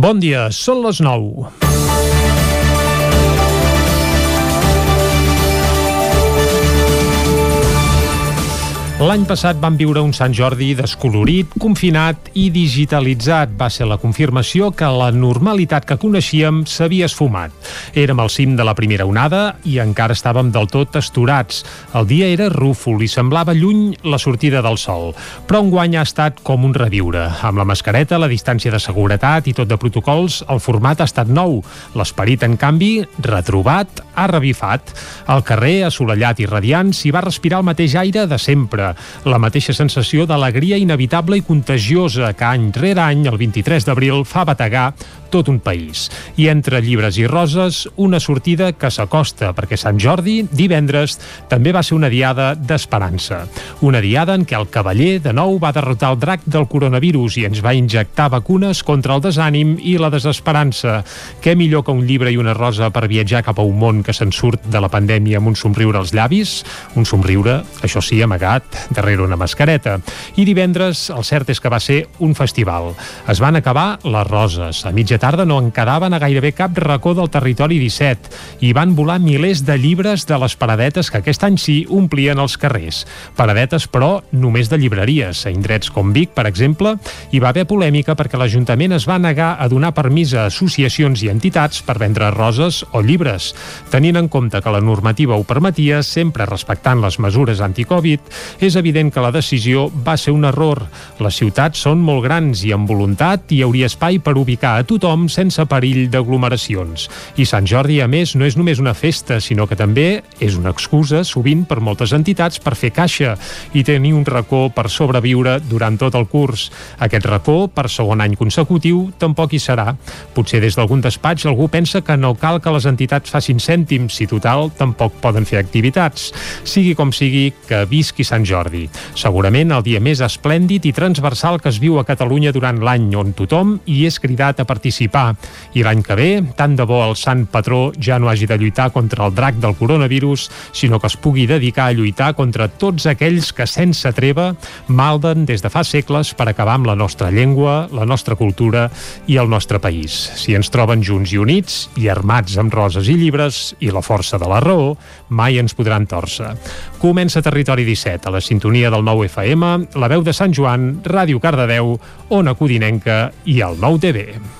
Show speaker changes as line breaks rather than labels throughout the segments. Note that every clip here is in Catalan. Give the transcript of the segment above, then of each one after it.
Bon dia, són les 9. L'any passat vam viure un Sant Jordi descolorit, confinat i digitalitzat. Va ser la confirmació que la normalitat que coneixíem s'havia esfumat. Érem al cim de la primera onada i encara estàvem del tot esturats. El dia era rúfol i semblava lluny la sortida del sol. Però enguany ha estat com un reviure. Amb la mascareta, la distància de seguretat i tot de protocols, el format ha estat nou. L'esperit, en canvi, retrobat, ha revifat. Al carrer, assolellat i radiant, s'hi va respirar el mateix aire de sempre la mateixa sensació d'alegria inevitable i contagiosa que any rere any, el 23 d'abril, fa bategar tot un país. I entre llibres i roses, una sortida que s'acosta, perquè Sant Jordi, divendres, també va ser una diada d'esperança. Una diada en què el cavaller, de nou, va derrotar el drac del coronavirus i ens va injectar vacunes contra el desànim i la desesperança. Què millor que un llibre i una rosa per viatjar cap a un món que se'n surt de la pandèmia amb un somriure als llavis? Un somriure, això sí, amagat, darrere una mascareta. I divendres, el cert és que va ser un festival. Es van acabar les roses. A mitja tarda no en quedaven a gairebé cap racó del territori 17 i van volar milers de llibres de les paradetes que aquest any sí omplien els carrers. Paradetes, però, només de llibreries. A indrets com Vic, per exemple, hi va haver polèmica perquè l'Ajuntament es va negar a donar permís a associacions i entitats per vendre roses o llibres. Tenint en compte que la normativa ho permetia, sempre respectant les mesures anticovid, és evident que la decisió va ser un error. Les ciutats són molt grans i amb voluntat hi hauria espai per ubicar a tothom sense perill d'aglomeracions. I Sant Jordi, a més, no és només una festa, sinó que també és una excusa, sovint, per moltes entitats per fer caixa i tenir un racó per sobreviure durant tot el curs. Aquest racó, per segon any consecutiu, tampoc hi serà. Potser des d'algun despatx algú pensa que no cal que les entitats facin cèntims, si total tampoc poden fer activitats. Sigui com sigui, que visqui Sant Jordi. Segurament el dia més esplèndid i transversal que es viu a Catalunya durant l'any, on tothom hi és cridat a participar. I l'any que ve, tant de bo el sant patró ja no hagi de lluitar contra el drac del coronavirus, sinó que es pugui dedicar a lluitar contra tots aquells que sense treva malden des de fa segles per acabar amb la nostra llengua, la nostra cultura i el nostre país. Si ens troben junts i units i armats amb roses i llibres i la força de la raó, mai ens podran torcer. Comença Territori 17 a les sintonia del nou FM, la veu de Sant Joan, Ràdio Cardedeu, Ona Codinenca i el nou TV.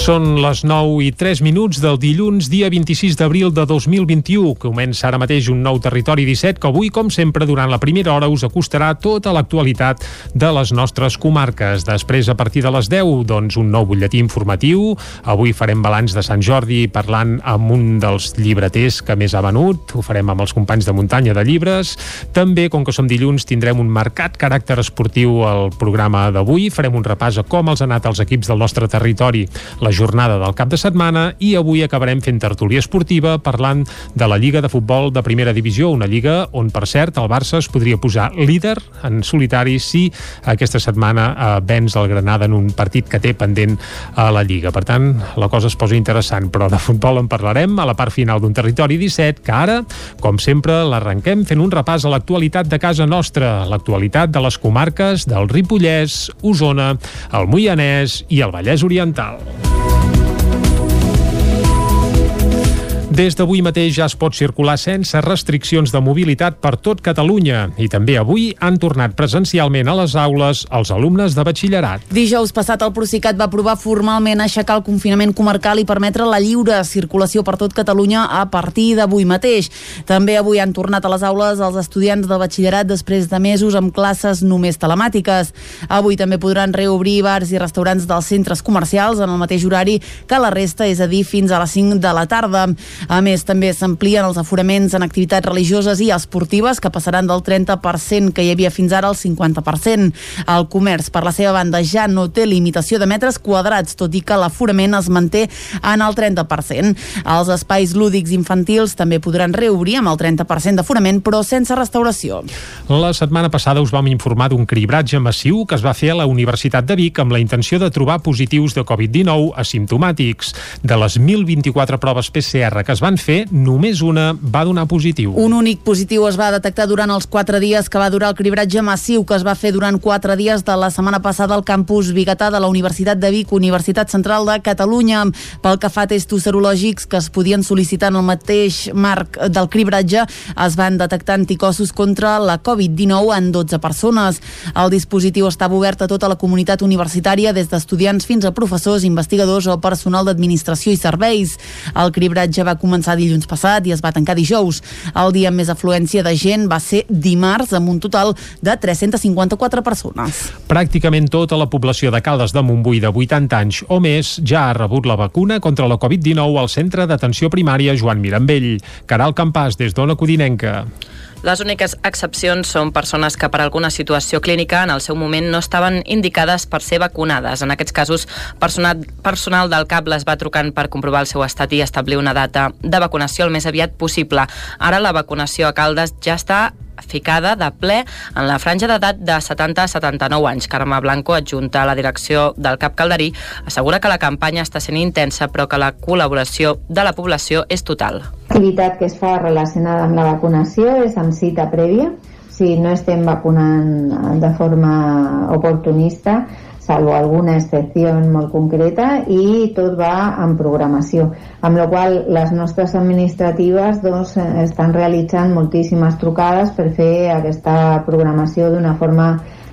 Són les 9 i 3 minuts del dilluns, dia 26 d'abril de 2021. Comença ara mateix un nou Territori 17 que avui, com sempre, durant la primera hora us acostarà tota l'actualitat de les nostres comarques. Després, a partir de les 10, doncs, un nou butlletí informatiu. Avui farem balanç de Sant Jordi parlant amb un dels llibreters que més ha venut. Ho farem amb els companys de muntanya de llibres. També, com que som dilluns, tindrem un marcat caràcter esportiu al programa d'avui. Farem un repàs a com els han anat els equips del nostre territori la la jornada del cap de setmana i avui acabarem fent tertúlia esportiva parlant de la Lliga de Futbol de Primera Divisió, una lliga on, per cert, el Barça es podria posar líder en solitari si aquesta setmana eh, vens el Granada en un partit que té pendent a la Lliga. Per tant, la cosa es posa interessant, però de futbol en parlarem a la part final d'un territori 17 que ara, com sempre, l'arrenquem fent un repàs a l'actualitat de casa nostra, l'actualitat de les comarques del Ripollès, Osona, el Moianès i el Vallès Oriental. Bye. Des d'avui mateix ja es pot circular sense restriccions de mobilitat per tot Catalunya i també avui han tornat presencialment a les aules els alumnes de batxillerat.
Dijous passat el Procicat va aprovar formalment aixecar el confinament comarcal i permetre la lliure circulació per tot Catalunya a partir d'avui mateix. També avui han tornat a les aules els estudiants de batxillerat després de mesos amb classes només telemàtiques. Avui també podran reobrir bars i restaurants dels centres comercials en el mateix horari que la resta, és a dir, fins a les 5 de la tarda. A més, també s'amplien els aforaments en activitats religioses i esportives, que passaran del 30% que hi havia fins ara al 50%. El comerç, per la seva banda, ja no té limitació de metres quadrats, tot i que l'aforament es manté en el 30%. Els espais lúdics infantils també podran reobrir amb el 30% d'aforament, però sense restauració.
La setmana passada us vam informar d'un cribratge massiu que es va fer a la Universitat de Vic amb la intenció de trobar positius de Covid-19 asimptomàtics. De les 1.024 proves PCR que es es van fer, només una va donar positiu.
Un únic positiu es va detectar durant els quatre dies que va durar el cribratge massiu que es va fer durant quatre dies de la setmana passada al campus Bigatà de la Universitat de Vic, Universitat Central de Catalunya. Pel que fa a testos serològics que es podien sol·licitar en el mateix marc del cribratge, es van detectar anticossos contra la Covid-19 en 12 persones. El dispositiu estava obert a tota la comunitat universitària, des d'estudiants fins a professors, investigadors o personal d'administració i serveis. El cribratge va començar dilluns passat i es va tancar dijous. El dia amb més afluència de gent va ser dimarts, amb un total de 354 persones.
Pràcticament tota la població de Caldes de Montbui de 80 anys o més ja ha rebut la vacuna contra la Covid-19 al Centre d'Atenció Primària Joan Mirambell. Caral Campàs, des d'Ona Codinenca.
Les úniques excepcions són persones que per alguna situació clínica en el seu moment no estaven indicades per ser vacunades. En aquests casos, personal, personal del CAP les va trucant per comprovar el seu estat i establir una data de vacunació el més aviat possible. Ara la vacunació a Caldes ja està ficada de ple en la franja d'edat de 70 a 79 anys. Carme Blanco, adjunta a la direcció del CAP Calderí, assegura que la campanya està sent intensa però que la col·laboració de la població és total.
L'activitat que es fa relacionada amb la vacunació és amb cita prèvia. Si no estem vacunant de forma oportunista, salvo alguna excepció molt concreta i tot va en programació amb la qual les nostres administratives doncs, estan realitzant moltíssimes trucades per fer aquesta programació d'una forma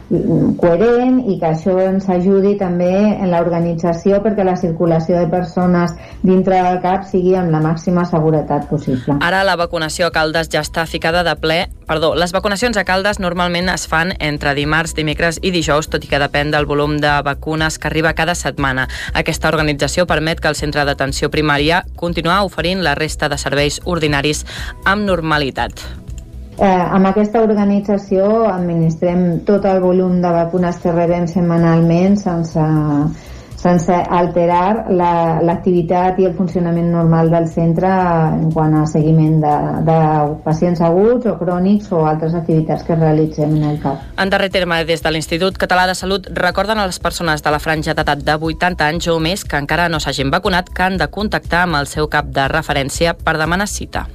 coherent i que això ens ajudi també en l'organització perquè la circulació de persones dintre del CAP sigui amb la màxima seguretat possible.
Ara la vacunació a Caldes ja està ficada de ple. Perdó, les vacunacions a Caldes normalment es fan entre dimarts, dimecres i dijous, tot i que depèn del volum de vacunes que arriba cada setmana. Aquesta organització permet que el centre d'atenció primària continuï oferint la resta de serveis ordinaris amb normalitat.
Eh, amb aquesta organització administrem tot el volum de vacunes que rebem setmanalment sense, sense alterar l'activitat la, i el funcionament normal del centre en quant a seguiment de, de pacients aguts o crònics o altres activitats que realitzem en el CAP.
En darrer terme, des de l'Institut Català de Salut recorden a les persones de la franja d'edat de 80 anys o més que encara no s'hagin vacunat que han de contactar amb el seu cap de referència per demanar cita.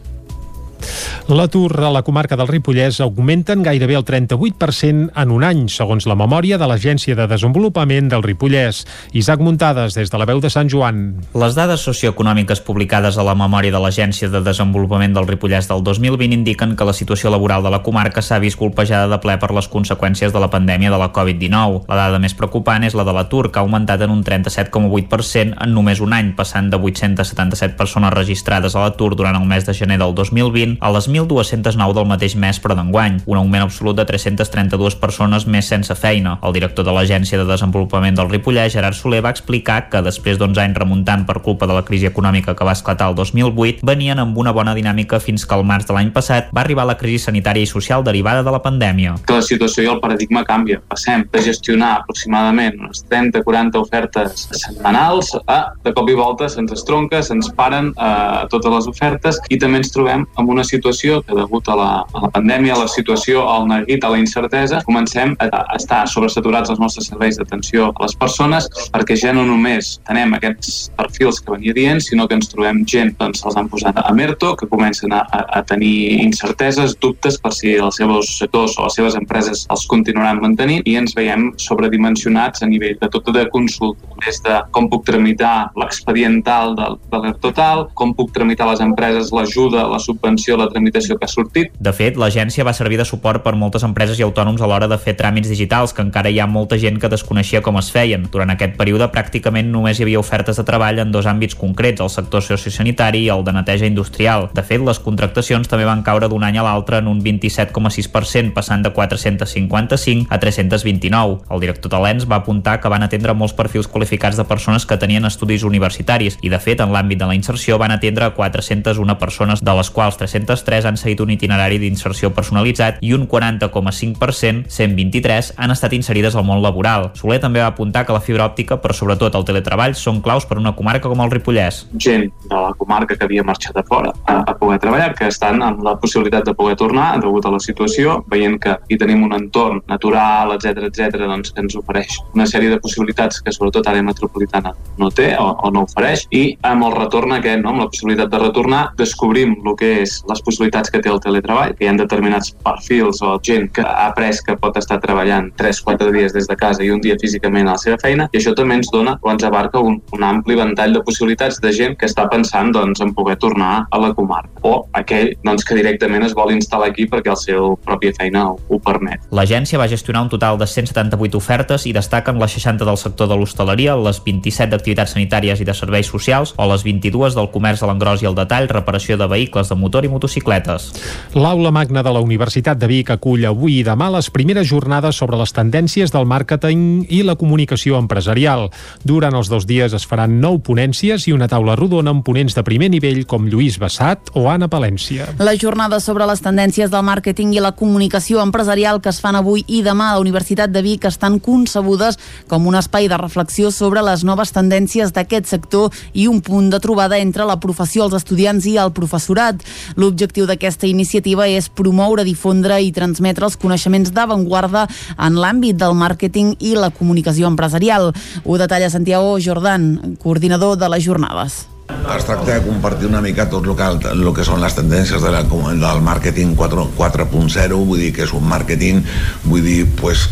L'atur a la comarca del Ripollès augmenten gairebé el 38% en un any, segons la memòria de l'Agència de Desenvolupament del Ripollès. Isaac Muntades, des de la veu de Sant Joan.
Les dades socioeconòmiques publicades a la memòria de l'Agència de Desenvolupament del Ripollès del 2020 indiquen que la situació laboral de la comarca s'ha vist colpejada de ple per les conseqüències de la pandèmia de la Covid-19. La dada més preocupant és la de l'atur, que ha augmentat en un 37,8% en només un any, passant de 877 persones registrades a l'atur durant el mes de gener del 2020 a les 1.209 del mateix mes però d'enguany, un augment absolut de 332 persones més sense feina. El director de l'Agència de Desenvolupament del Ripollès, Gerard Soler, va explicar que després d'11 anys remuntant per culpa de la crisi econòmica que va esclatar el 2008, venien amb una bona dinàmica fins que al març de l'any passat va arribar la crisi sanitària i social derivada de la pandèmia.
Que la situació i el paradigma canvia. Passem de gestionar aproximadament unes 30-40 ofertes setmanals a de cop i volta se'ns estronca, se'ns paren eh, totes les ofertes i també ens trobem amb una situació que degut a la, a la pandèmia, a la situació, al neguit, a la incertesa, comencem a, a estar sobresaturats els nostres serveis d'atenció a les persones perquè ja no només tenem aquests perfils que venia dient, sinó que ens trobem gent, doncs els han posat a Merto, que comencen a, a, tenir incerteses, dubtes per si els seus sectors o les seves empreses els continuaran mantenint i ens veiem sobredimensionats a nivell de tot de consulta, des de com puc tramitar l'expediental de, de l'ERTotal, com puc tramitar les empreses l'ajuda, la subvenció, la tramitació que ha sortit.
De fet, l'agència va servir de suport per moltes empreses i autònoms a l'hora de fer tràmits digitals, que encara hi ha molta gent que desconeixia com es feien. Durant aquest període, pràcticament només hi havia ofertes de treball en dos àmbits concrets, el sector sociosanitari i el de neteja industrial. De fet, les contractacions també van caure d'un any a l'altre en un 27,6%, passant de 455 a 329. El director de l'ENS va apuntar que van atendre molts perfils qualificats de persones que tenien estudis universitaris i, de fet, en l'àmbit de la inserció van atendre 401 persones, de les quals 203 han seguit un itinerari d'inserció personalitzat i un 40,5%, 123, han estat inserides al món laboral. Soler també va apuntar que la fibra òptica, però sobretot el teletreball, són claus per una comarca com el Ripollès.
Gent de la comarca que havia marxat a fora a, a poder treballar, que estan amb la possibilitat de poder tornar degut a la situació, veient que hi tenim un entorn natural, etc etc, doncs que ens ofereix una sèrie de possibilitats que sobretot àrea metropolitana no té o, o no ofereix i amb el retorn aquest, no? amb la possibilitat de retornar, descobrim el que és les possibilitats que té el teletreball, que hi ha determinats perfils o gent que ha après que pot estar treballant 3-4 dies des de casa i un dia físicament a la seva feina, i això també ens dona o ens abarca un, un ampli ventall de possibilitats de gent que està pensant doncs, en poder tornar a la comarca, o aquell doncs, que directament es vol instal·lar aquí perquè la seva pròpia feina ho, ho permet.
L'agència va gestionar un total de 178 ofertes i destaquen les 60 del sector de l'hostaleria, les 27 d'activitats sanitàries i de serveis socials o les 22 del comerç a l'engròs i el detall, reparació de vehicles de motor i motocicletes.
L'aula magna de la Universitat de Vic acull avui i demà les primeres jornades sobre les tendències del màrqueting i la comunicació empresarial. Durant els dos dies es faran nou ponències i una taula rodona amb ponents de primer nivell com Lluís Bassat o Anna Palència.
Les jornades sobre les tendències del màrqueting i la comunicació empresarial que es fan avui i demà a la Universitat de Vic estan concebudes com un espai de reflexió sobre les noves tendències d'aquest sector i un punt de trobada entre la professió, els estudiants i el professorat. L'objectiu d'aquesta iniciativa és promoure, difondre i transmetre els coneixements d'avantguarda en l'àmbit del màrqueting i la comunicació empresarial. Ho detalla Santiago Jordan, coordinador de les jornades.
Es tracta de compartir una mica tot el que, el que són les tendències de la, del màrqueting 4.0, vull dir que és un màrqueting, vull dir, pues,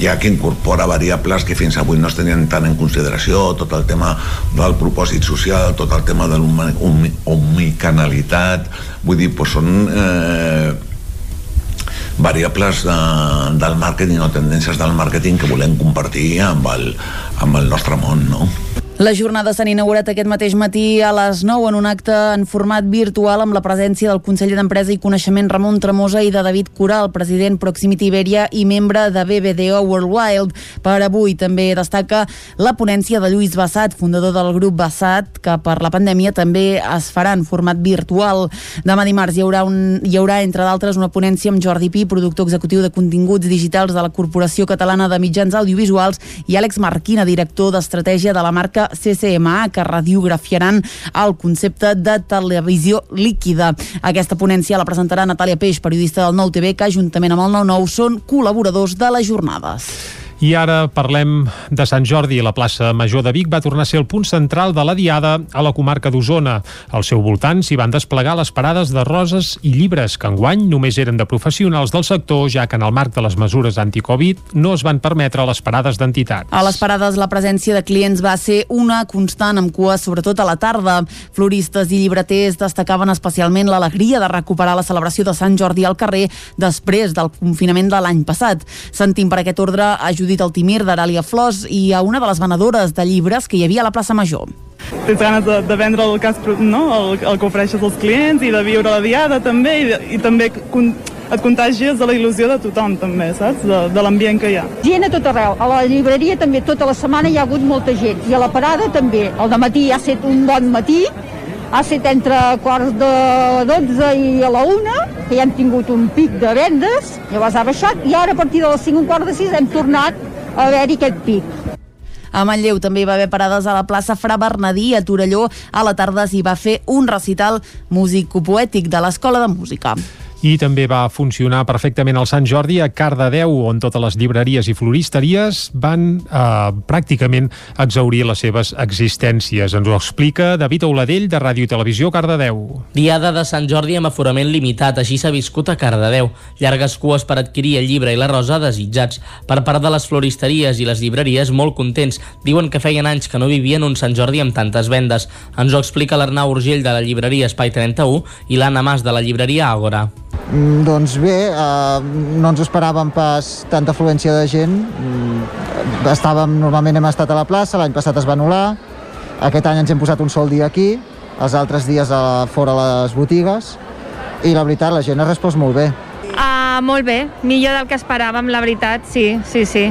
ja que incorpora variables que fins avui no es tenien tant en consideració, tot el tema del propòsit social, tot el tema de l'omnicanalitat, vull dir, pues, són eh, variables de, del màrqueting o tendències del màrqueting que volem compartir amb el, amb el nostre món, no?
Les jornades s'han inaugurat aquest mateix matí a les 9 en un acte en format virtual amb la presència del conseller d'Empresa i Coneixement Ramon Tremosa i de David Coral, president Proximity Iberia i membre de BBDO Worldwide. Per avui també destaca la ponència de Lluís Bassat, fundador del grup Bassat, que per la pandèmia també es farà en format virtual. Demà dimarts hi haurà, un, hi haurà entre d'altres, una ponència amb Jordi Pi, productor executiu de continguts digitals de la Corporació Catalana de Mitjans Audiovisuals, i Àlex Marquina, director d'estratègia de la marca CCMA que radiografiaran el concepte de televisió líquida. Aquesta ponència la presentarà Natàlia Peix, periodista del Nou TV, que juntament amb el 9-9 són col·laboradors de les jornades.
I ara parlem de Sant Jordi. La plaça Major de Vic va tornar a ser el punt central de la Diada a la comarca d'Osona. Al seu voltant s'hi van desplegar les parades de roses i llibres, que enguany només eren de professionals del sector, ja que en el marc de les mesures anti-Covid no es van permetre les parades d'entitats.
A les parades la presència de clients va ser una constant amb cua, sobretot a la tarda. Floristes i llibreters destacaven especialment l'alegria de recuperar la celebració de Sant Jordi al carrer després del confinament de l'any passat. Sentim per aquest ordre a Judit Altimir d'Aràlia Flors i a una de les venedores de llibres que hi havia a la plaça Major.
Tens ganes de, de vendre el, cas, no? el, el que ofereixes als clients i de viure la diada també i, i també con, et contagies de la il·lusió de tothom també, saps? De, de l'ambient que hi ha.
Gent a tot arreu. A la llibreria també tota la setmana hi ha hagut molta gent i a la parada també. El de matí ha estat un bon matí ha estat entre quarts de 12 i a la 1, que ja hem tingut un pic de vendes, llavors ha baixat, i ara a partir de les 5 un quart de 6 hem tornat a haver-hi aquest pic.
A Manlleu també hi va haver parades a la plaça Fra Bernadí, a Torelló. A la tarda s'hi va fer un recital músico-poètic de l'Escola de Música.
I també va funcionar perfectament el Sant Jordi a Cardedeu, on totes les llibreries i floristeries van eh, pràcticament exaurir les seves existències. Ens ho explica David Auladell, de Ràdio i Televisió, Cardedeu.
Diada de Sant Jordi amb aforament limitat, així s'ha viscut a Cardedeu. Llargues cues per adquirir el llibre i la rosa desitjats. Per part de les floristeries i les llibreries, molt contents. Diuen que feien anys que no vivien un Sant Jordi amb tantes vendes. Ens ho explica l'Arnau Urgell de la llibreria Espai 31 i l'Anna Mas de la llibreria Àgora.
Mm, doncs bé, eh, no ens esperàvem pas tanta afluència de gent. Mm, estàvem, normalment hem estat a la plaça, l'any passat es va anul·lar, aquest any ens hem posat un sol dia aquí, els altres dies a, fora a les botigues, i la veritat, la gent ha respost molt bé.
Uh, molt bé, millor del que esperàvem, la veritat, sí, sí, sí.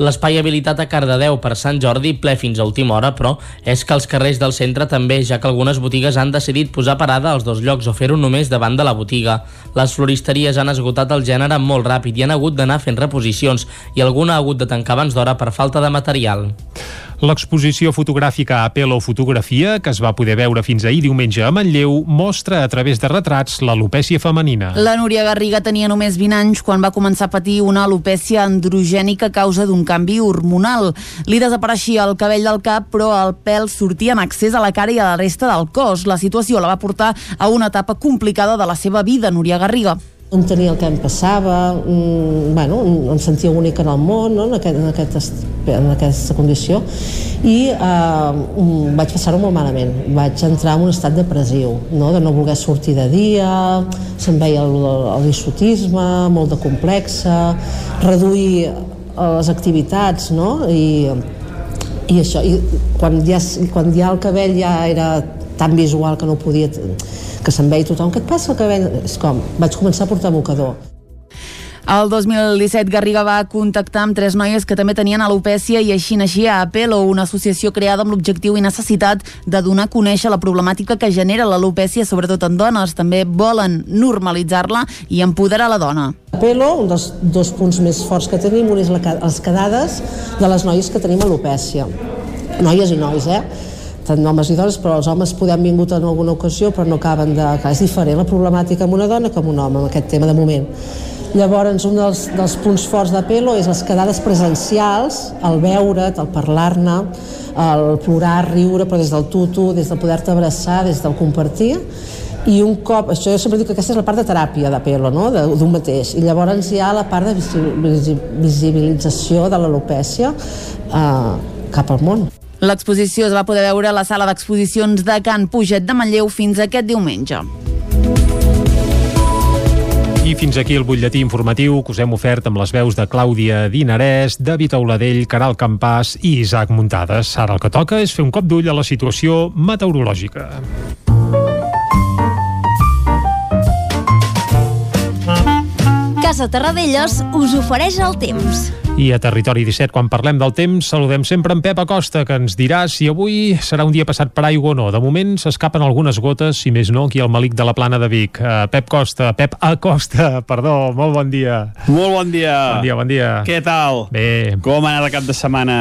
L'espai habilitat a Cardedeu per Sant Jordi ple fins a última hora, però és que els carrers del centre també, ja que algunes botigues han decidit posar parada als dos llocs o fer-ho només davant de la botiga. Les floristeries han esgotat el gènere molt ràpid i han hagut d'anar fent reposicions i alguna ha hagut de tancar abans d'hora per falta de material.
L'exposició fotogràfica Apelo Fotografia, que es va poder veure fins ahir diumenge a Manlleu, mostra a través de retrats l'alopècia femenina.
La Núria Garriga tenia només 20 anys quan va començar a patir una alopècia androgènica a causa d'un canvi hormonal. Li desapareixia el cabell del cap, però el pèl sortia en accés a la cara i a la resta del cos. La situació la va portar a una etapa complicada de la seva vida, Núria Garriga
entenia el que em passava, mm, bueno, em sentia única en el món no? en, aquest, en, aquest, en aquesta condició i eh, vaig passar-ho molt malament vaig entrar en un estat depressiu no? de no voler sortir de dia se'm veia el, el dissotisme molt de complexa reduir les activitats no? i, i això i quan, ja, quan ja el cabell ja era tan visual que no podia que se'n veia tothom, què et passa el cabell? És com, vaig començar a portar mocador.
El 2017 Garriga va contactar amb tres noies que també tenien alopècia i així naixia Apelo, una associació creada amb l'objectiu i necessitat de donar a conèixer la problemàtica que genera l'alopècia, sobretot en dones. També volen normalitzar-la i empoderar la dona.
Apelo, un dels dos punts més forts que tenim, un és la, les quedades de les noies que tenim alopècia. Noies i nois, eh? tant homes i dones, però els homes podem vingut en alguna ocasió, però no acaben de... Clar, és diferent la problemàtica amb una dona que amb un home, amb aquest tema de moment. Llavors, un dels, dels punts forts de Pelo és les quedades presencials, el veure't, el parlar-ne, el plorar, riure, però des del tutu, des de poder-te abraçar, des del compartir, i un cop, això jo sempre dic que aquesta és la part de teràpia de pelo, no? d'un mateix, i llavors hi ha la part de visibilització de l'alopècia eh, cap al món.
L'exposició es va poder veure a la sala d'exposicions de Can Puget de Manlleu fins aquest diumenge.
I fins aquí el butlletí informatiu que us hem ofert amb les veus de Clàudia Dinarès, David Auladell, Caral Campàs i Isaac Muntades. Ara el que toca és fer un cop d'ull a la situació meteorològica.
Casa Terradellos us ofereix el temps.
I a Territori 17, quan parlem del temps, saludem sempre en Pep Acosta, que ens dirà si avui serà un dia passat per aigua o no. De moment s'escapen algunes gotes, si més no, aquí al Malic de la Plana de Vic. Uh, Pep Costa, Pep Acosta, perdó, molt bon dia.
Molt bon dia.
Bon dia, bon dia.
Què tal?
Bé.
Com ha anat el cap de setmana?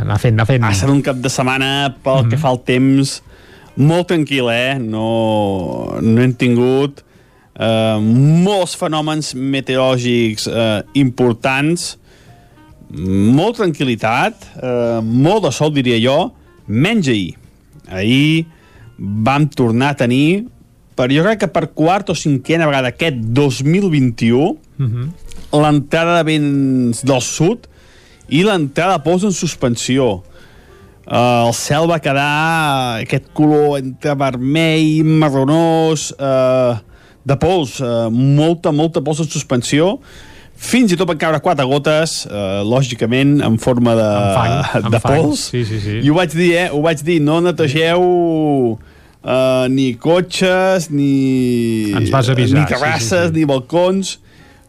Anar fent, anar fent.
Ha estat un cap de setmana pel mm -hmm. que fa el temps molt tranquil, eh? No, no hem tingut eh, molts fenòmens meteorològics eh, importants molt tranquil·litat, eh, molt de sol, diria jo, menys ahir. Ahir vam tornar a tenir, per jo crec que per quart o cinquena vegada aquest 2021, uh -huh. l'entrada de vents del sud i l'entrada de pols en suspensió. Uh, el cel va quedar aquest color entre vermell, marronós, uh, de pols, uh, molta, molta pols en suspensió, fins i tot van caure quatre gotes, eh, lògicament, en forma de,
fang,
de pols.
Sí, sí, sí.
I ho vaig dir, eh? Ho vaig dir, no netegeu eh, ni cotxes, ni...
Ens vas avisar.
Ni terrasses, sí, sí, sí. ni balcons,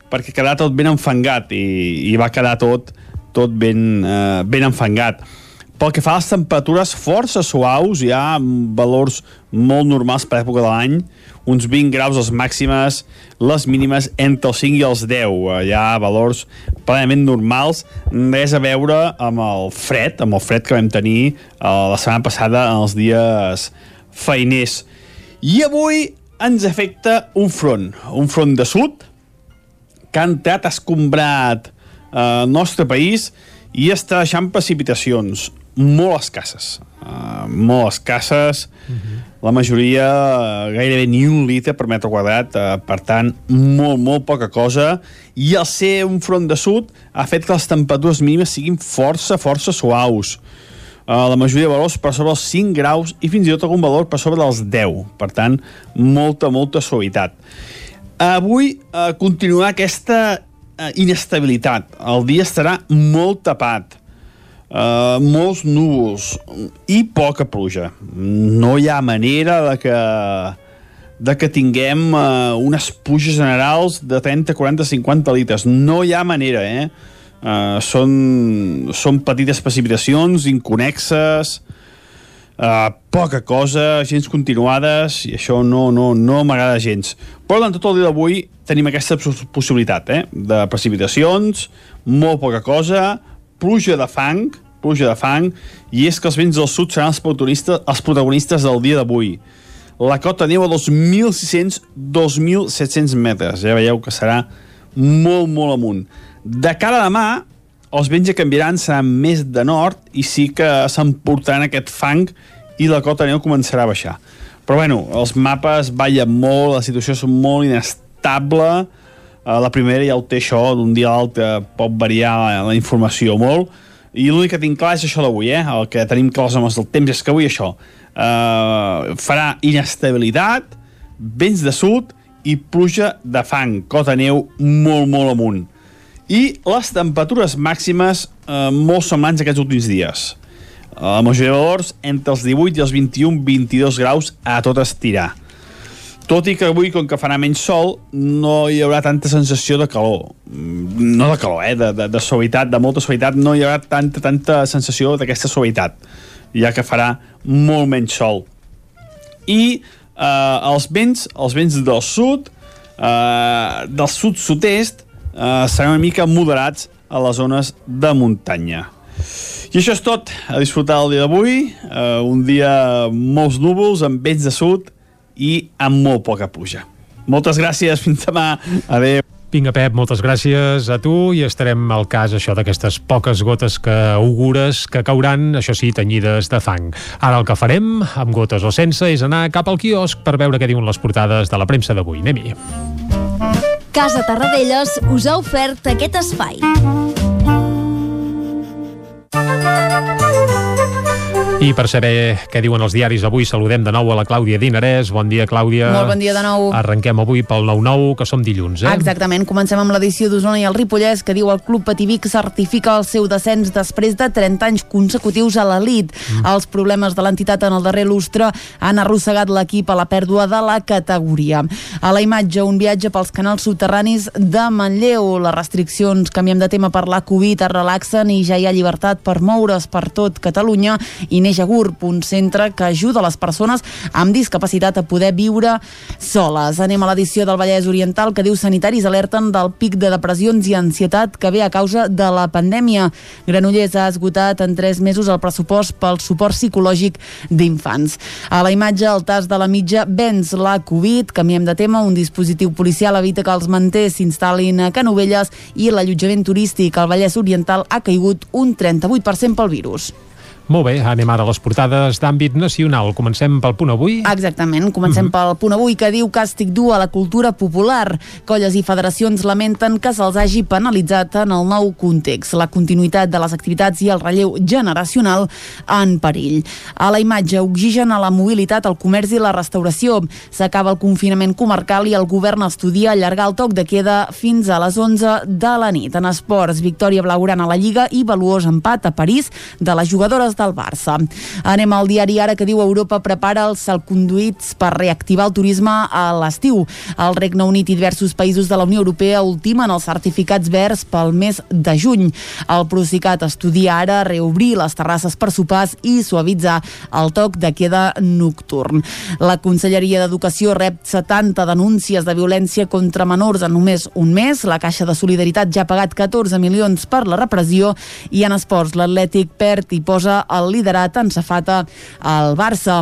perquè quedava tot ben enfangat i, i va quedar tot tot ben, eh, ben enfangat. Pel que fa a les temperatures força suaus, hi ha valors molt normals per època de l'any, uns 20 graus les màximes, les mínimes entre els 5 i els 10. Hi ha valors plenament normals, res a veure amb el fred, amb el fred que vam tenir eh, la setmana passada en els dies feiners. I avui ens afecta un front, un front de sud, que ha entrat escombrat eh, el nostre país i està deixant precipitacions molt escasses. Uh, molt escasses. Uh -huh la majoria gairebé ni un litre per metre quadrat, eh, per tant, molt, molt poca cosa, i el ser un front de sud ha fet que les temperatures mínimes siguin força, força suaus. Uh, la majoria de valors per sobre els 5 graus i fins i tot algun valor per sobre dels 10. Per tant, molta, molta suavitat. Avui uh, continuarà aquesta uh, inestabilitat. El dia estarà molt tapat Uh, molts núvols i poca pluja. No hi ha manera de que, de que tinguem uh, unes pluges generals de 30, 40, 50 litres. No hi ha manera, eh? Uh, són, són petites precipitacions, inconexes, uh, poca cosa, gens continuades, i això no, no, no m'agrada gens. Però durant tot el dia d'avui tenim aquesta pos- possibilitat eh? de precipitacions, molt poca cosa, pluja de fang, pluja de fang, i és que els vents del sud seran els protagonistes, els protagonistes del dia d'avui. La cota neu a 2.600-2.700 metres. Ja veieu que serà molt, molt amunt. De cara a demà, els vents ja canviaran, seran més de nord i sí que s'emportaran aquest fang i la cota neu començarà a baixar. Però bueno, els mapes ballen molt, la situació és molt inestable, la primera ja ho té això, d'un dia a l'altre pot variar la, la informació molt, i l'únic que tinc clar és això d'avui, eh? el que tenim clars amb els del temps és que avui això eh, farà inestabilitat, vents de sud i pluja de fang, cota neu molt, molt amunt. I les temperatures màximes eh, molt semblants aquests últims dies. A la majoria de valors entre els 18 i els 21-22 graus a tot estirar. Tot i que avui, com que farà menys sol, no hi haurà tanta sensació de calor. Mm, No de calor, eh? De, de, de suavitat, de molta suavitat. No hi haurà tanta, tanta sensació d'aquesta suavitat, ja que farà molt menys sol. I eh, els vents, els vents del sud, eh, del sud-sud-est, eh, seran una mica moderats a les zones de muntanya. I això és tot. A disfrutar el dia d'avui. Eh, un dia molts núvols, amb vents de sud i amb molt poca pluja. Moltes gràcies. Fins demà. Adéu.
Vinga, Pep, moltes gràcies a tu i estarem al cas això d'aquestes poques gotes que augures que cauran, això sí, tenyides de fang. Ara el que farem, amb gotes o sense, és anar cap al quiosc per veure què diuen les portades de la premsa d'avui. Anem-hi.
Casa Tarradellas us ha ofert aquest espai.
I per saber què diuen els diaris avui, saludem de nou a la Clàudia Dinarès. Bon dia, Clàudia.
Molt bon dia de nou.
Arrenquem avui pel 9-9, que som dilluns, eh?
Exactament, comencem amb l'edició d'Osona i el Ripollès que diu el Club Pativic certifica el seu descens després de 30 anys consecutius a l'elit. Mm. Els problemes de l'entitat en el darrer lustre han arrossegat l'equip a la pèrdua de la categoria. A la imatge, un viatge pels canals subterranis de Manlleu. Les restriccions, canviem de tema per la Covid, es relaxen i ja hi ha llibertat per moure's per tot Catalunya i neix a GURB, un centre que ajuda les persones amb discapacitat a poder viure soles. Anem a l'edició del Vallès Oriental que diu sanitaris alerten del pic de depressions i ansietat que ve a causa de la pandèmia. Granollers ha esgotat en tres mesos el pressupost pel suport psicològic d'infants. A la imatge, el tas de la mitja venç la Covid, canviem de tema, un dispositiu policial evita que els manters s'instal·lin a Canovelles i l'allotjament turístic al Vallès Oriental ha caigut un 38% pel virus.
Molt bé, anem ara a les portades d'àmbit nacional. Comencem pel punt avui.
Exactament, comencem mm -hmm. pel punt avui que diu càstig dur a la cultura popular. Colles i federacions lamenten que se'ls hagi penalitzat en el nou context. La continuïtat de les activitats i el relleu generacional en perill. A la imatge, oxigen a la mobilitat, el comerç i la restauració. S'acaba el confinament comarcal i el govern estudia allargar el toc de queda fins a les 11 de la nit. En esports, victòria blaugrana a la Lliga i valuós empat a París de les jugadores del Barça. Anem al diari Ara que diu Europa prepara els salconduits per reactivar el turisme a l'estiu. El Regne Unit i diversos països de la Unió Europea ultimen els certificats verds pel mes de juny. El Procicat estudia ara reobrir les terrasses per sopars i suavitzar el toc de queda nocturn. La Conselleria d'Educació rep 70 denúncies de violència contra menors en només un mes. La Caixa de Solidaritat ja ha pagat 14 milions per la repressió i en esports l'Atlètic perd i posa el liderat en safata al Barça.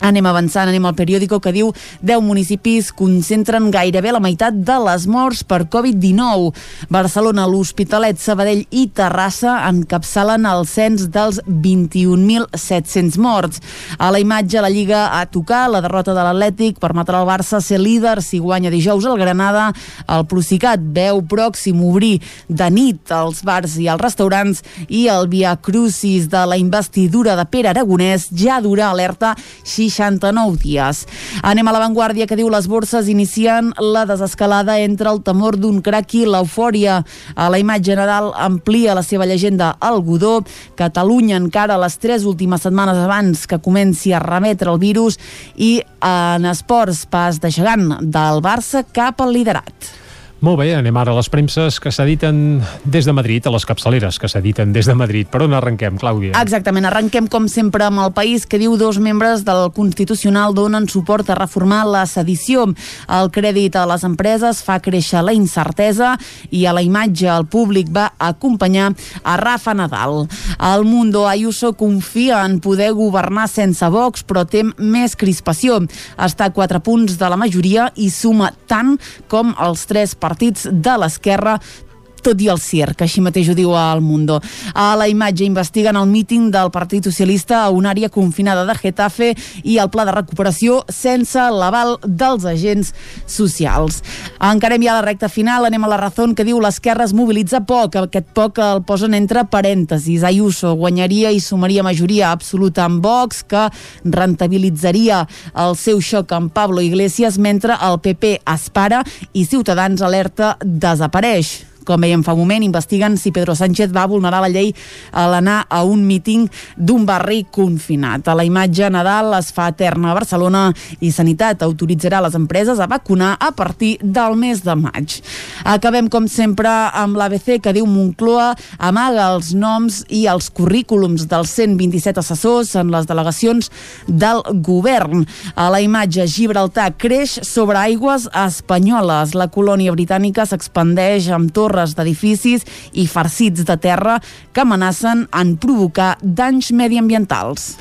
Anem avançant, anem al periòdico que diu 10 municipis concentren gairebé la meitat de les morts per Covid-19. Barcelona, l'Hospitalet, Sabadell i Terrassa encapçalen el cens dels 21.700 morts. A la imatge, la Lliga a tocar la derrota de l'Atlètic permetrà al Barça ser líder si guanya dijous el Granada. El Procicat veu pròxim obrir de nit els bars i els restaurants i el Via Crucis de la investidura de Pere Aragonès ja dura alerta 69 dies. Anem a l'avantguàrdia que diu les borses inicien la desescalada entre el temor d'un crac i l'eufòria. A la imatge general amplia la seva llegenda al Godó. Catalunya encara les tres últimes setmanes abans que comenci a remetre el virus i en esports pas de gegant del Barça cap al liderat.
Molt bé, anem ara a les premses que s'editen des de Madrid, a les capçaleres que s'editen des de Madrid. Per on arrenquem, Clàudia?
Exactament, arrenquem com sempre amb el país que diu dos membres del Constitucional donen suport a reformar la sedició. El crèdit a les empreses fa créixer la incertesa i a la imatge el públic va acompanyar a Rafa Nadal. El Mundo Ayuso confia en poder governar sense Vox, però tem més crispació. Està a quatre punts de la majoria i suma tant com els tres partits de l'esquerra tot i el circ, així mateix ho diu al Mundo. A la imatge investiguen el míting del Partit Socialista a una àrea confinada de Getafe i el pla de recuperació sense l'aval dels agents socials. Encarem ja la recta final, anem a la raó que diu l'esquerra es mobilitza poc, aquest poc el posen entre parèntesis. Ayuso guanyaria i sumaria majoria absoluta amb Vox, que rentabilitzaria el seu xoc amb Pablo Iglesias, mentre el PP es para i Ciutadans alerta desapareix com veiem fa un moment, investiguen si Pedro Sánchez va vulnerar la llei a l'anar a un míting d'un barri confinat. A la imatge, Nadal es fa eterna a Barcelona i Sanitat autoritzarà les empreses a vacunar a partir del mes de maig. Acabem, com sempre, amb l'ABC que diu Moncloa amaga els noms i els currículums dels 127 assessors en les delegacions del govern. A la imatge, Gibraltar creix sobre aigües espanyoles. La colònia britànica s'expandeix amb torres torres d'edificis i farcits de terra que amenacen en provocar danys mediambientals.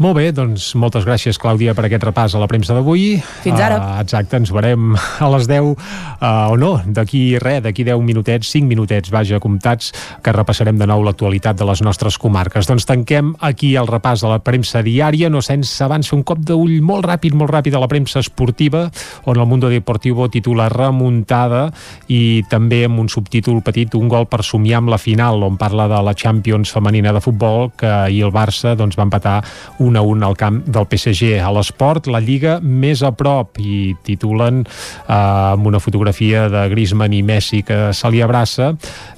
Molt bé, doncs moltes gràcies, Clàudia, per aquest repàs a la premsa d'avui.
Fins ara.
Uh, exacte, ens veurem a les 10, uh, o no, d'aquí res, d'aquí 10 minutets, 5 minutets, vaja, comptats, que repassarem de nou l'actualitat de les nostres comarques. Doncs tanquem aquí el repàs de la premsa diària, no sense abans fer un cop d'ull molt ràpid, molt ràpid a la premsa esportiva, on el Mundo Deportivo titula Remuntada i també amb un subtítol petit, un gol per somiar amb la final, on parla de la Champions femenina de futbol, que ahir el Barça doncs, va empatar un 1 a 1 al camp del PSG. A l'esport, la Lliga més a prop i titulen eh, amb una fotografia de Griezmann i Messi que se li abraça,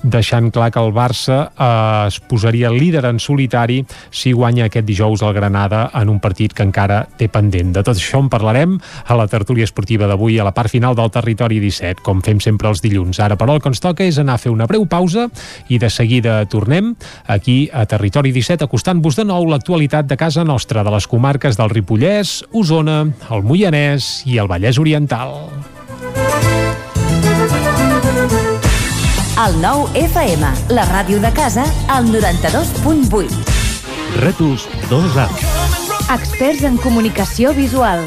deixant clar que el Barça eh, es posaria líder en solitari si guanya aquest dijous el Granada en un partit que encara té pendent. De tot això en parlarem a la tertúlia esportiva d'avui a la part final del Territori 17, com fem sempre els dilluns. Ara, però, el que ens toca és anar a fer una breu pausa i de seguida tornem aquí a Territori 17 acostant-vos de nou l'actualitat de casa nostra nostra de les comarques del Ripollès, Osona, el Moianès i el Vallès Oriental.
El nou FM, la ràdio de casa, al 92.8.
Rètols 2A.
Experts en comunicació visual.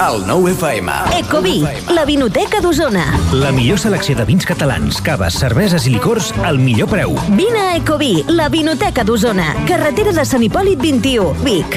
El nou FM.
Ecovi, la vinoteca d'Osona.
La millor selecció de vins catalans, caves, cerveses i licors al millor preu.
Vine a Ecovi, la vinoteca d'Osona. Carretera de Sant Hipòlit 21, Vic.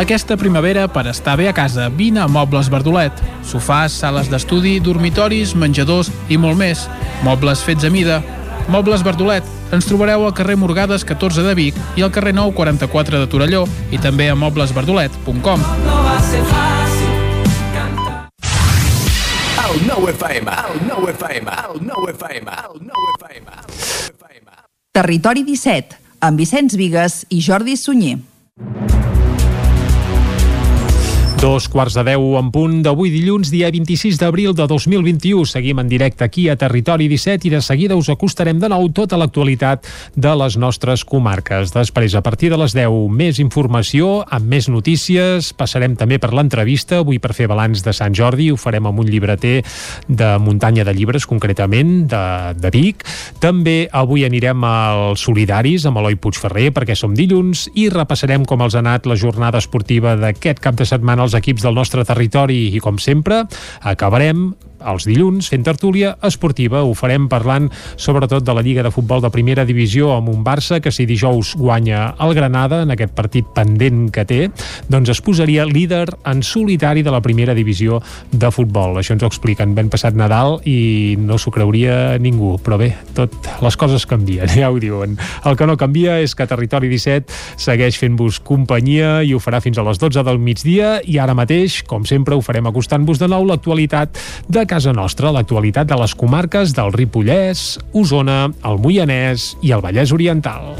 Aquesta primavera, per estar bé a casa, vine a Mobles Verdolet. Sofàs, sales d'estudi, dormitoris, menjadors i molt més. Mobles fets a mida. Mobles Verdolet. Ens trobareu al carrer Morgades 14 de Vic i al carrer Nou 44 de Torelló i també a moblesverdolet.com.
El nou FM, el nou FM, el nou FM, el nou FM.
Territori 17, amb Vicenç Vigues i Jordi Sunyer.
Dos quarts de deu en punt d'avui dilluns, dia 26 d'abril de 2021. Seguim en directe aquí a Territori 17 i de seguida us acostarem de nou tota l'actualitat de les nostres comarques. Després, a partir de les 10, més informació, amb més notícies. Passarem també per l'entrevista, avui per fer balanç de Sant Jordi. Ho farem amb un llibreter de muntanya de llibres, concretament, de, de Vic. També avui anirem als Solidaris, amb Eloi Puigferrer, perquè som dilluns, i repassarem com els ha anat la jornada esportiva d'aquest cap de setmana els equips del nostre territori i, com sempre, acabarem els dilluns fent tertúlia esportiva. Ho farem parlant sobretot de la Lliga de Futbol de Primera Divisió amb un Barça que si dijous guanya el Granada en aquest partit pendent que té, doncs es posaria líder en solitari de la Primera Divisió de Futbol. Això ens ho expliquen ben passat Nadal i no s'ho creuria ningú, però bé, tot les coses canvien, ja ho diuen. El que no canvia és que Territori 17 segueix fent-vos companyia i ho farà fins a les 12 del migdia i ara mateix, com sempre, ho farem acostant-vos de nou l'actualitat de casa nostra, l'actualitat de les comarques del Ripollès, Osona, el Moianès i el Vallès Oriental.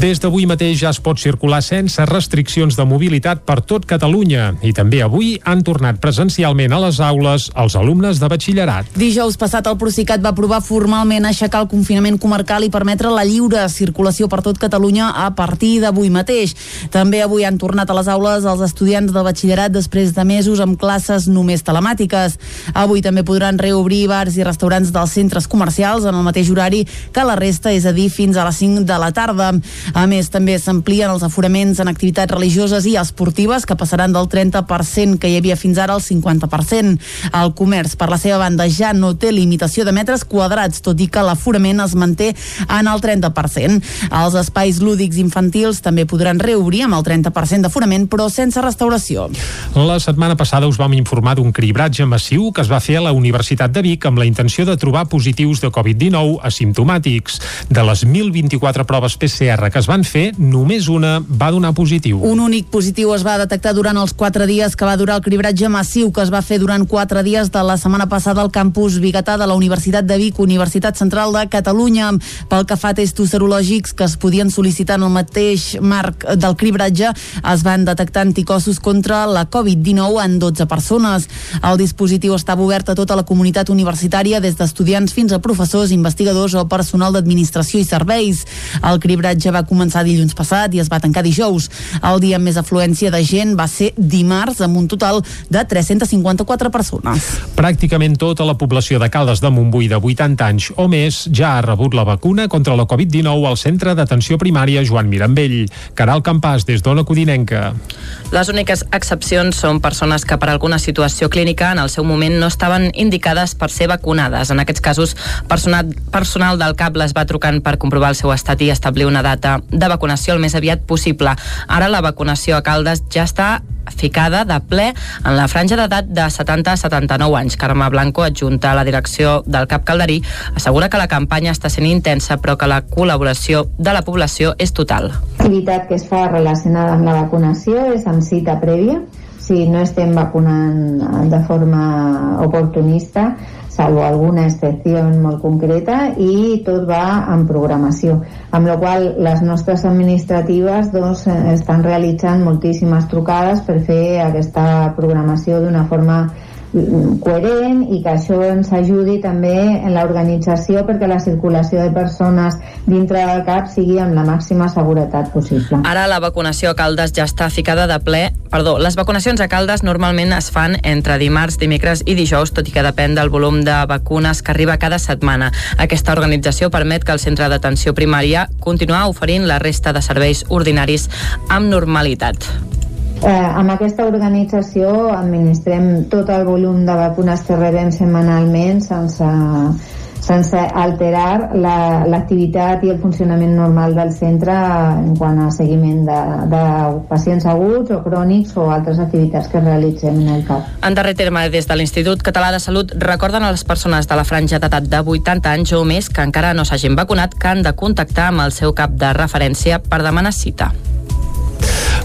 Des d'avui mateix ja es pot circular sense restriccions de mobilitat per tot Catalunya i també avui han tornat presencialment a les aules els alumnes de batxillerat.
Dijous passat el Procicat va aprovar formalment aixecar el confinament comarcal i permetre la lliure circulació per tot Catalunya a partir d'avui mateix. També avui han tornat a les aules els estudiants de batxillerat després de mesos amb classes només telemàtiques. Avui també podran reobrir bars i restaurants dels centres comercials en el mateix horari que la resta, és a dir, fins a les 5 de la tarda. A més, també s'amplien els aforaments en activitats religioses i esportives que passaran del 30% que hi havia fins ara al 50%. El comerç, per la seva banda, ja no té limitació de metres quadrats, tot i que l'aforament es manté en el 30%. Els espais lúdics infantils també podran reobrir amb el 30% d'aforament, però sense restauració.
La setmana passada us vam informar d'un cribratge massiu que es va fer a la Universitat de Vic amb la intenció de trobar positius de Covid-19 asimptomàtics. De les 1.024 proves PCR que es van fer, només una va donar positiu.
Un únic positiu es va detectar durant els quatre dies que va durar el cribratge massiu que es va fer durant quatre dies de la setmana passada al campus Bigatà de la Universitat de Vic, Universitat Central de Catalunya. Pel que fa a testos serològics que es podien sol·licitar en el mateix marc del cribratge, es van detectar anticossos contra la Covid-19 en 12 persones. El dispositiu estava obert a tota la comunitat universitària, des d'estudiants fins a professors, investigadors o personal d'administració i serveis. El cribratge va començar dilluns passat i es va tancar dijous. El dia amb més afluència de gent va ser dimarts, amb un total de 354 persones.
Pràcticament tota la població de Caldes de Montbui de 80 anys o més ja ha rebut la vacuna contra la Covid-19 al Centre d'Atenció Primària Joan Mirambell. Caral Campàs, des d'Ona Codinenca.
Les úniques excepcions són persones que per alguna situació clínica en el seu moment no estaven indicades per ser vacunades. En aquests casos, personal, personal del CAP les va trucant per comprovar el seu estat i establir una data de vacunació el més aviat possible. Ara la vacunació a Caldes ja està ficada de ple en la franja d'edat de 70 a 79 anys. Carme Blanco, adjunta a la direcció del CAP Calderí, assegura que la campanya està sent intensa però que la col·laboració de la població és total.
L'activitat que es fa relacionada amb la vacunació és amb cita prèvia. Si no estem vacunant de forma oportunista, salvo alguna excepció molt concreta i tot va en programació. Amb la qual les nostres administratives doncs, estan realitzant moltíssimes trucades per fer aquesta programació d'una forma coherent i que això ens ajudi també en l'organització perquè la circulació de persones dintre del CAP sigui amb la màxima seguretat possible.
Ara la vacunació a Caldes ja està ficada de ple. Perdó, les vacunacions a Caldes normalment es fan entre dimarts, dimecres i dijous, tot i que depèn del volum de vacunes que arriba cada setmana. Aquesta organització permet que el centre d'atenció primària continuï oferint la resta de serveis ordinaris amb normalitat.
Eh, amb aquesta organització administrem tot el volum de vacunes que rebem setmanalment sense, sense alterar l'activitat la, i el funcionament normal del centre en quant a seguiment de, de pacients aguts o crònics o altres activitats que realitzem en el CAP.
En darrer terme, des de l'Institut Català de Salut recorden a les persones de la franja d'edat de 80 anys o més que encara no s'hagin vacunat que han de contactar amb el seu cap de referència per demanar cita.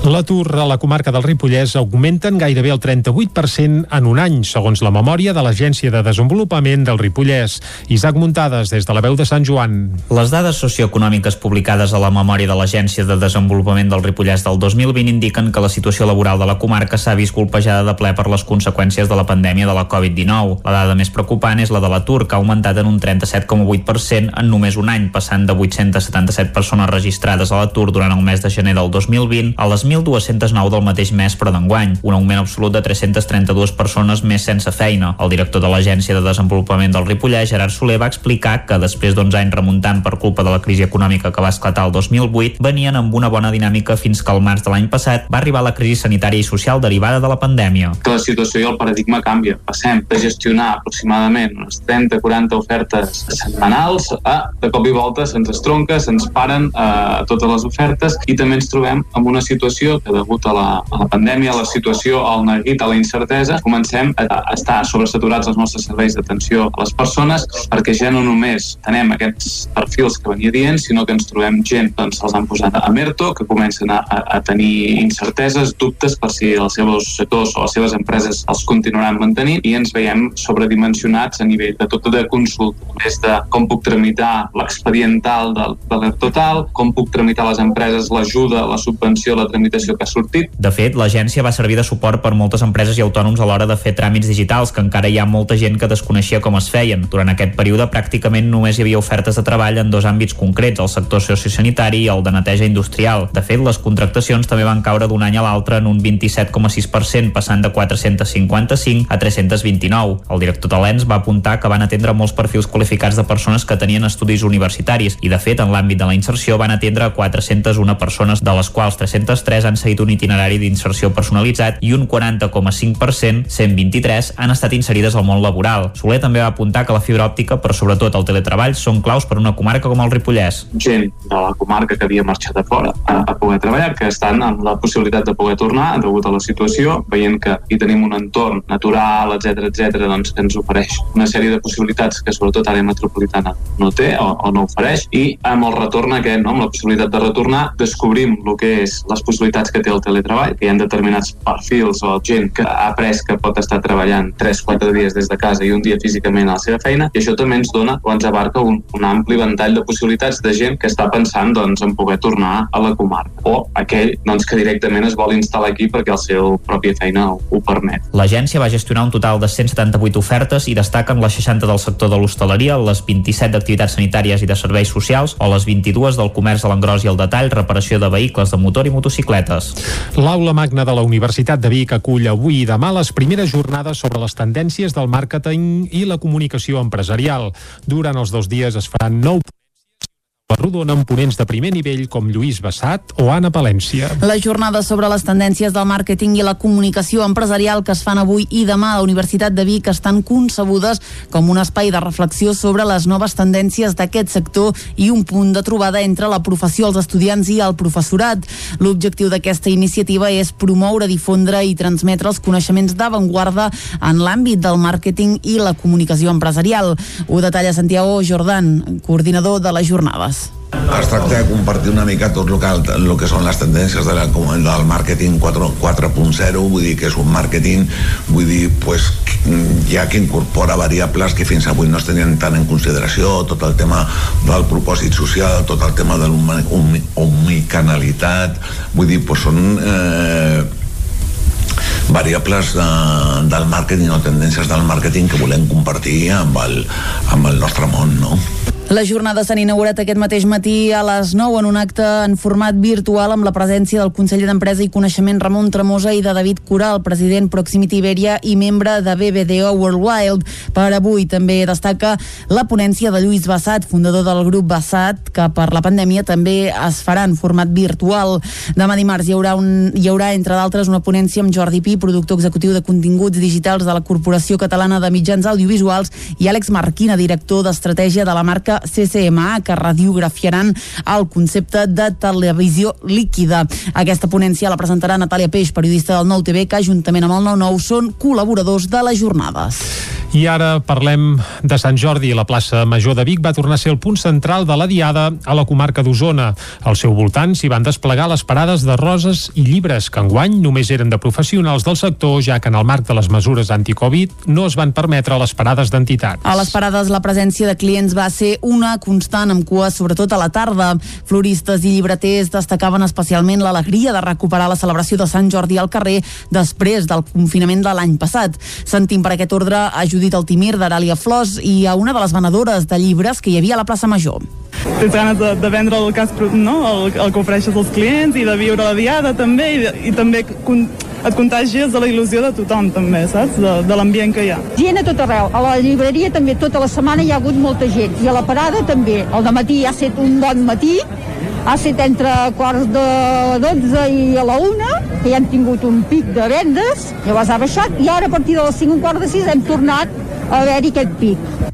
L'atur a la comarca del Ripollès augmenten gairebé el 38% en un any, segons la memòria de l'Agència de Desenvolupament del Ripollès. Isaac Muntades, des de la veu de Sant Joan.
Les dades socioeconòmiques publicades a la memòria de l'Agència de Desenvolupament del Ripollès del 2020 indiquen que la situació laboral de la comarca s'ha vist colpejada de ple per les conseqüències de la pandèmia de la Covid-19. La dada més preocupant és la de l'atur, que ha augmentat en un 37,8% en només un any, passant de 877 persones registrades a l'atur durant el mes de gener del 2020 a les 1.209 del mateix mes però d'enguany, un augment absolut de 332 persones més sense feina. El director de l'Agència de Desenvolupament del Ripollès, Gerard Soler, va explicar que després d'11 anys remuntant per culpa de la crisi econòmica que va esclatar el 2008, venien amb una bona dinàmica fins que al març de l'any passat va arribar la crisi sanitària i social derivada de la pandèmia.
Que la situació i el paradigma canvia. Passem de gestionar aproximadament unes 30-40 ofertes setmanals a de cop i volta se'ns estronca, se'ns paren eh, totes les ofertes i també ens trobem amb una situació que degut a la, a la pandèmia, a la situació, al neguit, a la incertesa, comencem a, a estar sobresaturats els nostres serveis d'atenció a les persones perquè ja no només tenem aquests perfils que venia dient, sinó que ens trobem gent, doncs se'ls han posat a Merto, que comencen a, a, tenir incerteses, dubtes per si els seus sectors o les seves empreses els continuaran mantenint i ens veiem sobredimensionats a nivell de tota de consulta, des de com puc tramitar l'expediental de, de l'ERT total, com puc tramitar les empreses l'ajuda, la subvenció, la tramitació que ha sortit.
De fet, l'agència va servir de suport per moltes empreses i autònoms a l'hora de fer tràmits digitals, que encara hi ha molta gent que desconeixia com es feien. Durant aquest període, pràcticament només hi havia ofertes de treball en dos àmbits concrets, el sector sociosanitari i el de neteja industrial. De fet, les contractacions també van caure d'un any a l'altre en un 27,6%, passant de 455 a 329. El director de l'ENS va apuntar que van atendre molts perfils qualificats de persones que tenien estudis universitaris i, de fet, en l'àmbit de la inserció van atendre 401 persones, de les quals 303 han seguit un itinerari d'inserció personalitzat i un 40,5%, 123, han estat inserides al món laboral. Soler també va apuntar que la fibra òptica, però sobretot el teletreball, són claus per una comarca com el Ripollès.
Gent de la comarca que havia marxat a fora a, a poder treballar, que estan amb la possibilitat de poder tornar degut a la situació, veient que hi tenim un entorn natural, etc etc, doncs que ens ofereix una sèrie de possibilitats que sobretot àrea metropolitana no té o, o no ofereix i amb el retorn aquest, no? amb la possibilitat de retornar, descobrim el que és les possibilitats que té el teletreball, que hi ha determinats perfils o gent que ha après que pot estar treballant 3-4 dies des de casa i un dia físicament a la seva feina, i això també ens dona o ens abarca un, un ampli ventall de possibilitats de gent que està pensant doncs, en poder tornar a la comarca, o aquell doncs, que directament es vol instal·lar aquí perquè el seu pròpia feina ho, ho permet.
L'agència va gestionar un total de 178 ofertes i destaquen les 60 del sector de l'hostaleria, les 27 d'activitats sanitàries i de serveis socials o les 22 del comerç a l'engròs i el detall, reparació de vehicles de motor i motocicletes.
L'aula magna de la Universitat de Vic acull avui i demà les primeres jornades sobre les tendències del màrqueting i la comunicació empresarial. Durant els dos dies es faran nou la rodona amb ponents de primer nivell com Lluís Bassat o Anna Palència.
La jornada sobre les tendències del màrqueting i la comunicació empresarial que es fan avui i demà a la Universitat de Vic estan concebudes com un espai de reflexió sobre les noves tendències d'aquest sector i un punt de trobada entre la professió, els estudiants i el professorat. L'objectiu d'aquesta iniciativa és promoure, difondre i transmetre els coneixements d'avantguarda en l'àmbit del màrqueting i la comunicació empresarial. Ho detalla Santiago Jordan, coordinador de les jornades.
Es tracta de compartir una mica tot el que, el que són les tendències de la, del màrqueting 4.0, vull dir que és un màrqueting, vull dir, pues, ja que incorpora variables que fins avui no es tenien tant en consideració, tot el tema del propòsit social, tot el tema de l'omnicanalitat, vull dir, pues són... Eh, variables de, del màrqueting o tendències del màrqueting que volem compartir amb el, amb el nostre món, no?
Les jornades s'han inaugurat aquest mateix matí a les 9 en un acte en format virtual amb la presència del conseller d'Empresa i Coneixement Ramon Tremosa i de David Coral, president Proximity Iberia i membre de BBDO Worldwide. Per avui també destaca la ponència de Lluís Bassat, fundador del grup Bassat, que per la pandèmia també es farà en format virtual. Demà dimarts hi haurà, un, hi haurà entre d'altres, una ponència amb Jordi Pi, productor executiu de continguts digitals de la Corporació Catalana de Mitjans Audiovisuals, i Àlex Marquina, director d'estratègia de la marca CCMA que radiografiaran el concepte de televisió líquida. Aquesta ponència la presentarà Natàlia Peix, periodista del Nou TV, que juntament amb el 9-9 són col·laboradors de les jornades.
I ara parlem de Sant Jordi. La plaça Major de Vic va tornar a ser el punt central de la Diada a la comarca d'Osona. Al seu voltant s'hi van desplegar les parades de roses i llibres, que enguany només eren de professionals del sector, ja que en el marc de les mesures anti-Covid no es van permetre les parades d'entitats.
A les parades la presència de clients va ser una constant amb cua, sobretot a la tarda. Floristes i llibreters destacaven especialment l'alegria de recuperar la celebració de Sant Jordi al carrer després del confinament de l'any passat. Sentim per aquest ordre a Judit Altimir d'Aràlia Flors i a una de les venedores de llibres que hi havia a la plaça Major.
Tens ganes de, de vendre el, cas, no? el, el que ofereixes als clients i de viure la diada també i, i també con, et contagies de la il·lusió de tothom també, saps? De, de l'ambient que hi ha.
Gent a tot arreu. A la llibreria també tota la setmana hi ha hagut molta gent. I a la parada també. El matí ha estat un bon matí, ha estat entre quarts de 12 i a la 1, que ja hem tingut un pic de vendes, llavors ha baixat, i ara a partir de les 5 un quart de 6 hem tornat a haver-hi aquest pic.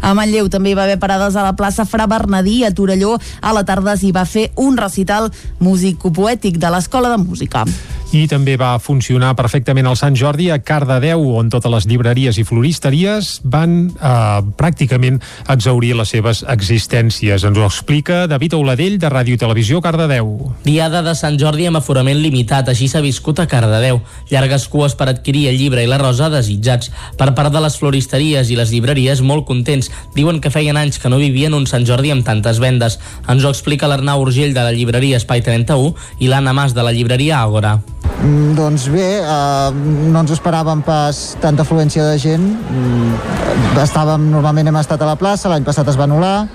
A Manlleu també hi va haver parades a la plaça Fra Bernadí, a Torelló. A la tarda s'hi va fer un recital músico-poètic de l'Escola de Música.
I també va funcionar perfectament el Sant Jordi a Cardedeu, on totes les llibreries i floristeries van eh, pràcticament exaurir les seves existències. Ens ho explica David Auladell, de Ràdio i Televisió, Cardedeu.
Diada de Sant Jordi amb aforament limitat, així s'ha viscut a Cardedeu. Llargues cues per adquirir el llibre i la rosa desitjats. Per part de les floristeries i les llibreries, molt contents. Diuen que feien anys que no vivien un Sant Jordi amb tantes vendes. Ens ho explica l'Arnau Urgell de la llibreria Espai 31 i l'Anna Mas de la llibreria Àgora.
Mm, doncs bé, eh, no ens esperàvem pas tanta afluència de gent. Mm, estàvem, normalment hem estat a la plaça, l'any passat es va anul·lar,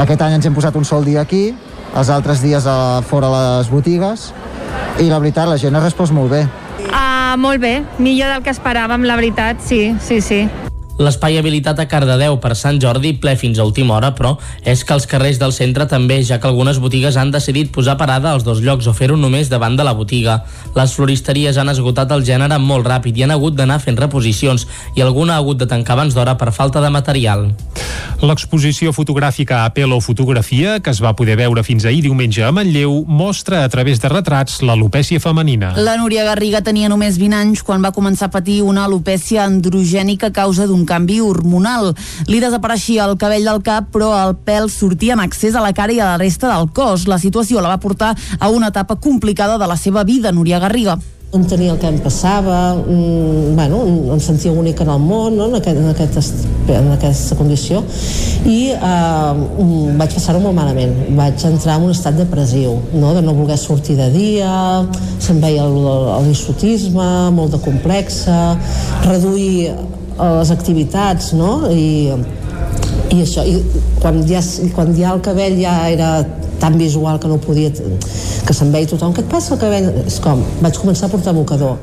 aquest any ens hem posat un sol dia aquí, els altres dies a fora les botigues, i la veritat, la gent ha respost molt bé.
Uh, molt bé, millor del que esperàvem, la veritat, sí, sí, sí.
L'espai habilitat a Cardedeu per Sant Jordi ple fins a última hora, però és que els carrers del centre també, ja que algunes botigues han decidit posar parada als dos llocs o fer-ho només davant de la botiga. Les floristeries han esgotat el gènere molt ràpid i han hagut d'anar fent reposicions i alguna ha hagut de tancar abans d'hora per falta de material.
L'exposició fotogràfica Apelo Fotografia, que es va poder veure fins ahir diumenge a Manlleu, mostra a través de retrats l'alopècia femenina.
La Núria Garriga tenia només 20 anys quan va començar a patir una alopècia androgènica a causa d'un canvi hormonal. Li desapareixia el cabell del cap, però el pèl sortia en accés a la cara i a la resta del cos. La situació la va portar a una etapa complicada de la seva vida, Núria Garriga
entenia el que em passava, mm, bueno, em sentia única en el món, no? en, aquest, en, aquest, en aquesta condició, i eh, vaig passar-ho molt malament. Vaig entrar en un estat depressiu, no? de no voler sortir de dia, se'm veia l'isotisme, molt de complexa, reduir les activitats, no? I, i això, i quan ja, quan ja el cabell ja era tan visual que no podia que se'n veia tothom, què et passa el cabell? És com, vaig començar a portar mocador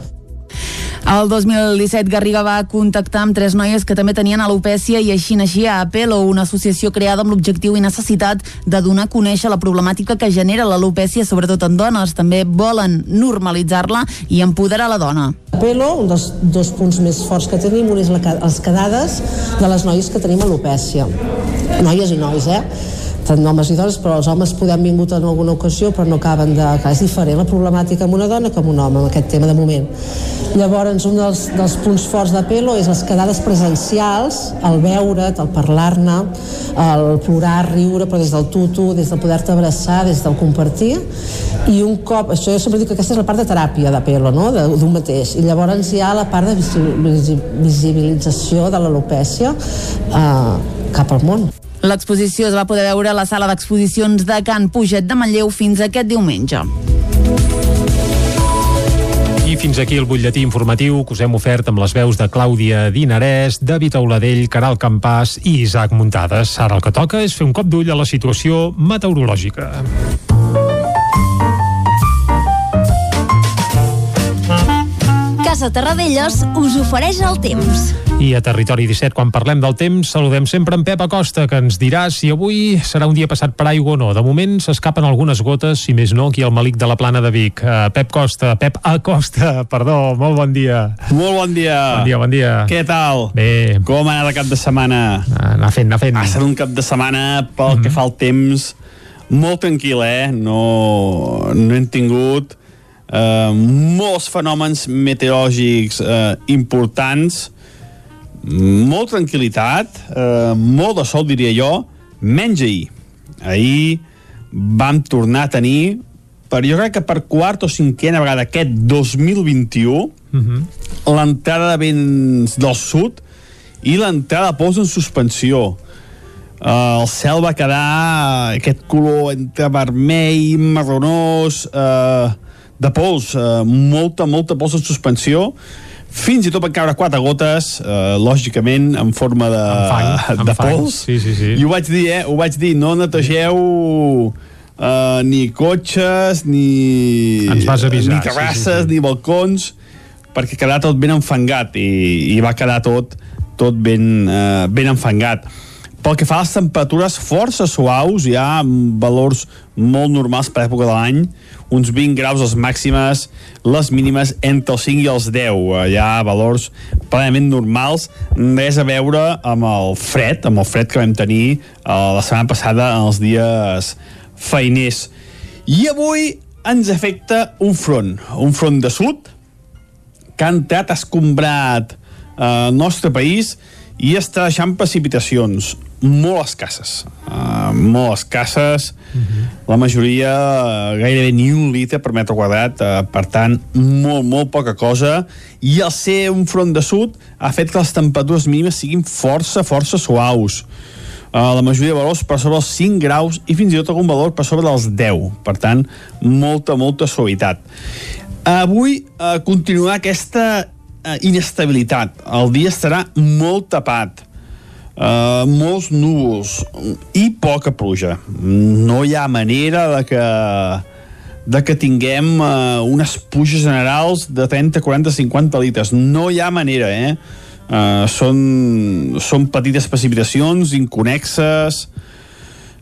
el 2017 Garriga va contactar amb tres noies que també tenien alopècia i així naixia Apelo, una associació creada amb l'objectiu i necessitat de donar a conèixer la problemàtica que genera l'alopècia, sobretot en dones. També volen normalitzar-la i empoderar la dona.
Apelo, un dels dos punts més forts que tenim, un és la, les quedades de les noies que tenim alopècia. Noies i nois, eh? Tant homes i dones, però els homes podem vingut en alguna ocasió però no acaben de... Clar, és diferent la problemàtica amb una dona que amb un home, amb aquest tema de moment. Llavors, un dels, dels punts forts de Pelo és les quedades presencials, el veure't, el parlar-ne, el plorar, riure, però des del tutu, des del poder-te abraçar, des del compartir, i un cop, això jo sempre dic que aquesta és la part de teràpia de Pelo, no?, d'un mateix, i llavors hi ha la part de visibilització de l'alopècia eh, cap al món.
L'exposició es va poder veure a la sala d'exposicions de Can Puget de Manlleu fins aquest diumenge.
I fins aquí el butlletí informatiu que us hem ofert amb les veus de Clàudia Dinarès, David Auladell, Caral Campàs i Isaac Muntades. Ara el que toca és fer un cop d'ull a la situació meteorològica.
Casa Terradellos us ofereix el temps.
I a Territori 17, quan parlem del temps, saludem sempre en Pep Acosta, que ens dirà si avui serà un dia passat per aigua o no. De moment s'escapen algunes gotes, si més no, aquí al Malic de la Plana de Vic. Uh, Pep Costa, Pep Acosta, perdó, molt bon dia.
Molt bon dia.
Bon dia, bon dia.
Què tal?
Bé.
Com ha anat el cap de setmana?
Anar fent, anar fent.
Ha estat un cap de setmana pel mm -hmm. que fa el temps molt tranquil, eh? No, no hem tingut eh, molts fenòmens meteorològics eh, importants, molt tranquil·litat, eh, molt de sol, diria jo, menys ahir. Ahir vam tornar a tenir, per jo crec que per quart o cinquena vegada aquest 2021,
Mm -hmm.
l'entrada de vents del sud i l'entrada de pols en suspensió. Uh, el cel va quedar aquest color entre vermell, marronós, uh, de pols, uh, molta, molta pols en suspensió, fins i tot van caure quatre gotes, uh, lògicament, en forma de,
fang,
de
fang.
pols.
Sí, sí, sí.
I ho vaig dir, eh? Ho vaig dir, no netegeu uh, ni cotxes, ni...
Ens vas avisar,
Ni terrasses,
sí, sí, sí.
ni balcons, perquè quedarà tot ben enfangat, i, i va quedar tot, tot ben, uh, ben enfangat. Pel que fa a les temperatures força suaus, hi ha valors molt normals per època de l'any, uns 20 graus les màximes, les mínimes entre els 5 i els 10. Eh, Hi ha valors plenament normals, res a veure amb el fred, amb el fred que vam tenir uh, la setmana passada en els dies feiners. I avui ens afecta un front, un front de sud, que ha entrat escombrat eh, el nostre país i està deixant precipitacions molt escasses. Uh, molt escasses. La majoria uh, gairebé ni un litre per metre quadrat. Uh, per tant molt molt poca cosa. I el ser un front de sud ha fet que les temperatures mínimes siguin força força suaus. Uh, la majoria de valors per sobre els 5 graus i fins i tot algun valor per sobre dels 10 per tant, molta, molta suavitat. Avui uh, continuarà aquesta uh, inestabilitat. El dia estarà molt tapat uh, molts núvols i poca pluja no hi ha manera de que de que tinguem uh, unes puges generals de 30, 40, 50 litres no hi ha manera, eh? Uh, són, són petites precipitacions inconexes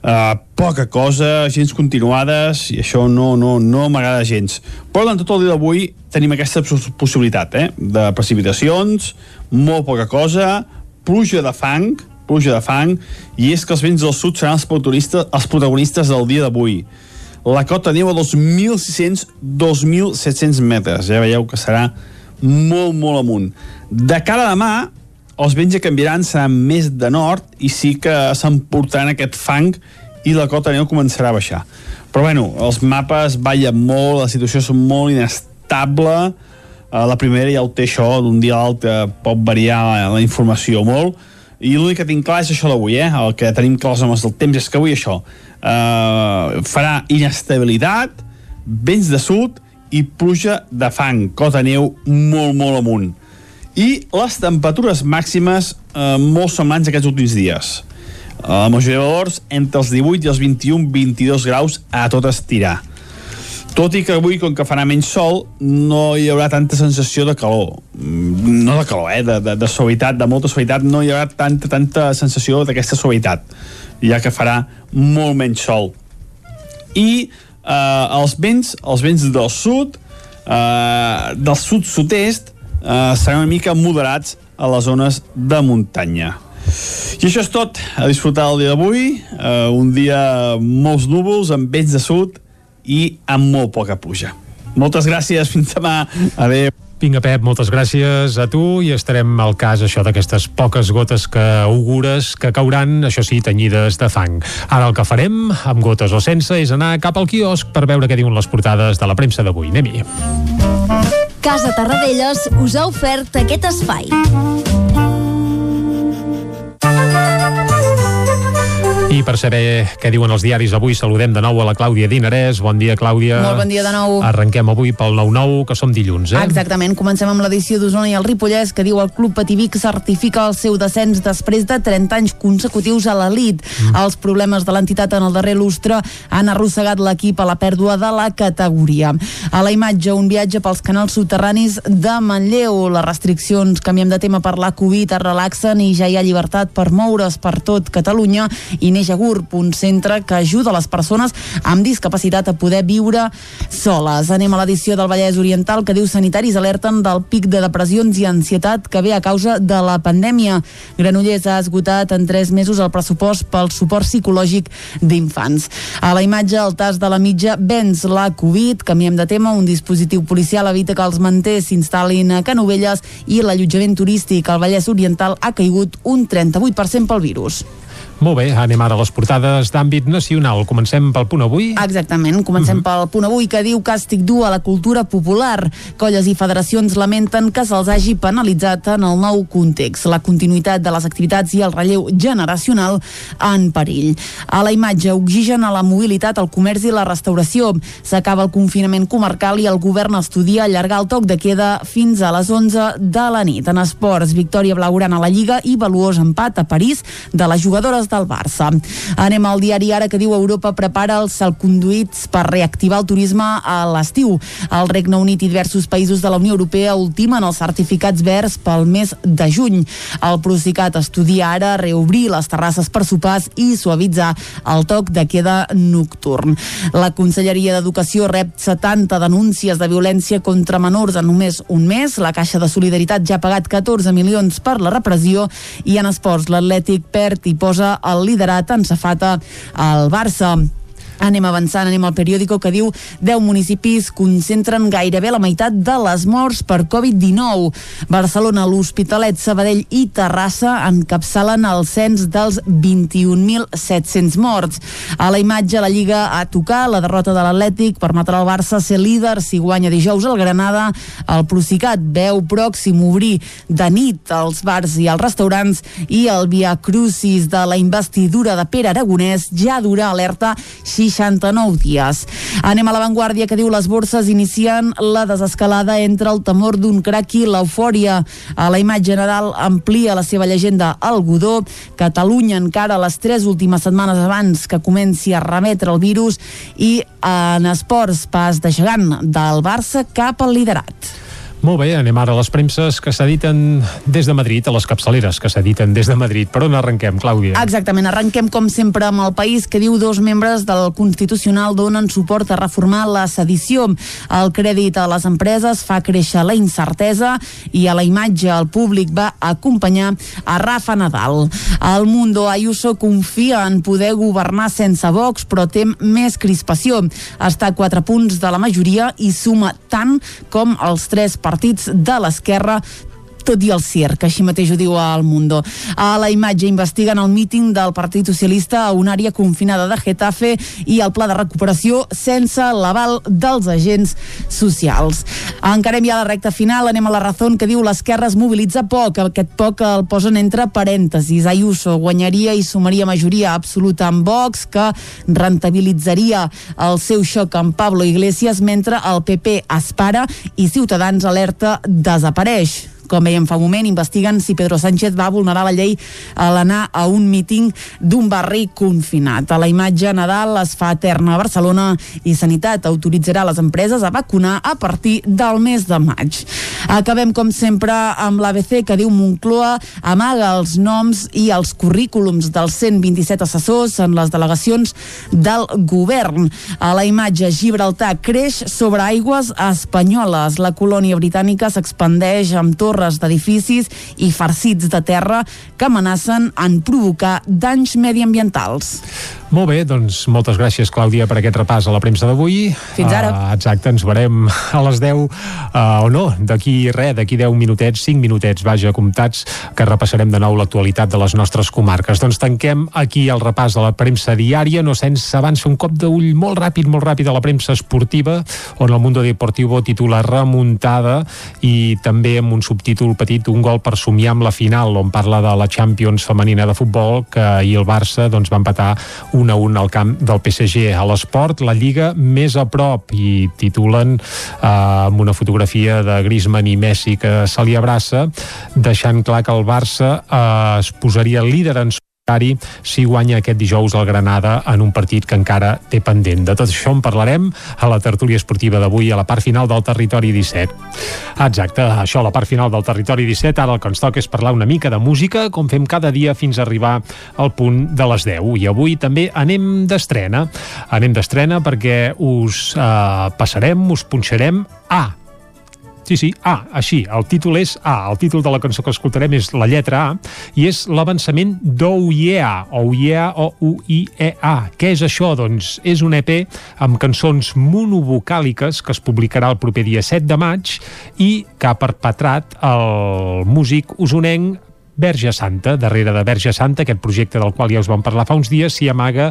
uh, poca cosa, gens continuades i això no, no, no m'agrada gens però durant tot el dia d'avui tenim aquesta pos- possibilitat eh? de precipitacions molt poca cosa pluja de fang pluja de fang i és que els vents del sud seran els protagonistes, els protagonistes del dia d'avui la cota neu a 2.600-2.700 metres. Ja veieu que serà molt, molt amunt. De cara a demà, els vents ja canviaran, seran més de nord i sí que s'emportaran aquest fang i la cota neu començarà a baixar. Però bueno, els mapes ballen molt, la situació és molt inestable, la primera ja ho té això, d'un dia a l'altre pot variar la, la informació molt, i l'únic que tinc clar és això d'avui, eh? El que tenim clars amb els del temps és que avui això uh, farà inestabilitat, vents de sud i pluja de fang, cota neu molt, molt amunt. I les temperatures màximes uh, molt semblants aquests últims dies. Uh, la majoria de valors entre els 18 i els 21-22 graus a tot estirar. Tot i que avui, com que farà menys sol, no hi haurà tanta sensació de calor. Mm, No de calor, eh? De, de, de suavitat, de molta suavitat. No hi haurà tanta, tanta sensació d'aquesta suavitat, ja que farà molt menys sol. I eh, els vents, els vents del sud, eh, del sud-sud-est, eh, seran una mica moderats a les zones de muntanya. I això és tot. A disfrutar el dia d'avui. Eh, un dia molts núvols, amb vents de sud i amb molt poca pluja. Moltes gràcies. Fins demà. Adéu.
Vinga, Pep, moltes gràcies a tu i estarem al cas això d'aquestes poques gotes que augures que cauran, això sí, tenyides de fang. Ara el que farem, amb gotes o sense, és anar cap al quiosc per veure què diuen les portades de la premsa d'avui. Anem-hi.
Casa Tarradellas us ha ofert aquest espai.
I per saber què diuen els diaris avui saludem de nou a la Clàudia Dinarès. Bon dia, Clàudia.
Molt bon dia de nou.
Arrenquem avui pel 9-9, que som dilluns, eh?
Exactament, comencem amb l'edició d'Osona i el Ripollès, que diu el Club Pativic certifica el seu descens després de 30 anys consecutius a l'elit. Mm. Els problemes de l'entitat en el darrer lustre han arrossegat l'equip a la pèrdua de la categoria. A la imatge, un viatge pels canals subterranis de Manlleu. Les restriccions, canviem de tema per la Covid, es relaxen i ja hi ha llibertat per moure's per tot Catalunya i neix a GURB, un centre que ajuda les persones amb discapacitat a poder viure soles. Anem a l'edició del Vallès Oriental que diu sanitaris alerten del pic de depressions i ansietat que ve a causa de la pandèmia. Granollers ha esgotat en tres mesos el pressupost pel suport psicològic d'infants. A la imatge, el tas de la mitja venç la Covid, canviem de tema, un dispositiu policial evita que els manters s'instal·lin a Canovelles i l'allotjament turístic al Vallès Oriental ha caigut un 38% pel virus.
Molt bé, anem ara a les portades d'àmbit nacional. Comencem pel punt avui.
Exactament, comencem uh -huh. pel punt avui que diu càstig dur a la cultura popular. Colles i federacions lamenten que se'ls hagi penalitzat en el nou context. La continuïtat de les activitats i el relleu generacional en perill. A la imatge, oxigen a la mobilitat, el comerç i la restauració. S'acaba el confinament comarcal i el govern estudia allargar el toc de queda fins a les 11 de la nit. En esports, victòria blaugrana a la Lliga i valuós empat a París de les jugadores del Barça. Anem al diari Ara que diu Europa prepara els salconduits per reactivar el turisme a l'estiu. El Regne Unit i diversos països de la Unió Europea ultimen els certificats verds pel mes de juny. El Procicat estudia ara reobrir les terrasses per sopars i suavitzar el toc de queda nocturn. La Conselleria d'Educació rep 70 denúncies de violència contra menors en només un mes. La Caixa de Solidaritat ja ha pagat 14 milions per la repressió i en esports l'Atlètic perd i posa el liderat en safata al Barça. Anem avançant, anem al periòdico que diu 10 municipis concentren gairebé la meitat de les morts per Covid-19. Barcelona, l'Hospitalet, Sabadell i Terrassa encapçalen el cens dels 21.700 morts. A la imatge, la Lliga a tocar la derrota de l'Atlètic permetrà al Barça ser líder si guanya dijous el Granada. El Procicat veu pròxim obrir de nit els bars i els restaurants i el Via Crucis de la investidura de Pere Aragonès ja dura alerta 69 dies. Anem a l'avantguàrdia que diu les borses inicien la desescalada entre el temor d'un crac i l'eufòria. A la imatge general amplia la seva llegenda al Godó. Catalunya encara les tres últimes setmanes abans que comenci a remetre el virus i en esports pas de gegant del Barça cap al liderat.
Molt bé, anem ara a les premses que s'editen des de Madrid, a les capçaleres que s'editen des de Madrid. Per on arrenquem, Clàudia?
Exactament, arrenquem com sempre amb el país que diu dos membres del Constitucional donen suport a reformar la sedició. El crèdit a les empreses fa créixer la incertesa i a la imatge el públic va acompanyar a Rafa Nadal. El Mundo Ayuso confia en poder governar sense Vox, però tem més crispació. Està a quatre punts de la majoria i suma tant com els tres partits de l'esquerra tot i el CIR, que així mateix ho diu al Mundo. A la imatge investiguen el míting del Partit Socialista a una àrea confinada de Getafe i el pla de recuperació sense l'aval dels agents socials. Encarem ja la recta final, anem a la raó que diu l'esquerra es mobilitza poc, aquest poc el posen entre parèntesis. Ayuso guanyaria i sumaria majoria absoluta amb Vox, que rentabilitzaria el seu xoc amb Pablo Iglesias, mentre el PP espara i Ciutadans alerta desapareix com veiem fa un moment, investiguen si Pedro Sánchez va vulnerar la llei a l'anar a un míting d'un barri confinat. A la imatge Nadal es fa eterna a Barcelona i Sanitat autoritzarà les empreses a vacunar a partir del mes de maig. Acabem, com sempre, amb l'ABC que diu Moncloa amaga els noms i els currículums dels 127 assessors en les delegacions del govern. A la imatge Gibraltar creix sobre aigües espanyoles. La colònia britànica s'expandeix amb torres torres d'edificis i farcits de terra que amenacen en provocar danys mediambientals.
Molt bé, doncs moltes gràcies, Clàudia, per aquest repàs a la premsa d'avui.
Fins ara.
Uh, exacte, ens veurem a les 10, uh, o no, d'aquí res, d'aquí 10 minutets, 5 minutets, vaja, comptats, que repassarem de nou l'actualitat de les nostres comarques. Doncs tanquem aquí el repàs de la premsa diària, no sense abans un cop d'ull molt ràpid, molt ràpid a la premsa esportiva, on el Mundo Deportivo titula remuntada i també amb un subtítol petit, un gol per somiar amb la final, on parla de la Champions femenina de futbol, que ahir el Barça doncs, va empatar 1 a 1 al camp del PSG. A l'esport, la Lliga més a prop i titulen eh, amb una fotografia de Griezmann i Messi que se li abraça, deixant clar que el Barça eh, es posaria líder en solitari si guanya aquest dijous el Granada en un partit que encara té pendent. De tot això en parlarem a la tertúlia esportiva d'avui a la part final del Territori 17. Exacte, això a la part final del Territori 17. Ara el que ens toca és parlar una mica de música, com fem cada dia fins a arribar al punt de les 10. I avui també anem d'estrena. Anem d'estrena perquè us eh, passarem, us punxarem a Sí, sí, A, així, el títol és A, el títol de la cançó que escoltarem és la lletra A, i és l'avançament d'Ou Yeah, Ou Yeah o U-I-E-A. Què és això? Doncs és un EP amb cançons monovocàliques que es publicarà el proper dia 7 de maig i que ha perpetrat el músic usonenc Verge Santa. Darrere de Verge Santa, aquest projecte del qual ja us vam parlar fa uns dies, s'hi amaga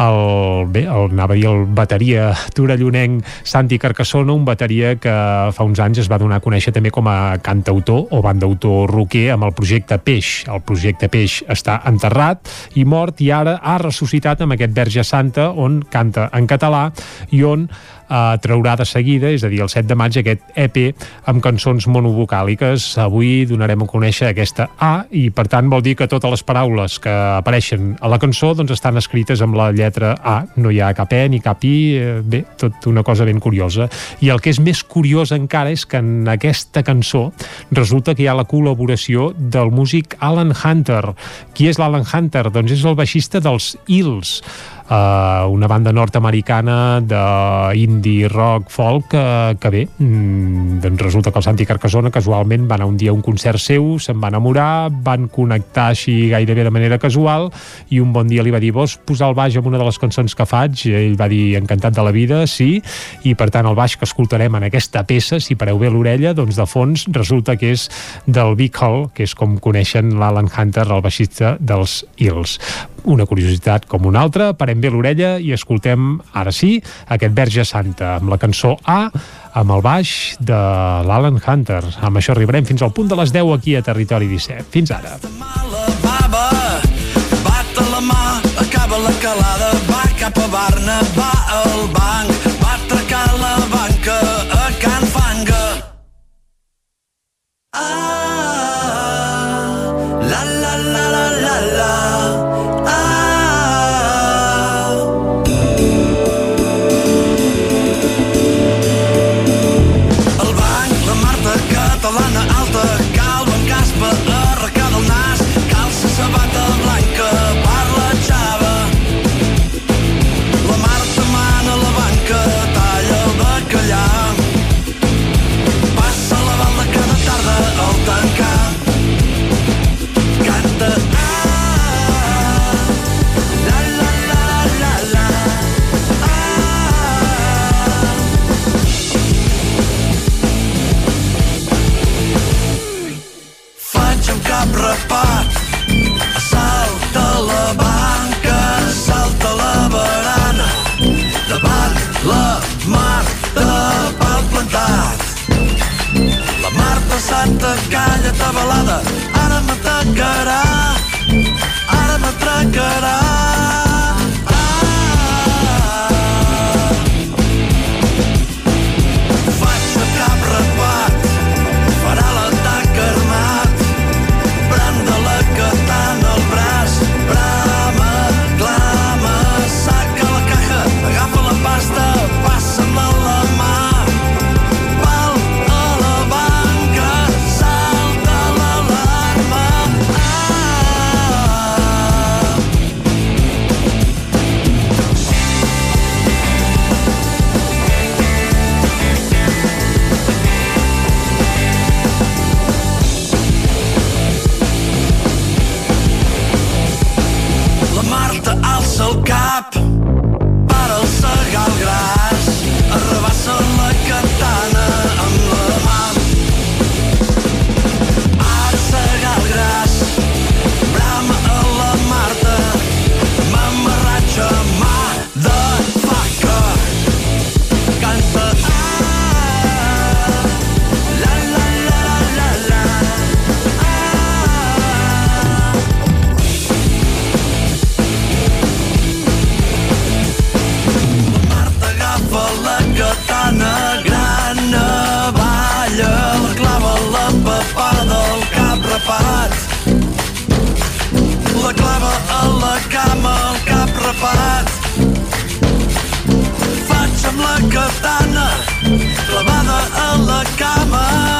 el, bé, el, anava a dir el bateria torellonenc Santi Carcassona, un bateria que fa uns anys es va donar a conèixer també com a cantautor o bandautor roquer amb el projecte Peix. El projecte Peix està enterrat i mort i ara ha ressuscitat amb aquest Verge Santa on canta en català i on eh, traurà de seguida, és a dir, el 7 de maig, aquest EP amb cançons monovocàliques. Avui donarem a conèixer aquesta A i, per tant, vol dir que totes les paraules que apareixen a la cançó doncs, estan escrites amb la lletra A. No hi ha cap E ni cap I, eh, bé, tot una cosa ben curiosa. I el que és més curiós encara és que en aquesta cançó resulta que hi ha la col·laboració del músic Alan Hunter. Qui és l'Alan Hunter? Doncs és el baixista dels Hills, uh, una banda nord-americana d'indie rock folk que, que bé, mm, doncs resulta que el Santi Carcassona casualment va anar un dia a un concert seu, se'n va enamorar van connectar així gairebé de manera casual i un bon dia li va dir vols posar el baix en una de les cançons que faig? ell va dir encantat de la vida, sí i per tant el baix que escoltarem en aquesta peça si pareu bé l'orella, doncs de fons resulta que és del Big Hall que és com coneixen l'Alan Hunter, el baixista dels Hills una curiositat com una altra, parem bé l'orella i escoltem, ara sí, aquest Verge Santa, amb la cançó A, amb el baix de l'Alan Hunter. Amb això arribarem fins al punt de les 10 aquí a Territori 17. Fins ara.
Bata la mà, acaba la calada, va cap a Barna, va al banc, va atracar la banca a Can Fanga. Ah, Santa calla tabalada, ara m'atacarà, ara m'atracarà. Rapat. Faig amb la katana, clavada a la cama.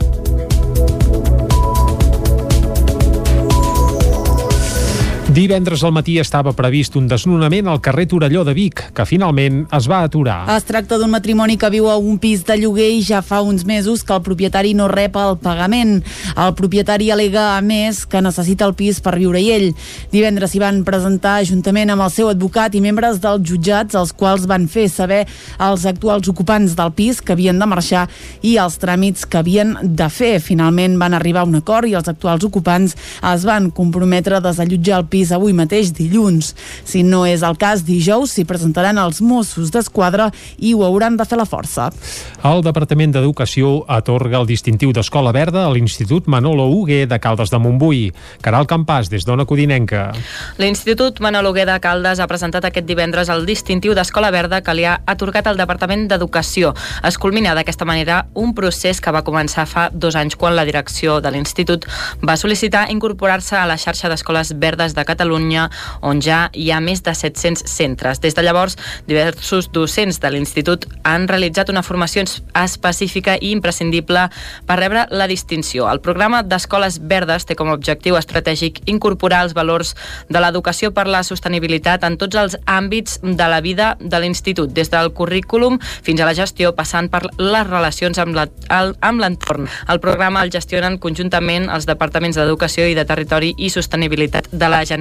Divendres al matí estava previst un desnonament al carrer Torelló de Vic, que finalment es va aturar.
Es tracta d'un matrimoni que viu a un pis de lloguer i ja fa uns mesos que el propietari no rep el pagament. El propietari alega, a més, que necessita el pis per viure-hi ell. Divendres s'hi van presentar juntament amb el seu advocat i membres dels jutjats, els quals van fer saber als actuals ocupants del pis que havien de marxar i els tràmits que havien de fer. Finalment van arribar a un acord i els actuals ocupants es van comprometre a desallotjar el pis avui mateix dilluns. Si no és el cas, dijous s'hi presentaran els Mossos d'Esquadra i ho hauran de fer la força.
El Departament d'Educació atorga el distintiu d'Escola Verda a l'Institut Manolo Hugué de Caldes de Montbui. Caral Campàs, des d'Ona Codinenca.
L'Institut Manolo Hugué de Caldes ha presentat aquest divendres el distintiu d'Escola Verda que li ha atorgat el Departament d'Educació. Es culmina d'aquesta manera un procés que va començar fa dos anys quan la direcció de l'Institut va sol·licitar incorporar-se a la xarxa d'escoles verdes de Catalunya, on ja hi ha més de 700 centres. Des de llavors, diversos docents de l'Institut han realitzat una formació específica i imprescindible per rebre la distinció. El programa d'Escoles Verdes té com a objectiu estratègic incorporar els valors de l'educació per la sostenibilitat en tots els àmbits de la vida de l'Institut, des del currículum fins a la gestió, passant per les relacions amb l'entorn. El programa el gestionen conjuntament els departaments d'Educació i de Territori i Sostenibilitat de la Generalitat.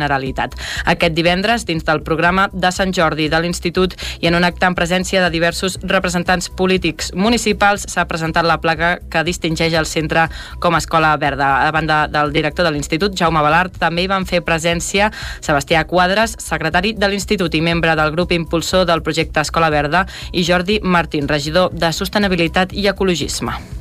Aquest divendres, dins del programa de Sant Jordi de l'Institut i en un acte en presència de diversos representants polítics municipals, s'ha presentat la placa que distingeix el centre com a escola verda. A banda del director de l'Institut, Jaume Balart, també hi van fer presència Sebastià Quadres, secretari de l'Institut i membre del grup impulsor del projecte Escola Verda, i Jordi Martín, regidor de Sostenibilitat i Ecologisme.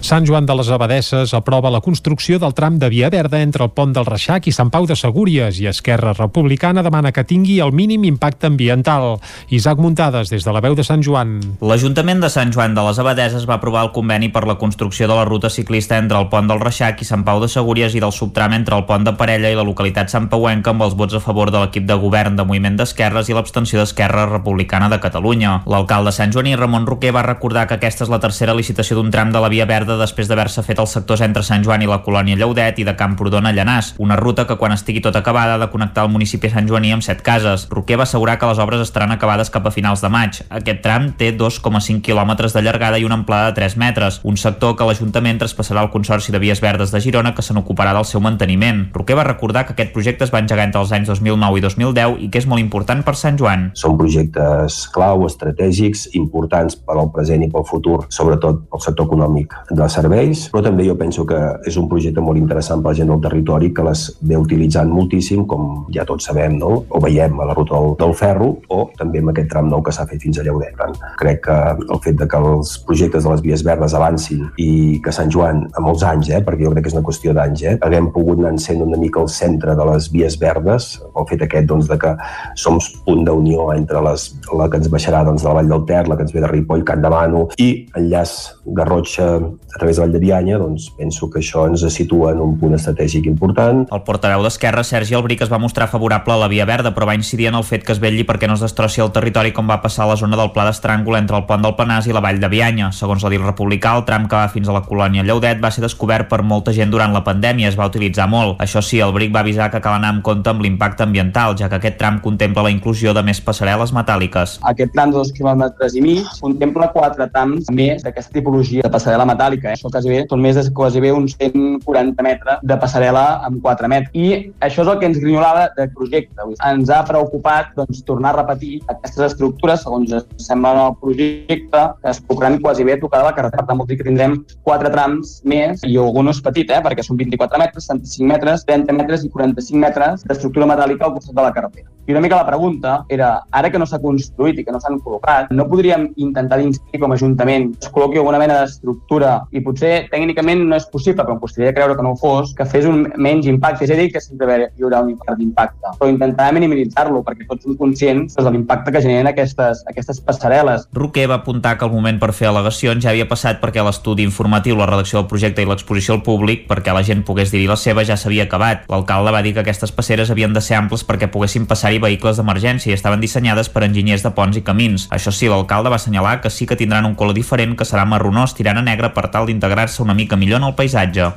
Sant Joan de les Abadesses aprova la construcció del tram de Via Verda entre el pont del Reixac i Sant Pau de Segúries i Esquerra Republicana demana que tingui el mínim impacte ambiental. Isaac Muntades, des de la veu de Sant Joan.
L'Ajuntament de Sant Joan de les Abadeses va aprovar el conveni per la construcció de la ruta ciclista entre el pont del Reixac i Sant Pau de Segúries i del subtram entre el pont de Parella i la localitat Sant Pauenca amb els vots a favor de l'equip de govern de Moviment d'Esquerres i l'abstenció d'Esquerra Republicana de Catalunya. L'alcalde Sant Joaní Ramon Roquer va recordar que aquesta és la tercera licitació d'un tram de la Via Verda després d'haver-se fet els sectors entre Sant Joan i la colònia Lleudet i de Camprodon a Llanàs, una ruta que quan estigui tot acabada ha de connectar el municipi de Sant Joaní amb set cases. Roquer va assegurar que les obres estaran acabades cap a finals de maig. Aquest tram té 2,5 quilòmetres de llargada i una amplada de 3 metres, un sector que l'Ajuntament traspassarà al Consorci de Vies Verdes de Girona que se n'ocuparà del seu manteniment. Roquer va recordar que aquest projecte es va engegar entre els anys 2009 i 2010 i que és molt important per Sant Joan.
Són projectes clau, estratègics, importants per al present i pel futur, sobretot pel sector econòmic de serveis, però també jo penso que és un projecte molt interessant per la gent del territori que les ve utilitzant moltíssim, com ja tots sabem, no? o veiem a la ruta del, del ferro, o també amb aquest tram nou que s'ha fet fins a Lleudet. Crec que el fet de que els projectes de les vies verdes avancin i que Sant Joan, a molts anys, eh, perquè jo crec que és una qüestió d'anys, eh, haguem pogut anar sent una mica el centre de les vies verdes, el fet aquest doncs, de que som punt d'unió entre les, la que ens baixarà doncs, de la Vall del Ter, la que ens ve de Ripoll, Can de Mano, i enllaç Garrotxa a través de Vall de Bianya, doncs penso que això ens situa en un punt estratègic important.
El portaveu d'Esquerra, Sergi Albric, es va mostrar favorable a la Via Verda, però va incidir en el fet que es vetlli perquè no es destrossi el territori com va passar a la zona del Pla d'Estràngol entre el pont del Penàs i la Vall de Bianya. Segons la dil republicà, el tram que va fins a la colònia Lleudet va ser descobert per molta gent durant la pandèmia, es va utilitzar molt. Això sí, el Bric va avisar que cal anar amb compte amb l'impacte ambiental, ja que aquest tram contempla la inclusió de més passarel·les metàl·liques.
Aquest tram de dos quilòmetres i mig contempla quatre trams més d'aquesta tipologia de passarel·la metàl·lica. Eh? Això quasi bé, són més de quasi bé uns 140 metres de passarel·la amb 4 metres. I això és el que ens grinyolava del projecte. Ens ha preocupat doncs, tornar a repetir aquestes estructures, segons sembla en el projecte, que es colocaran quasi bé tocar la carretera. Per tant, vol dir que tindrem quatre trams més i algun és petit, eh? perquè són 24 metres, 65 metres, 30 metres i 45 metres d'estructura metàl·lica al costat de la carretera. I una mica la pregunta era, ara que no s'ha construït i que no s'han col·locat, no podríem intentar d'inscriure com a Ajuntament es col·loqui alguna mena d'estructura i potser tècnicament no és possible, però em costaria creure que no ho fos, que fes un menys impacte. És a dir, que sempre hi haurà un impacte d'impacte, però intentar minimitzar-lo perquè tots som conscients doncs, de l'impacte que generen aquestes, aquestes passarel·les.
Roquer va apuntar que el moment per fer al·legacions ja havia passat perquè l'estudi informatiu, la redacció del projecte i l'exposició al públic perquè la gent pogués dir-hi la seva ja s'havia acabat. L'alcalde va dir que aquestes passeres havien de ser amples perquè poguessin passar-hi vehicles d'emergència i estaven dissenyades per enginyers de ponts i camins. Això sí, l'alcalde va assenyalar que sí que tindran un color diferent que serà marronós tirant a negre per tal d'integrar-se una mica millor en el paisatge.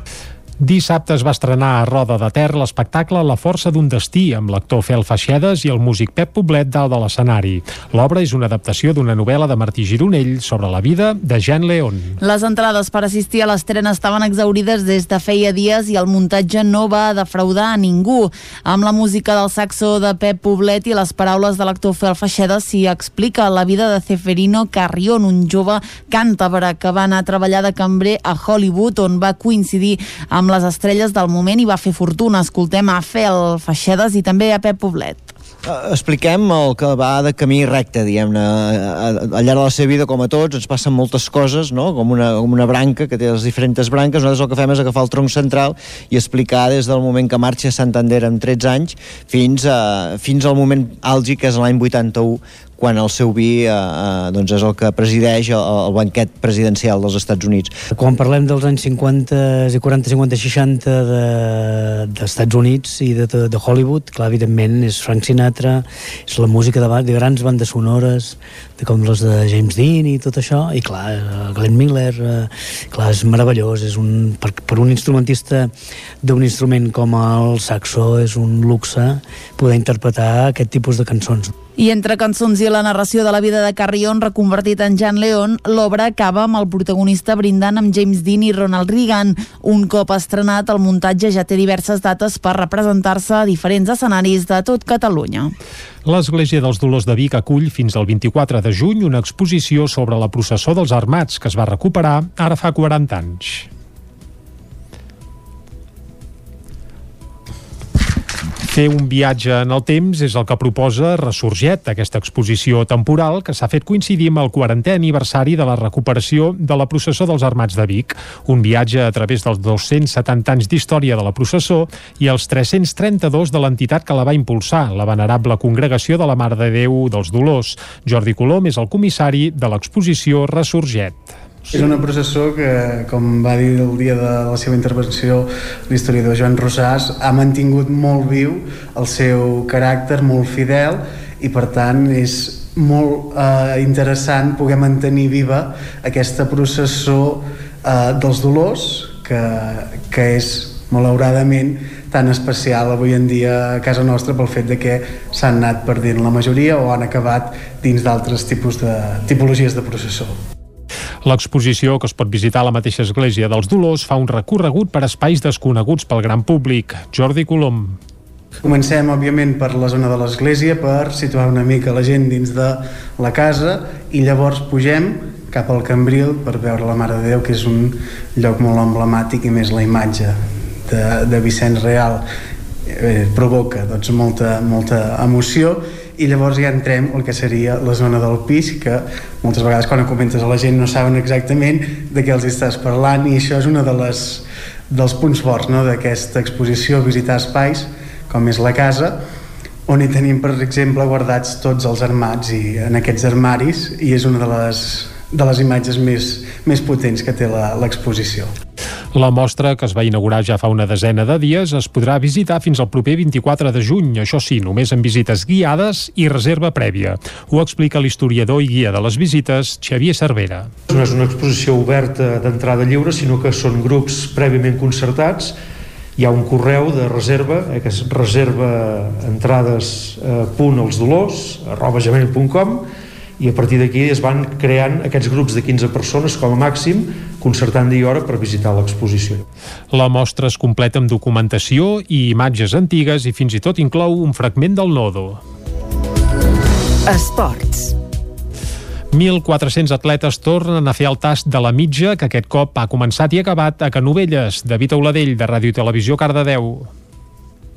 Dissabte es va estrenar a Roda de Ter l'espectacle La força d'un destí amb l'actor Fel Faixedes i el músic Pep Poblet dalt de l'escenari. L'obra és una adaptació d'una novel·la de Martí Gironell sobre la vida de Jean León.
Les entrades per assistir a l'estrena estaven exaurides des de feia dies i el muntatge no va defraudar a ningú. Amb la música del saxo de Pep Poblet i les paraules de l'actor Fel Faixedes s'hi explica la vida de Ceferino Carrion, un jove càntabre que va anar a treballar de cambrer a Hollywood on va coincidir amb amb les estrelles del moment i va fer fortuna. Escoltem a Fel Feixedes i també a Pep Poblet.
Uh, expliquem el que va de camí recte, diguem-ne. Al llarg de la seva vida, com a tots, ens passen moltes coses, no? com, una, com una branca que té les diferents branques. Nosaltres el que fem és agafar el tronc central i explicar des del moment que marxa a Santander amb 13 anys fins, a, fins al moment àlgic, que és l'any 81, quan el seu vi eh, eh, doncs és el que presideix el, el banquet presidencial dels Estats Units.
Quan parlem dels anys 50 i 40, 50, 60 de, d'Estats Units i de, de, de Hollywood, clar, evidentment és Frank Sinatra, és la música de, de grans bandes sonores, de com les de James Dean i tot això, i clar, Glenn Miller, eh, clar, és meravellós, és un, per, per un instrumentista d'un instrument com el saxo és un luxe poder interpretar aquest tipus de cançons.
I entre cançons i la narració de la vida de Carrion reconvertit en Jean Leon, l'obra acaba amb el protagonista brindant amb James Dean i Ronald Reagan. Un cop estrenat, el muntatge ja té diverses dates per representar-se a diferents escenaris de tot Catalunya.
L'Església dels Dolors de Vic acull fins al 24 de juny una exposició sobre la processó dels armats que es va recuperar ara fa 40 anys. Fer un viatge en el temps és el que proposa Ressorget, aquesta exposició temporal que s'ha fet coincidir amb el 40è aniversari de la recuperació de la processó dels Armats de Vic. Un viatge a través dels 270 anys d'història de la processó i els 332 de l'entitat que la va impulsar, la venerable Congregació de la Mare de Déu dels Dolors. Jordi Colom és el comissari de l'exposició Ressorget.
És una processó que, com va dir el dia de la seva intervenció l'historiador Joan Rosàs, ha mantingut molt viu el seu caràcter, molt fidel, i per tant és molt eh, interessant poder mantenir viva aquesta processó eh, dels dolors, que, que és malauradament tan especial avui en dia a casa nostra pel fet de que s'han anat perdent la majoria o han acabat dins d'altres tipus de tipologies de processó.
L'exposició, que es pot visitar a la mateixa església dels Dolors, fa un recorregut per espais desconeguts pel gran públic. Jordi Colom.
Comencem, òbviament, per la zona de l'església, per situar una mica la gent dins de la casa, i llavors pugem cap al Cambril per veure la Mare de Déu, que és un lloc molt emblemàtic i més la imatge de, de Vicenç Real eh, provoca doncs, molta, molta emoció i llavors ja entrem el que seria la zona del pis que moltes vegades quan ho comentes a la gent no saben exactament de què els estàs parlant i això és una de les, dels punts forts no? d'aquesta exposició visitar espais com és la casa on hi tenim per exemple guardats tots els armats i en aquests armaris i és una de les de les imatges més, més potents que té l'exposició.
La mostra, que es va inaugurar ja fa una desena de dies, es podrà visitar fins al proper 24 de juny, això sí, només amb visites guiades i reserva prèvia. Ho explica l'historiador i guia de les visites, Xavier Cervera.
No és una exposició oberta d'entrada lliure, sinó que són grups prèviament concertats. Hi ha un correu de reserva, eh, que és reserva entrades eh, punt dolors, arroba gmail.com, i a partir d'aquí es van creant aquests grups de 15 persones com a màxim, concertant dia i hora per visitar l'exposició.
La mostra es completa amb documentació i imatges antigues i fins i tot inclou un fragment del nodo.
Esports.
1.400 atletes tornen a fer el tast de la mitja que aquest cop ha començat i acabat a Canovelles. David Auladell, de Ràdio i Televisió, Cardedeu.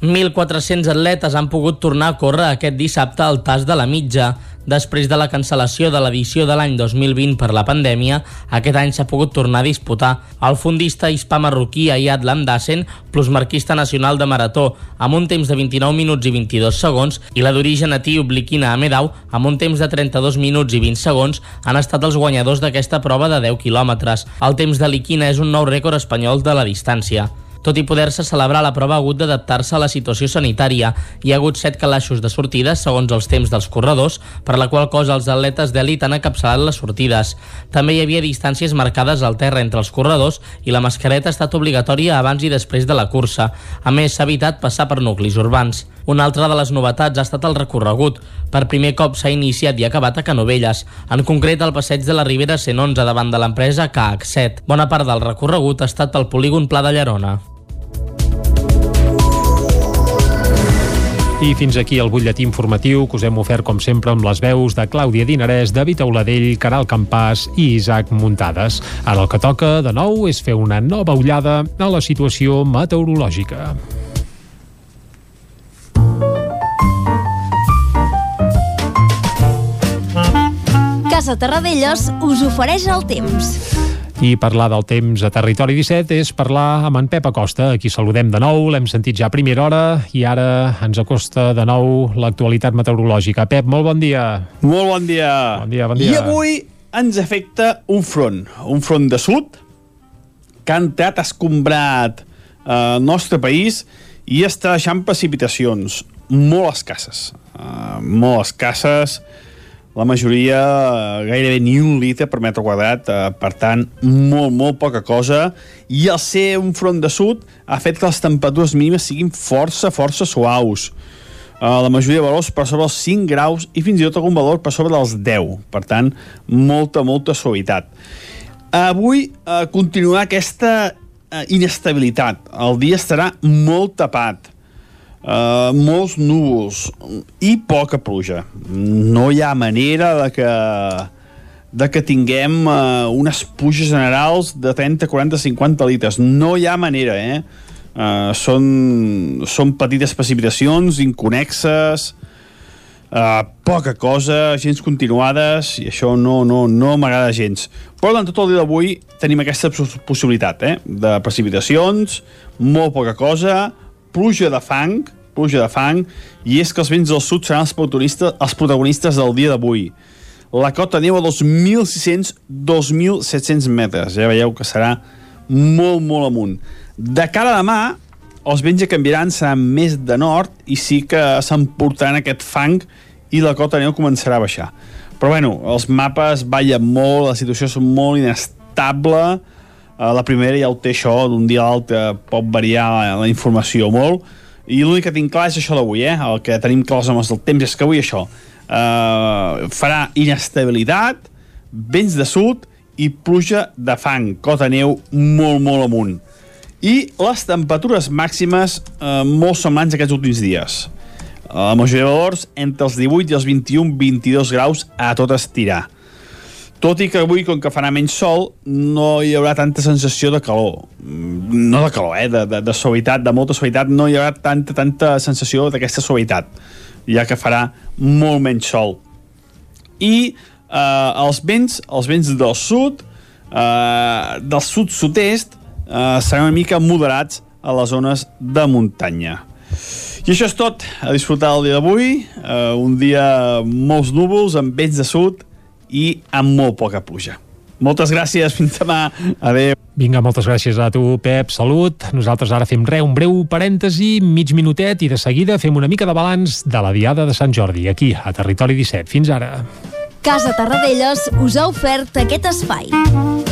1.400 atletes han pogut tornar a córrer aquest dissabte al tas de la mitja. Després de la cancel·lació de l'edició de l'any 2020 per la pandèmia, aquest any s'ha pogut tornar a disputar. El fundista hispà-marroquí Ayad Lamdassen, plusmarquista nacional de marató, amb un temps de 29 minuts i 22 segons, i la d'origen etíop Likina Amedau, amb un temps de 32 minuts i 20 segons, han estat els guanyadors d'aquesta prova de 10 quilòmetres. El temps de Likina és un nou rècord espanyol de la distància. Tot i poder-se celebrar la prova ha hagut d'adaptar-se a la situació sanitària. Hi ha hagut set calaixos de sortida segons els temps dels corredors, per la qual cosa els atletes d'èlit han encapçalat les sortides. També hi havia distàncies marcades al terra entre els corredors i la mascareta ha estat obligatòria abans i després de la cursa. A més, s'ha evitat passar per nuclis urbans. Una altra de les novetats ha estat el recorregut. Per primer cop s'ha iniciat i acabat a Canovelles, en concret al passeig de la Ribera 111 davant de l'empresa CAAC7. Bona part del recorregut ha estat pel polígon Pla de Llerona.
I fins aquí el butlletí informatiu que us hem ofert, com sempre, amb les veus de Clàudia Dinarès, David Auladell, Caral Campàs i Isaac Muntades. Ara el que toca, de nou, és fer una nova ullada a la situació meteorològica.
Casa Terradellos us ofereix el temps.
I parlar del temps a Territori 17 és parlar amb en Pep Acosta, a qui saludem de nou, l'hem sentit ja a primera hora i ara ens acosta de nou l'actualitat meteorològica. Pep, molt bon dia.
Molt bon dia.
Bon dia, bon dia.
I avui ens afecta un front, un front de sud que ha entrat escombrat eh, el nostre país i està deixant precipitacions molt escasses. Uh, molt escasses, la majoria eh, gairebé ni un litre per metre quadrat, eh, per tant, molt, molt poca cosa, i al ser un front de sud ha fet que les temperatures mínimes siguin força, força suaus. Uh, la majoria de valors per sobre els 5 graus i fins i tot algun valor per sobre dels 10. Per tant, molta, molta suavitat. Avui uh, continuarà aquesta inestabilitat. El dia estarà molt tapat. Uh, molts núvols i poca pluja. No hi ha manera de que de que tinguem uh, unes pluges generals de 30, 40, 50 litres. No hi ha manera, eh? Uh, són, són petites precipitacions inconexes, uh, poca cosa, gens continuades, i això no, no, no m'agrada gens. Però durant tot el dia d'avui tenim aquesta pos- possibilitat eh? de precipitacions, molt poca cosa, pluja de fang, pluja de fang, i és que els vents del sud seran els protagonistes, els protagonistes del dia d'avui. La cota neu a 2.600-2.700 metres. Ja veieu que serà molt, molt amunt. De cara a demà, els vents ja canviaran, seran més de nord i sí que s'emportaran aquest fang i la cota neu començarà a baixar. Però bueno, els mapes ballen molt, la situació és molt inestable, la primera ja ho té això, d'un dia a l'altre pot variar la, la informació molt, i l'únic que tinc clar és això d'avui, eh? el que tenim clars amb els del temps és que avui això eh, farà inestabilitat, vents de sud i pluja de fang, cota neu molt, molt amunt. I les temperatures màximes eh, molt semblants aquests últims dies. La majoria de valors entre els 18 i els 21-22 graus a tot estirar. Tot i que avui, com que farà menys sol, no hi haurà tanta sensació de calor. Mm, No de calor, eh? De, de, de suavitat, de molta suavitat. No hi haurà tanta, tanta sensació d'aquesta suavitat, ja que farà molt menys sol. I eh, els vents, els vents del sud, eh, del sud-sud-est, eh, seran una mica moderats a les zones de muntanya. I això és tot, a disfrutar el dia d'avui, eh, un dia molts núvols, amb vents de sud i amb molt poca pluja. Moltes gràcies, fins demà. Adéu.
Vinga, moltes gràcies a tu, Pep. Salut. Nosaltres ara fem res, un breu parèntesi, mig minutet, i de seguida fem una mica de balanç de la Diada de Sant Jordi, aquí, a Territori 17. Fins ara.
Casa Tarradellas us ha ofert aquest espai.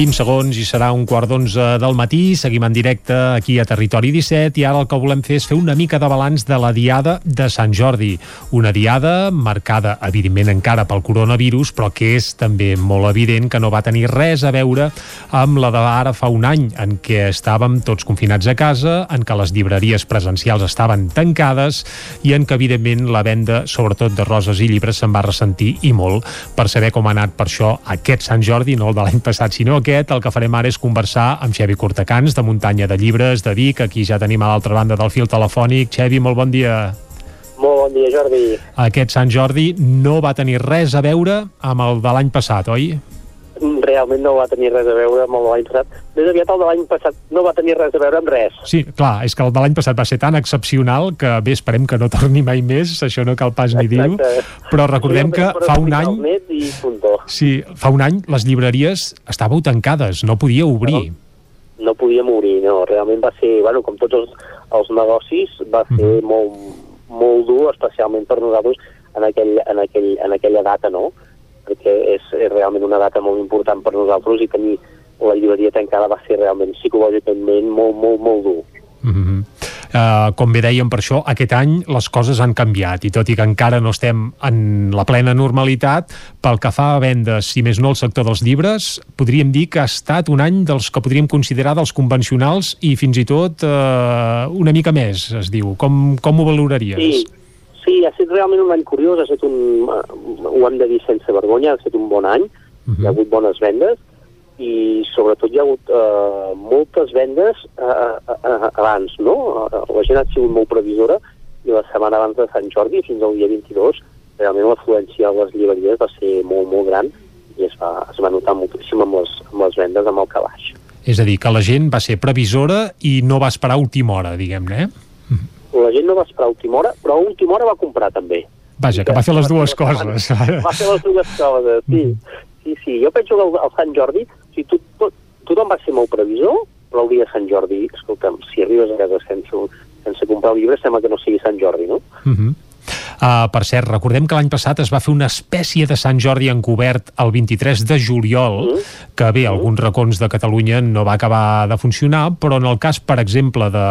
20 segons i serà un quart d'onze del matí. Seguim en directe aquí a Territori 17 i ara el que volem fer és fer una mica de balanç de la Diada de Sant Jordi. Una Diada marcada, evidentment, encara pel coronavirus, però que és també molt evident que no va tenir res a veure amb la d'ara fa un any, en què estàvem tots confinats a casa, en què les llibreries presencials estaven tancades i en què, evidentment, la venda, sobretot de roses i llibres, se'n va ressentir i molt. Per saber com ha anat per això aquest Sant Jordi, no el de l'any passat, sinó aquest, el que farem ara és conversar amb Xevi Cortacans, de Muntanya de Llibres, de Vic, aquí ja tenim a l'altra banda del fil telefònic. Xevi, molt bon dia.
Molt bon dia, Jordi.
Aquest Sant Jordi no va tenir res a veure amb el de l'any passat, oi?
Realment no va tenir res a veure amb el de l'any passat. Més aviat el de l'any passat no va tenir res a veure amb res.
Sí, clar, és que el de l'any passat va ser tan excepcional que bé, esperem que no torni mai més, això no cal pas ni dir-ho, però recordem que fa un any... Sí, fa un any les llibreries estàveu tancades, no podíeu obrir.
No podíem obrir, no. Realment va ser, bueno, com tots els, els negocis, va ser
Mhm.
molt, molt dur, especialment per nosaltres en, aquell, en, aquell, en aquella data, no? Perquè és, és realment una data molt important per nosaltres i tenir la llibreria tancada va ser realment psicològicament molt, molt, molt dur.
Mm -hmm. uh, com bé dèiem, per això, aquest any les coses han canviat i tot i que encara no estem en la plena normalitat, pel que fa a vendes, si més no el sector dels llibres, podríem dir que ha estat un any dels que podríem considerar dels convencionals i fins i tot uh, una mica més, es diu. Com, com ho valoraries?
Sí, sí, ha estat realment un any curiós, ha estat un, eh, ho hem de dir sense vergonya, ha estat un bon any, hi ha hagut bones vendes i sobretot hi ha hagut eh, moltes vendes eh, eh, abans, no? La gent ha sigut molt previsora i la setmana abans de Sant Jordi, fins al dia 22, realment l'afluència a les llibreries va ser molt, molt gran i es va, es va notar moltíssim amb les, amb les vendes amb el calaix.
És a dir, que la gent va ser previsora i no va esperar última hora, diguem-ne, eh?
La gent no va esperar a última hora, però a última hora va comprar també.
Vaja, que va fer les dues coses.
Va fer les dues coses, sí. Sí, sí. Jo penso que el, el Sant Jordi, o sigui, tot, tot, tothom va ser molt previsor, però el dia de Sant Jordi, escolta'm, si arribes a casa sense, sense comprar el llibre, sembla que no sigui Sant Jordi, no?
Uh -huh. Uh, per cert, recordem que l'any passat es va fer una espècie de Sant Jordi encobert el 23 de juliol, que bé, alguns racons de Catalunya no va acabar de funcionar, però en el cas, per exemple, de,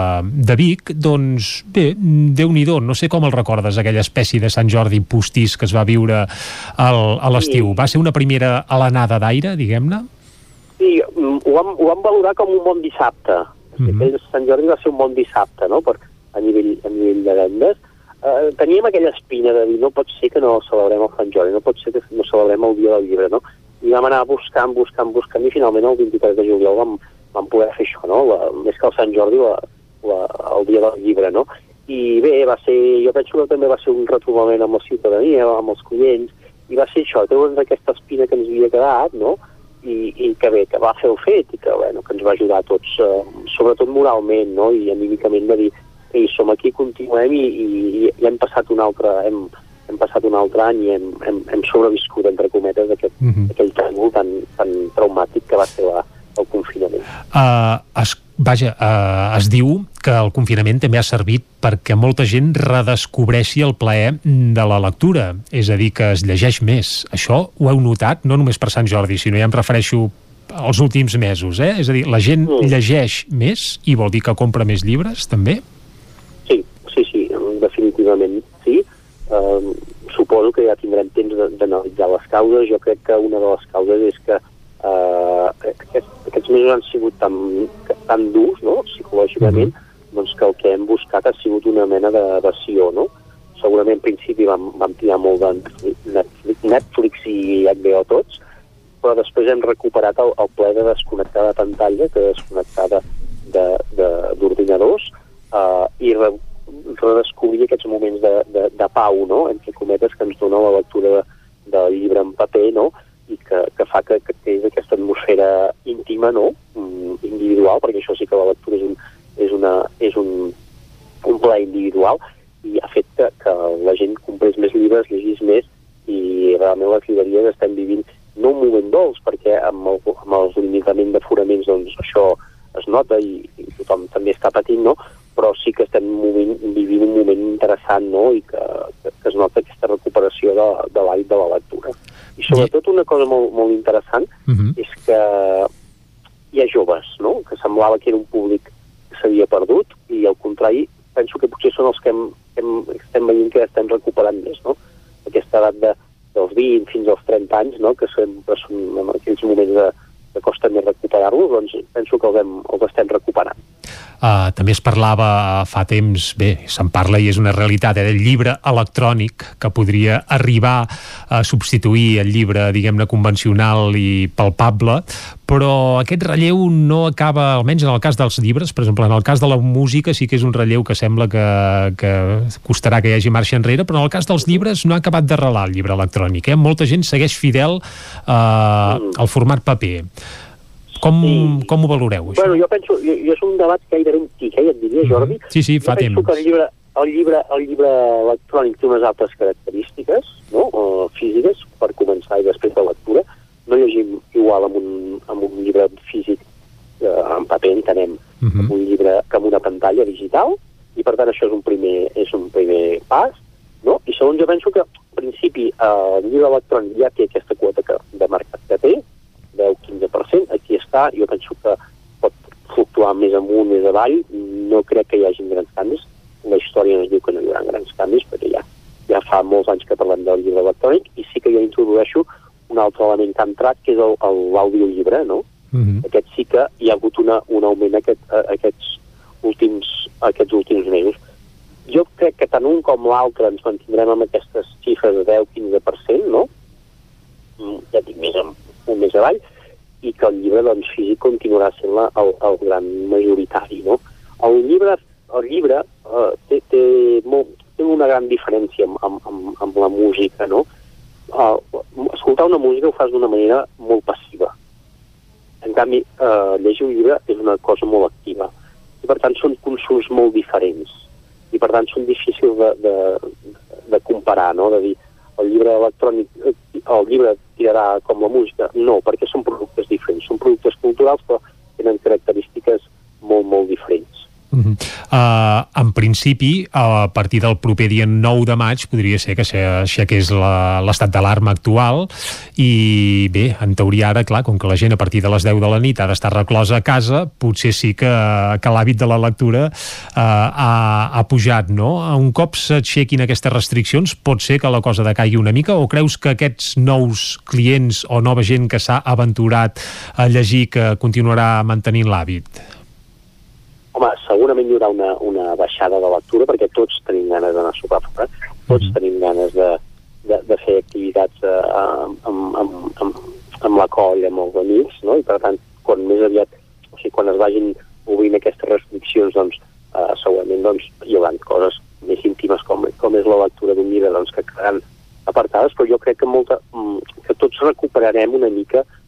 de Vic, doncs bé, déu nhi no sé com el recordes, aquella espècie de Sant Jordi postís que es va viure al, a l'estiu. Va ser una primera alenada d'aire, diguem-ne?
Sí, ho vam, ho vam valorar com un bon dissabte. Mm -hmm. Aquell Sant Jordi va ser un bon dissabte, no?, per, a, nivell, a nivell de vendes. Uh, teníem aquella espina de dir no pot ser que no celebrem el Sant Jordi, no pot ser que no celebrem el dia del llibre, no? I vam anar buscant, buscant, buscant, i finalment el 23 de juliol vam, vam poder fer això, no? La, més que el Sant Jordi, la, la, el dia del llibre, no? I bé, va ser, jo penso que també va ser un retrobament amb la ciutadania, amb els clients, i va ser això, treure'ns aquesta espina que ens havia quedat, no?, i, i que bé, que va fer el fet i que, bueno, que ens va ajudar a tots, eh, sobretot moralment, no?, i anímicament de dir hi som aquí, continuem i, i, i hem passat un altre, hem, hem passat un altre any i hem, hem, hem sobreviscut, entre cometes, aquest, mm -hmm. aquell tràngol tan, tan traumàtic que va ser la, el confinament.
Uh, es, vaja, uh, es diu que el confinament també ha servit perquè molta gent redescobreixi el plaer de la lectura, és a dir, que es llegeix més. Això ho heu notat, no només per Sant Jordi, sinó ja em refereixo als últims mesos, eh? És a dir, la gent mm. llegeix més i vol dir que compra més llibres, també?
Definitivament sí. Um, suposo que ja tindrem temps d'analitzar les causes. Jo crec que una de les causes és que uh, aquests, aquests mesos han sigut tan, tan durs, no?, psicològicament, doncs que el que hem buscat ha sigut una mena d'evasió, no? Segurament al principi vam, vam tirar molt de Netflix, Netflix i HBO tots, però després hem recuperat el, el ple de desconnectar de pantalla, de desconnectar de- de- de- d'ordinadors, eh, i re, redescobrir aquests moments de, de, de pau, no?, entre cometes, que ens dona la lectura de, llibre en paper, no?, i que, que fa que, que té aquesta atmosfera íntima, no?, Mm, individual, perquè això sí que la lectura és un, és una, és un, un plaer individual, i ha fet que, que la gent comprés més llibres, llegís més, i realment les llibreries estem vivint no un moment dolç, perquè amb el, amb el limitament d'aforaments doncs això es nota i, i tothom també està patint, no? Però sí que estem moment, vivint un moment interessant no? i que, que, que es nota aquesta recuperació de, de l'hàbit de la lectura. I sobretot una cosa molt, molt interessant
Uh -huh.
és que hi ha joves, no? que semblava que era un públic que s'havia perdut i al contrari penso que potser són els que hem, hem, estem veient que estem recuperant més, no? Aquesta edat de, dels 20 fins als 30 anys, no? que sempre són en aquells moments de, que costa més recuperar-los, doncs penso que els, hem, els estem recuperant.
Uh, també es parlava fa temps, bé, se'n parla i és una realitat, eh, del llibre electrònic que podria arribar a substituir el llibre, diguem-ne, convencional i palpable, però aquest relleu no acaba, almenys en el cas dels llibres, per exemple, en el cas de la música sí que és un relleu que sembla que, que costarà que hi hagi marxa enrere, però en el cas dels llibres no ha acabat d'arrelar el llibre electrònic. Eh? Molta gent segueix fidel uh, al format paper. Com, com ho valoreu, això?
Bueno, jo penso, jo, jo és un debat gairebé antic, eh, et diria, Jordi.
Sí, sí, fa
jo penso
temps.
que el llibre, el, llibre, el llibre electrònic té unes altres característiques, no?, o físiques, per començar, i després de lectura. No llegim igual amb un, amb un llibre físic eh, en paper, entenem,
Uh -huh.
amb un llibre que amb una pantalla digital, i per tant això és un primer, és un primer pas, no? I segon, jo penso que, en principi, eh, el llibre electrònic ja té aquesta quota que, de mercat que té, 10-15%, aquí està, jo penso que pot fluctuar més amunt, més avall, no crec que hi hagi grans canvis, la història ens diu que no hi haurà grans canvis, perquè ja, ja fa molts anys que parlem del llibre electrònic, i sí que jo introdueixo un altre element que ha entrat, que és l'audiollibre, no?
Uh -huh.
aquest sí que hi ha hagut una, un augment aquest, a, aquests, últims, aquests últims mesos. Jo crec que tant un com l'altre ens mantindrem amb aquestes xifres de 10-15%, no? Mm, Ja dic, més, un més avall, i que el llibre doncs, físic continuarà sent la, el, el gran majoritari, no? El llibre, el llibre eh, té, té, molt, té una gran diferència amb, amb, amb, amb la música, no? Uh, escoltar una música ho fas d'una manera molt passiva. En canvi, eh, llegir un llibre és una cosa molt activa. I per tant són consums molt diferents. I per tant són difícils de, de, de comparar, no? De dir, el llibre electrònic, eh, el llibre tirarà com la música. No, perquè són productes diferents. Són productes culturals però tenen característiques molt, molt diferents.
Uh -huh. uh, en principi, a partir del proper dia 9 de maig podria ser que s'aixequés la- l'estat d'alarma actual i bé, en teoria ara, clar, com que la gent a partir de les 10 de la nit ha d'estar reclosa a casa, potser sí que, que l'hàbit de la lectura uh, ha, ha pujat, no? Un cop s'aixequin aquestes restriccions, pot ser que la cosa decaigui una mica o creus que aquests nous clients o nova gent que s'ha aventurat a llegir que continuarà mantenint l'hàbit?
Home, segurament hi haurà una, una baixada de lectura perquè tots tenim ganes d'anar a sopar fora, tots tenim ganes de, de, de fer activitats eh, amb, amb, amb, amb la colla, amb els amics, no? i per tant, quan més aviat, o sigui, quan es vagin obrint aquestes restriccions, doncs, eh, segurament doncs, hi haurà coses més íntimes com, com és la lectura d'un llibre doncs, que quedaran apartades, però jo crec que, molta, mm, que tots recuperarem una mica eh,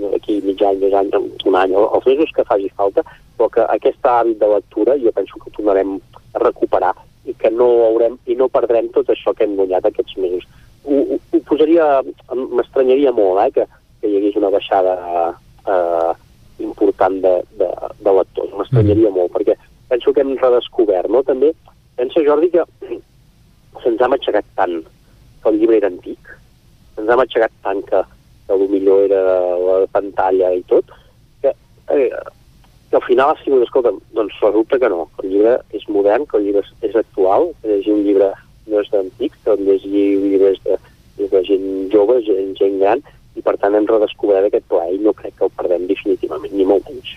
no d'aquí mig any, dos anys, un any, o els mesos que faci falta, però que aquest hàbit de lectura jo penso que tornarem a recuperar i que no haurem i no perdrem tot això que hem guanyat aquests mesos. Ho, ho, ho posaria, m'estranyaria molt eh, que, que hi hagués una baixada eh, important de, de, de lectors, m'estranyaria molt, perquè penso que hem redescobert, no? També pensa, Jordi, que se'ns ha matxacat tant que el llibre era antic, se'ns ha matxacat tant que, que millor era la pantalla i tot, que, eh, que al final ha sigut, escolta, doncs resulta que no, que el llibre és modern, que el llibre és, és actual, que llegir un llibre no és d'antic, que llegir un llibre és de, de gent jove, gent, gent gran, i per tant hem redescobert aquest plaer i no crec que el perdem definitivament, ni molt menys.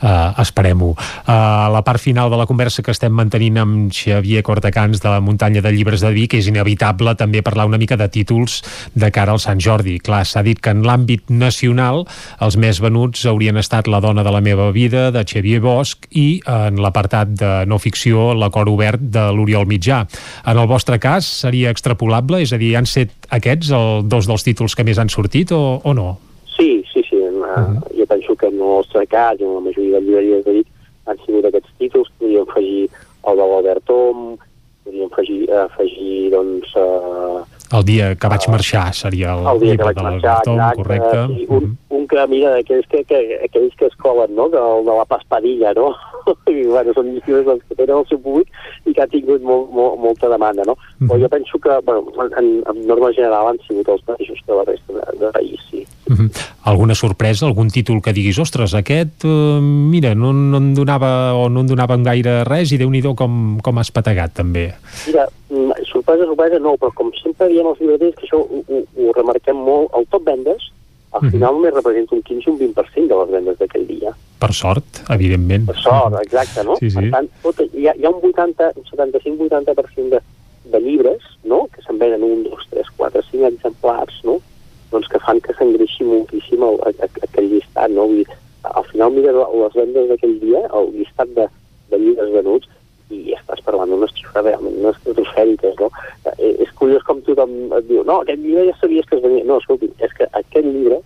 Uh, Esperem-ho. Uh, la part final de la conversa que estem mantenint amb Xavier Cortacans de la muntanya de llibres de Vic és inevitable també parlar una mica de títols de cara al Sant Jordi. Clar, s'ha dit que en l'àmbit nacional els més venuts haurien estat La dona de la meva vida, de Xavier Bosch, i en l'apartat de no ficció, L'acord obert, de l'Oriol Mitjà. En el vostre cas, seria extrapolable? És a dir, han set aquests el, dos dels títols que més han sortit o, o no?
Sí, sí, sí. Uh -huh. Jo penso que en el nostre cas, en la majoria de llibreries de Vic, han sigut aquests títols. Podríem afegir el de l'Albert Tom, podríem afegir, afegir doncs... Uh,
el dia que vaig marxar seria el,
el dia que vaig
de
marxar,
l'Albertom,
exacte,
correcte.
sí, un, un que, mira, aquells que, que, aquells que es colen, no?, de, de la paspadilla, no? I, bueno, són llibres doncs, que tenen el seu públic i que ha tingut molt, molt, molta demanda, no?
Mhm.
Però jo penso que, bueno, en, en norma general han sigut els mateixos que la resta de, de país, sí.
Uh -huh. Alguna sorpresa, algun títol que diguis, ostres, aquest, uh, mira, no, no em donava o no em donaven gaire res i déu nhi com, com has pategat també.
Mira, mm, sorpresa, sorpresa no, però com sempre diem els llibreters, que això ho, ho, ho remarquem molt, el top vendes, al
Mhm.
final només representa un 15 o un 20% de les vendes d'aquell dia.
Per sort, evidentment.
Per sort, exacte, no?
Sí, sí.
Per tant, tot, hi, ha, hi ha un 80, un 75-80% de, de llibres, no?, que se'n venen un, dos, tres, quatre, cinc exemplars, no?, doncs que fan que s'engreixi moltíssim el, aquell llistat, no? Vull dir, al final mira les vendes d'aquell dia, el llistat de, de llibres venuts, i estàs parlant d'unes xifres realment unes estratosfèriques, no? Eh, és curiós com tothom et diu, no, aquest llibre ja sabies que es venia... No, escolti, és que aquest llibre,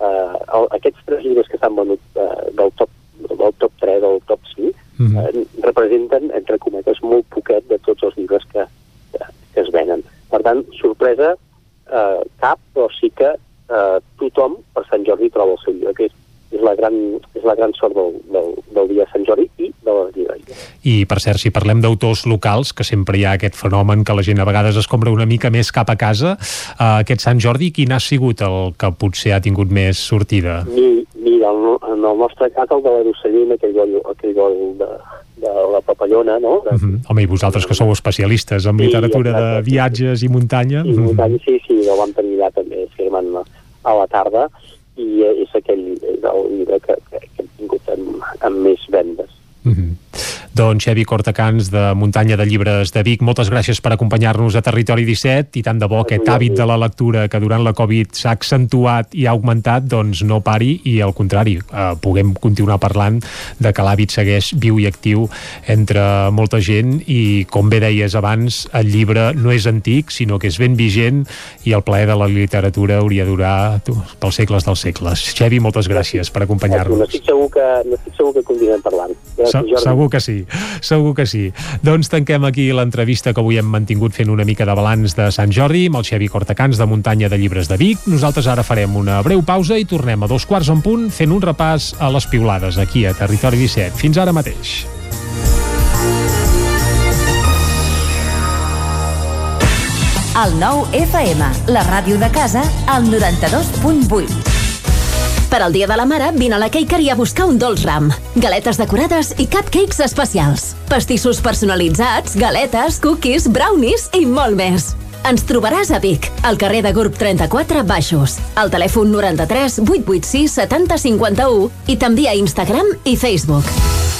eh, el, aquests tres llibres que s'han venut eh, del top del top 3 o del top 5
Mhm.
eh, representen, entre cometes, molt poquet de tots els llibres que, que, que es venen. Per tant, sorpresa eh, cap, però sí que eh, tothom per Sant Jordi troba el seu llibre, que és, és, la, gran, és la gran sort del, del, del dia de Sant Jordi i de les llibreries.
I, per cert, si parlem d'autors locals, que sempre hi ha aquest fenomen que la gent a vegades es compra una mica més cap a casa, eh, aquest Sant Jordi, quin ha sigut el que potser ha tingut més sortida?
El, en el nostre cas el de l'Erosellín, aquell aquell gol de, de la papallona, no? De,
Uh -huh. Home, i vosaltres que sou especialistes en
Sí,
literatura de
exacte.
viatges i muntanya.
I
Mhm.
muntanya, sí, sí, el vam tenir allà també firmant a la tarda i eh, és aquell és el llibre que, que, que hem tingut amb, amb més vendes.
Doncs Xevi Cortacans, de Muntanya de Llibres de Vic, moltes gràcies per acompanyar-nos a Territori 17 i tant de bo aquest hàbit de la lectura que durant la Covid s'ha accentuat i ha augmentat, doncs no pari i al contrari, eh, puguem continuar parlant de que l'hàbit segueix viu i actiu entre molta gent i com bé deies abans, el llibre no és antic, sinó que és ben vigent i el plaer de la literatura hauria de durar tu, pels segles dels segles. Xevi, moltes gràcies per acompanyar-nos.
N'estic segur que, n'estic segur que continuem parlant. Gràcies,
Se
Jordi.
segur que sí, segur que sí. Doncs tanquem aquí l'entrevista que avui hem mantingut fent una mica de balanç de Sant Jordi amb el Xevi Cortacans de Muntanya de Llibres de Vic. Nosaltres ara farem una breu pausa i tornem a dos quarts en punt fent un repàs a les piulades aquí a Territori 17. Fins ara mateix.
El nou FM, la ràdio de casa, al 92.8. Per al Dia de la Mare, vine a la Cakery a buscar un dolç ram. Galetes decorades i cupcakes especials. Pastissos personalitzats, galetes, cookies, brownies i molt més. Ens trobaràs a Vic, al carrer de Gurb 34 Baixos, al telèfon 93 886 70 51 i també a Instagram i Facebook.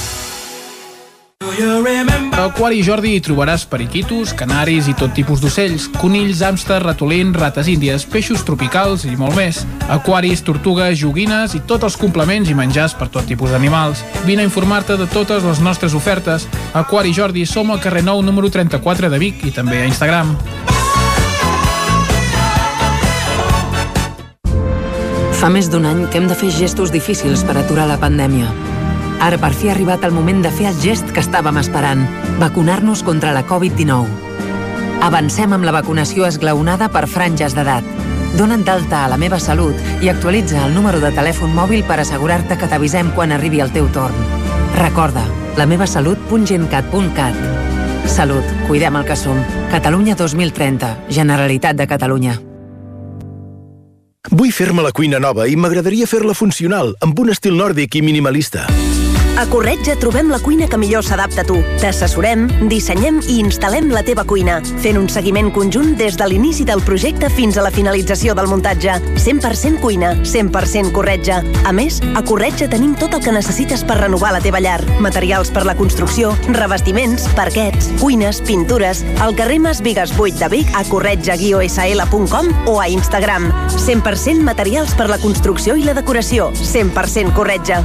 A Aquari Jordi hi trobaràs periquitos, canaris i tot tipus d'ocells, conills, hàmster, ratolins, rates índies, peixos tropicals i molt més. Aquaris, tortugues, joguines i tots els complements i menjars per tot tipus d'animals. Vine a informar-te de totes les nostres ofertes. Aquari Jordi som al carrer Nou número 34 de Vic i també a Instagram.
Fa més d'un any que hem de fer gestos difícils per aturar la pandèmia. Ara per fi ha arribat el moment de fer el gest que estàvem esperant, vacunar-nos contra la Covid-19. Avancem amb la vacunació esglaonada per franges d'edat. Dona't d'alta a la meva salut i actualitza el número de telèfon mòbil per assegurar-te que t'avisem quan arribi el teu torn. Recorda, lamevasalut.gencat.cat. Salut, cuidem el que som. Catalunya 2030, Generalitat de Catalunya.
Vull fer-me la cuina nova i m'agradaria fer-la funcional, amb un estil nòrdic i minimalista. A Corretja trobem la cuina que millor s'adapta a tu. T'assessorem, dissenyem i instal·lem la teva cuina, fent un seguiment conjunt des de l'inici del projecte fins a la finalització del muntatge. 100% cuina, 100% Corretja. A més, a Corretja tenim tot el que necessites per renovar la teva llar. Materials per la construcció, revestiments, parquets, cuines, pintures, al carrer Mas Vigues 8 de Vic a corretja-sl.com o a Instagram. 100% materials per la construcció i la decoració. 100% Corretja.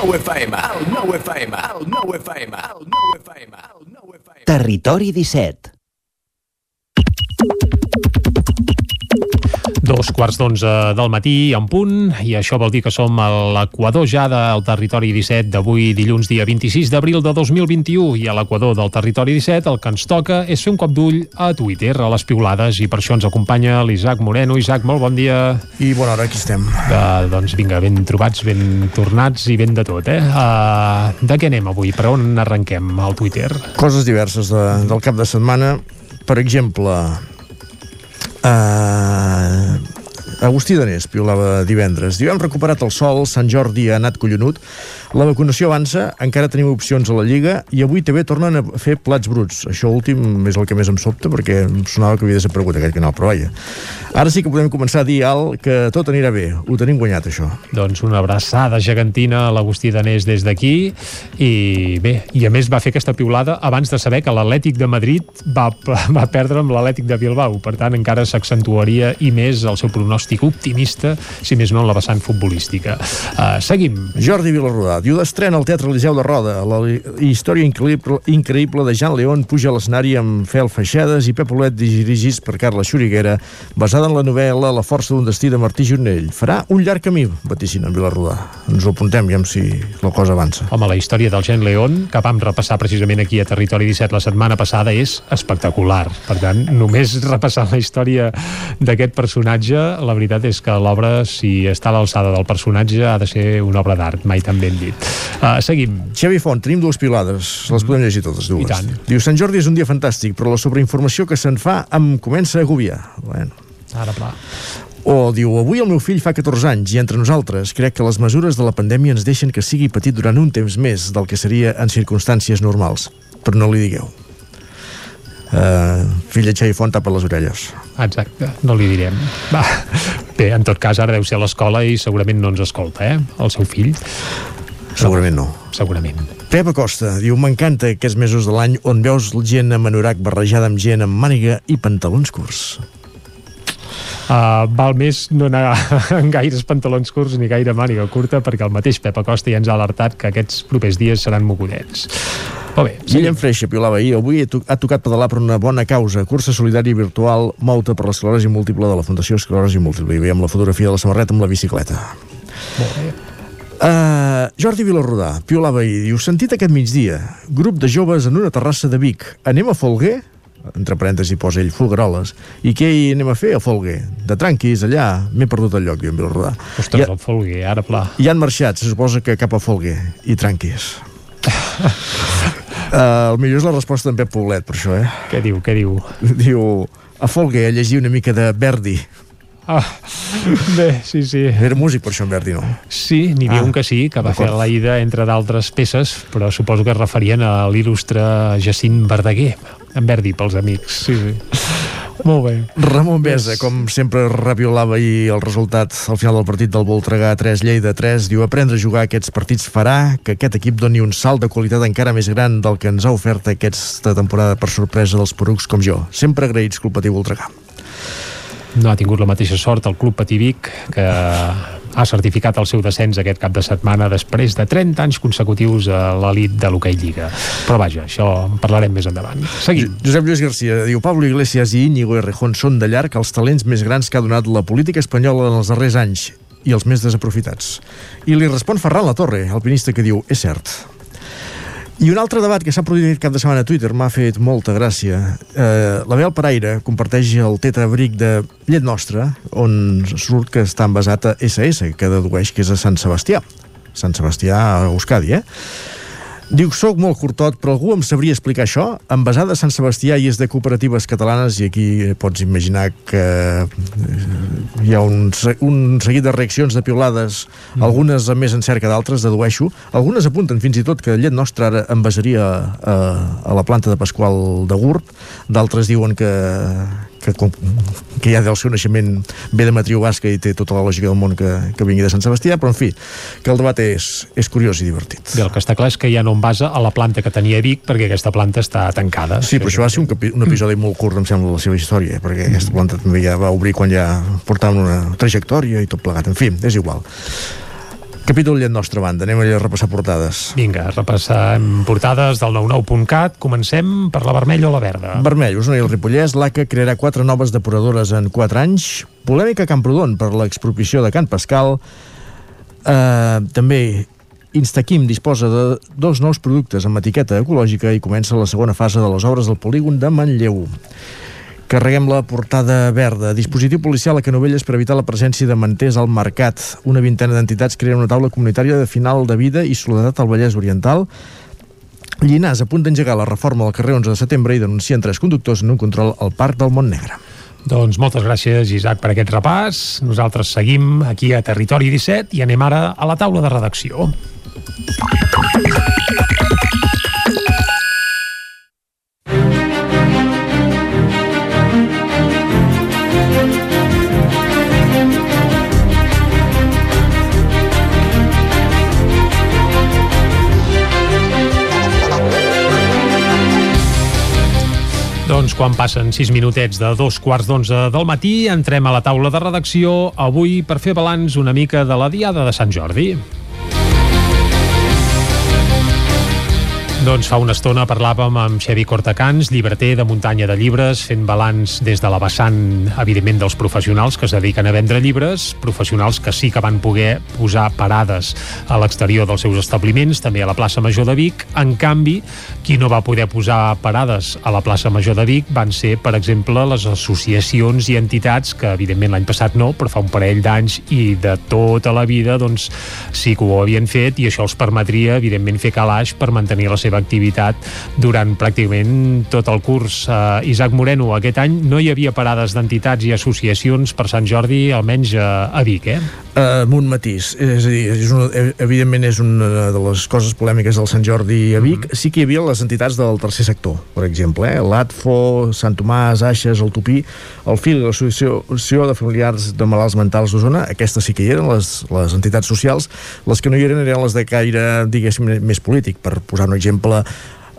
Nou FM, el nou FM, el nou FM, el nou FM, el nou FM.
Territori 17.
Dos quarts d'onze del matí en punt, i això vol dir que som a l'equador ja del territori 17 d'avui dilluns dia 26 d'abril de 2021 i a l'equador del territori 17 el que ens toca és fer un cop d'ull a Twitter, a les piulades i per això ens acompanya l'Isaac Moreno. Isaac, molt bon dia.
I bona hora, aquí estem.
Uh, doncs vinga, ben trobats, ben tornats i ben de tot, eh? Uh, de què anem avui? Per on arrenquem al Twitter?
Coses diverses de, del cap de setmana. Per exemple, Uh, Agustí Danés piolava divendres. Diu, hem recuperat el sol, Sant Jordi ha anat collonut, la vacunació avança, encara tenim opcions a la Lliga i avui també tornen a fer plats bruts. Això últim és el que més em sobta perquè em sonava que havia desaparegut aquest canal, però vaja. Ara sí que podem començar a dir, Al, que tot anirà bé. Ho tenim guanyat, això.
Doncs una abraçada gegantina a l'Agustí Danés des d'aquí i bé, i a més va fer aquesta piulada abans de saber que l'Atlètic de Madrid va, va perdre amb l'Atlètic de Bilbao. Per tant, encara s'accentuaria i més el seu pronòstic optimista, si més no en la vessant futbolística. Uh, seguim.
Jordi Vilarrodà diu d'estrena al Teatre Eliseu de Roda la història increïble, increïble de Jean León puja a l'escenari amb Fel Feixades i Pep Olet dirigits per Carla Xuriguera basada en la novel·la La força d'un destí de Martí Jornell. Farà un llarg camí, vaticina en Vilarrodà. Ens ho apuntem, ja si la cosa avança.
Home, la història del Jean León, que vam repassar precisament aquí a Territori 17 la setmana passada, és espectacular. Per tant, només repassar la història d'aquest personatge, la veritat és que l'obra, si està a l'alçada del personatge, ha de ser una obra d'art, mai tan ben dit. Uh, seguim.
Xavi Font, tenim dues pilades, les podem llegir totes dues.
I tant.
Diu, Sant Jordi és un dia fantàstic, però la sobreinformació que se'n fa em comença a agobiar. Bueno.
Ara, pla.
O diu, avui el meu fill fa 14 anys i entre nosaltres crec que les mesures de la pandèmia ens deixen que sigui petit durant un temps més del que seria en circumstàncies normals. Però no li digueu. Uh, fill de Xavi Font tapa les orelles.
Exacte, no li direm. Va. Bé, en tot cas, ara deu ser a l'escola i segurament no ens escolta, eh? El seu fill.
Segurament no.
Segurament.
Pep Acosta diu, m'encanta aquests mesos de l'any on veus gent amb anorac barrejada amb gent amb màniga i pantalons curts.
Uh, val més no anar en gaires pantalons curts ni gaire màniga curta perquè el mateix Pep Acosta ja ens ha alertat que aquests propers dies seran mogullets. Molt bé.
Guillem Freixa piolava ahir, avui ha tocat pedalar per una bona causa, cursa solidària virtual mouta per l'esclerosi múltiple de la Fundació Esclerosi Múltiple. I veiem la fotografia de la samarreta amb la bicicleta.
Molt bé.
Uh, Jordi Vilarrodà, piolava ahir, diu, sentit aquest migdia, grup de joves en una terrassa de Vic, anem a Folguer? Entre parèntesi posa ell, Folgueroles. I què hi anem a fer a Folguer? De tranquis, allà, m'he perdut el lloc, diu en Vilarrodà.
Ostres, ha, el Folguer, ara pla.
I han marxat, se suposa que cap a Folguer, i tranquis. uh, el millor és la resposta d'en Pep Poblet, per això, eh?
Què diu, què diu?
Diu, a Folguer a llegir una mica de Verdi.
Ah, bé, sí, sí.
Era músic, per això, en Verdi, no?
Sí, n'hi havia ah, un que sí, que va fer la ida entre d'altres peces, però suposo que es referien a l'il·lustre Jacint Verdaguer, en Verdi, pels amics. Sí, sí.
Molt bé.
Ramon Besa, com sempre, reviolava ahir el resultat al final del partit del Voltregà 3, Lleida 3. Diu, aprendre a jugar aquests partits farà que aquest equip doni un salt de qualitat encara més gran del que ens ha ofert aquesta temporada per sorpresa dels porucs com jo. Sempre agraïts, Club Patí Voltregà.
No ha tingut la mateixa sort el Club Patí Vic, que ha certificat el seu descens aquest cap de setmana després de 30 anys consecutius a l'elit de l'hoquei Lliga. Però vaja, això en parlarem més endavant. Seguim.
Josep Lluís Garcia diu Pablo Iglesias i Íñigo Errejón són de llarg els talents més grans que ha donat la política espanyola en els darrers anys i els més desaprofitats. I li respon Ferran La Torre, alpinista, que diu, és cert. I un altre debat que s'ha produït aquest cap de setmana a Twitter m'ha fet molta gràcia. Eh, la Bel Paraire comparteix el tetrabric de Llet Nostra, on surt que està envasat a SS, que dedueix que és a Sant Sebastià. Sant Sebastià a Euskadi, eh? Diu, soc molt curtot, però algú em sabria explicar això? Envasada a Sant Sebastià i és de cooperatives catalanes i aquí pots imaginar que eh, hi ha un, un seguit de reaccions de piolades, mm. algunes amb més encert que d'altres, dedueixo. Algunes apunten fins i tot que llet nostra ara envasaria a, a la planta de Pasqual de Gurb, d'altres diuen que, que, que ja del seu naixement ve de matriu basca i té tota la lògica del món que, que vingui de Sant Sebastià, però en fi, que el debat és, és curiós i divertit.
Bé, el que està clar és que ja no en basa a la planta que tenia Vic perquè aquesta planta està tancada.
Sí, però això va ser un, capi, un episodi molt curt, em sembla, la seva història, perquè aquesta planta també ja va obrir quan ja portaven una trajectòria i tot plegat. En fi, és igual. Capítol llet nostra banda, anem a repassar portades.
Vinga, repassem portades del 99.cat. Comencem per la vermella o la verda.
Vermell, Osona i el Ripollès, l'ACA crearà quatre noves depuradores en 4 anys. Polèmica a Camprodon per l'expropiació de Can Pascal. Uh, també Instaquim disposa de dos nous productes amb etiqueta ecològica i comença la segona fase de les obres del polígon de Manlleu. Carreguem la portada verda. Dispositiu policial a Canovelles per evitar la presència de manters al mercat. Una vintena d'entitats creen una taula comunitària de final de vida i soledat al Vallès Oriental. Llinàs a punt d'engegar la reforma del carrer 11 de setembre i denuncien tres conductors en un control al Parc del Montnegre.
Doncs moltes gràcies, Isaac, per aquest repàs. Nosaltres seguim aquí a Territori 17 i anem ara a la taula de redacció. Quan passen 6 minutets de dos quarts d'onze del matí, entrem a la taula de redacció avui per fer balanç una mica de la Diada de Sant Jordi. Doncs fa una estona parlàvem amb Xevi Cortacans, llibreter de muntanya de llibres, fent balanç des de la vessant, evidentment, dels professionals que es dediquen a vendre llibres, professionals que sí que van poder posar parades a l'exterior dels seus establiments, també a la plaça Major de Vic. En canvi, qui no va poder posar parades a la plaça Major de Vic van ser, per exemple, les associacions i entitats que, evidentment, l'any passat no, però fa un parell d'anys i de tota la vida, doncs sí que ho havien fet i això els permetria, evidentment, fer calaix per mantenir la seva activitat durant pràcticament tot el curs. Uh, Isaac Moreno, aquest any no hi havia parades d'entitats i associacions per Sant Jordi, almenys a, a Vic, eh?
Uh, amb un matís, és a dir, és una, evidentment és una de les coses polèmiques del Sant Jordi a Vic, mm -hmm. sí que hi havia les entitats del tercer sector, per exemple, eh? l'ATFO, Sant Tomàs, Aixes, el Tupí, el FIL, l'Associació de Familiars de Malalts Mentals d'Osona, aquestes sí que hi eren, les, les entitats socials, les que no hi eren eren les de caire, diguéssim, més polític, per posar un exemple exemple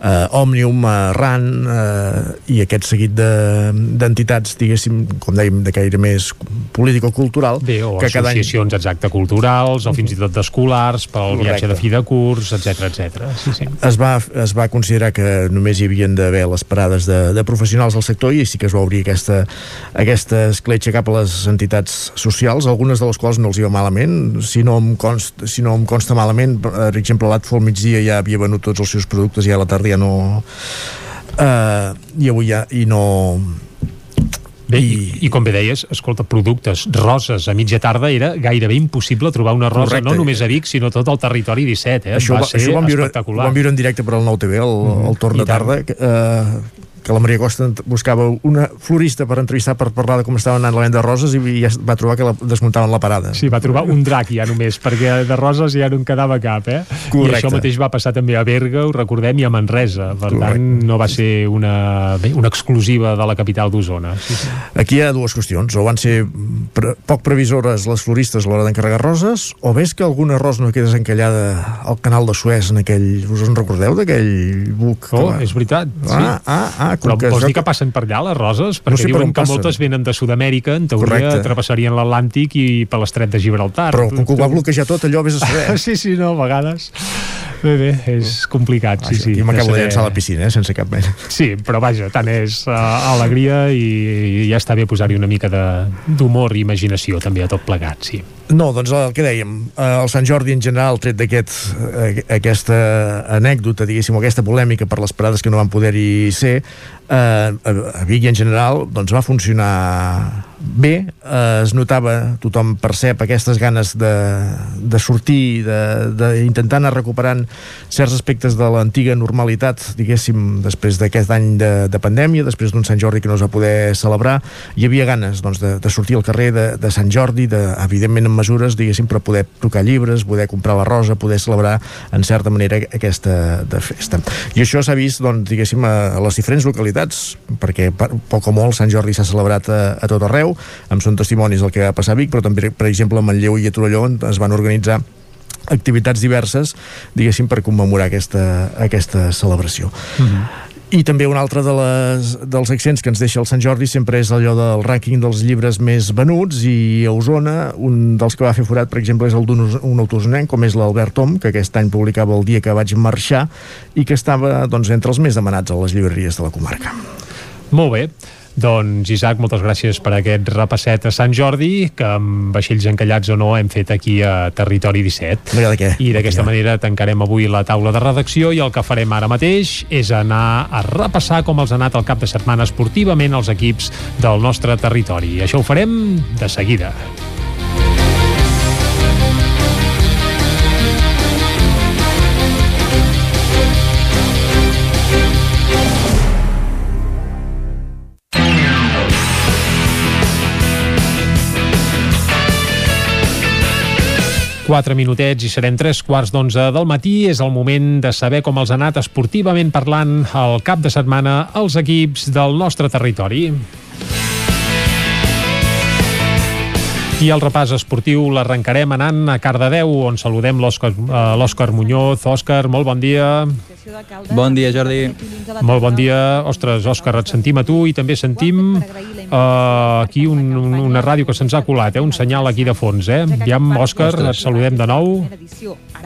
eh, Òmnium, eh, RAN eh, i aquest seguit de- d'entitats, de, diguéssim, com dèiem, de caire més político-cultural,
Bé, o
que cada any
associacions exacte culturals, o fins i tot d'escolars, pel
Correcte.
viatge de fi de curs, etc etc. Sí, sí.
es va, es va considerar que només hi havien d'haver les parades de, de professionals del sector i sí que es va obrir aquesta, aquesta escletxa cap a les entitats socials, algunes de les quals no els hi va malament, si no em consta, si no em consta malament, per exemple l'Atfo al migdia ja havia venut tots els seus productes i a la tarda ja no uh, i avui ja i no
Bé, i, i com bé deies, escolta, productes, roses a mitja tarda era gairebé impossible trobar una rosa,
Correcte.
no només a Vic, sinó tot el territori 17, eh?
això,
va
va,
ser
això ho vam, viure, ho
espectacular.
vam viure en directe per al Nou TV el, el torn de tarda que, uh, que la Maria Costa buscava una florista per entrevistar per parlar de com estava anant la venda de roses i ja va trobar que la desmuntaven la parada.
Sí, va trobar un drac ja només, perquè de roses ja no en quedava cap, eh?
Correcte.
I això mateix va passar també a Berga, ho recordem, i a Manresa. Per
Correcte.
tant, no va ser una, bé, una exclusiva de la capital d'Osona. Sí, sí.
Aquí hi ha dues qüestions. O van ser pre poc previsores les floristes a l'hora d'encarregar roses, o ves que alguna ros no queda desencallada al canal de Suez en aquell... Us en recordeu d'aquell buc?
Oh,
va-
és veritat. Sí.
Ah, ah, ah, com
Però
que
vols dir que passen per allà, les roses?
No
Perquè
sé per
diuen
on
que
passen.
moltes venen de Sud-amèrica, en teoria
Correcte.
travessarien l'Atlàntic i per l'estret de Gibraltar.
Però com que ho va bloquejar tot, allò vés a saber.
sí, sí, no, a vegades. Bé, bé, és complicat, sí, sí.
I m'acabo
de
llançar a la piscina, eh, sense cap mena.
Sí, però vaja, tant és uh, alegria i, i ja està bé posar-hi una mica d'humor i imaginació també a tot plegat, sí.
No, doncs el que dèiem, eh, el Sant Jordi en general, tret d'aquest eh, aquesta anècdota, diguéssim, aquesta polèmica per les parades que no van poder-hi ser, eh, a Vic en general, doncs va funcionar bé, eh, es notava, tothom percep aquestes ganes de, de sortir, d'intentar anar recuperant certs aspectes de l'antiga normalitat, diguéssim, després d'aquest any de, de pandèmia, després d'un Sant Jordi que no es va poder celebrar, hi havia ganes doncs, de, de sortir al carrer de, de Sant Jordi, de, evidentment amb mesures, diguéssim, per poder tocar llibres, poder comprar la rosa, poder celebrar en certa manera aquesta de festa. I això s'ha vist, doncs, diguéssim, a, a les diferents localitats, perquè per, poc o molt Sant Jordi s'ha celebrat a, a tot arreu, amb són testimonis del que va passar a Vic, però també, per exemple, a Manlleu i a Torelló on es van organitzar activitats diverses, diguéssim, per commemorar aquesta, aquesta celebració. I també un altre de les, dels accents que ens deixa el Sant Jordi sempre és allò del rànquing dels llibres més venuts i a Osona un dels que va fer forat, per exemple, és el d'un autosonenc, com és l'Albert Tom, que aquest any publicava el dia que vaig marxar i que estava doncs, entre els més demanats a les llibreries de la comarca.
Molt bé. Doncs, Isaac, moltes gràcies per aquest repasset a Sant Jordi, que amb vaixells encallats o no hem fet aquí a Territori 17.
No hi ha de què.
I d'aquesta manera tancarem avui la taula de redacció i el que farem ara mateix és anar a repassar com els ha anat el cap de setmana esportivament els equips del nostre territori. I això ho farem de seguida. Quatre minutets i serem tres quarts d'onze del matí. És el moment de saber com els ha anat esportivament parlant el cap de setmana els equips del nostre territori. I el repàs esportiu l'arrencarem anant a Cardedeu, on saludem l'Òscar eh, Muñoz. Òscar, molt bon dia.
Bon dia, Jordi.
Molt bon dia. Ostres, Òscar, et sentim a tu i també sentim uh, aquí un, un, una ràdio que se'ns ha colat, eh? un senyal aquí de fons. Eh? Aviam, Òscar, et saludem de nou.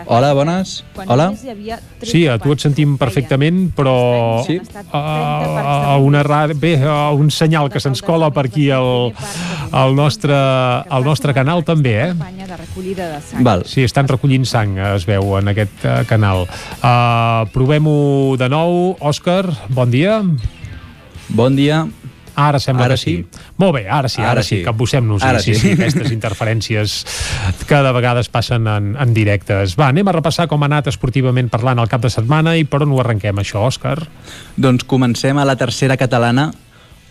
Hola, bones. Hola.
Sí, a tu et sentim perfectament, però
Sí.
a, a una ràdio, bé, a un senyal que se'ns cola per aquí al, al, nostre, al nostre canal també, eh?
Val.
Sí, estan recollint sang, es veu, en aquest uh, canal. Uh, Provem-ho de nou. Òscar, bon dia.
Bon dia.
Ara sembla
Ara
que sí.
sí?
Molt bé, ara sí, ara,
Ara
sí,
sí.
capbussem-nos.
Ara
sí,
sí.
sí, aquestes interferències que de vegades passen en, en directes. Va, anem a repassar com ha anat esportivament parlant el cap de setmana i per on ho arrenquem, això, Òscar?
Doncs comencem a la tercera catalana,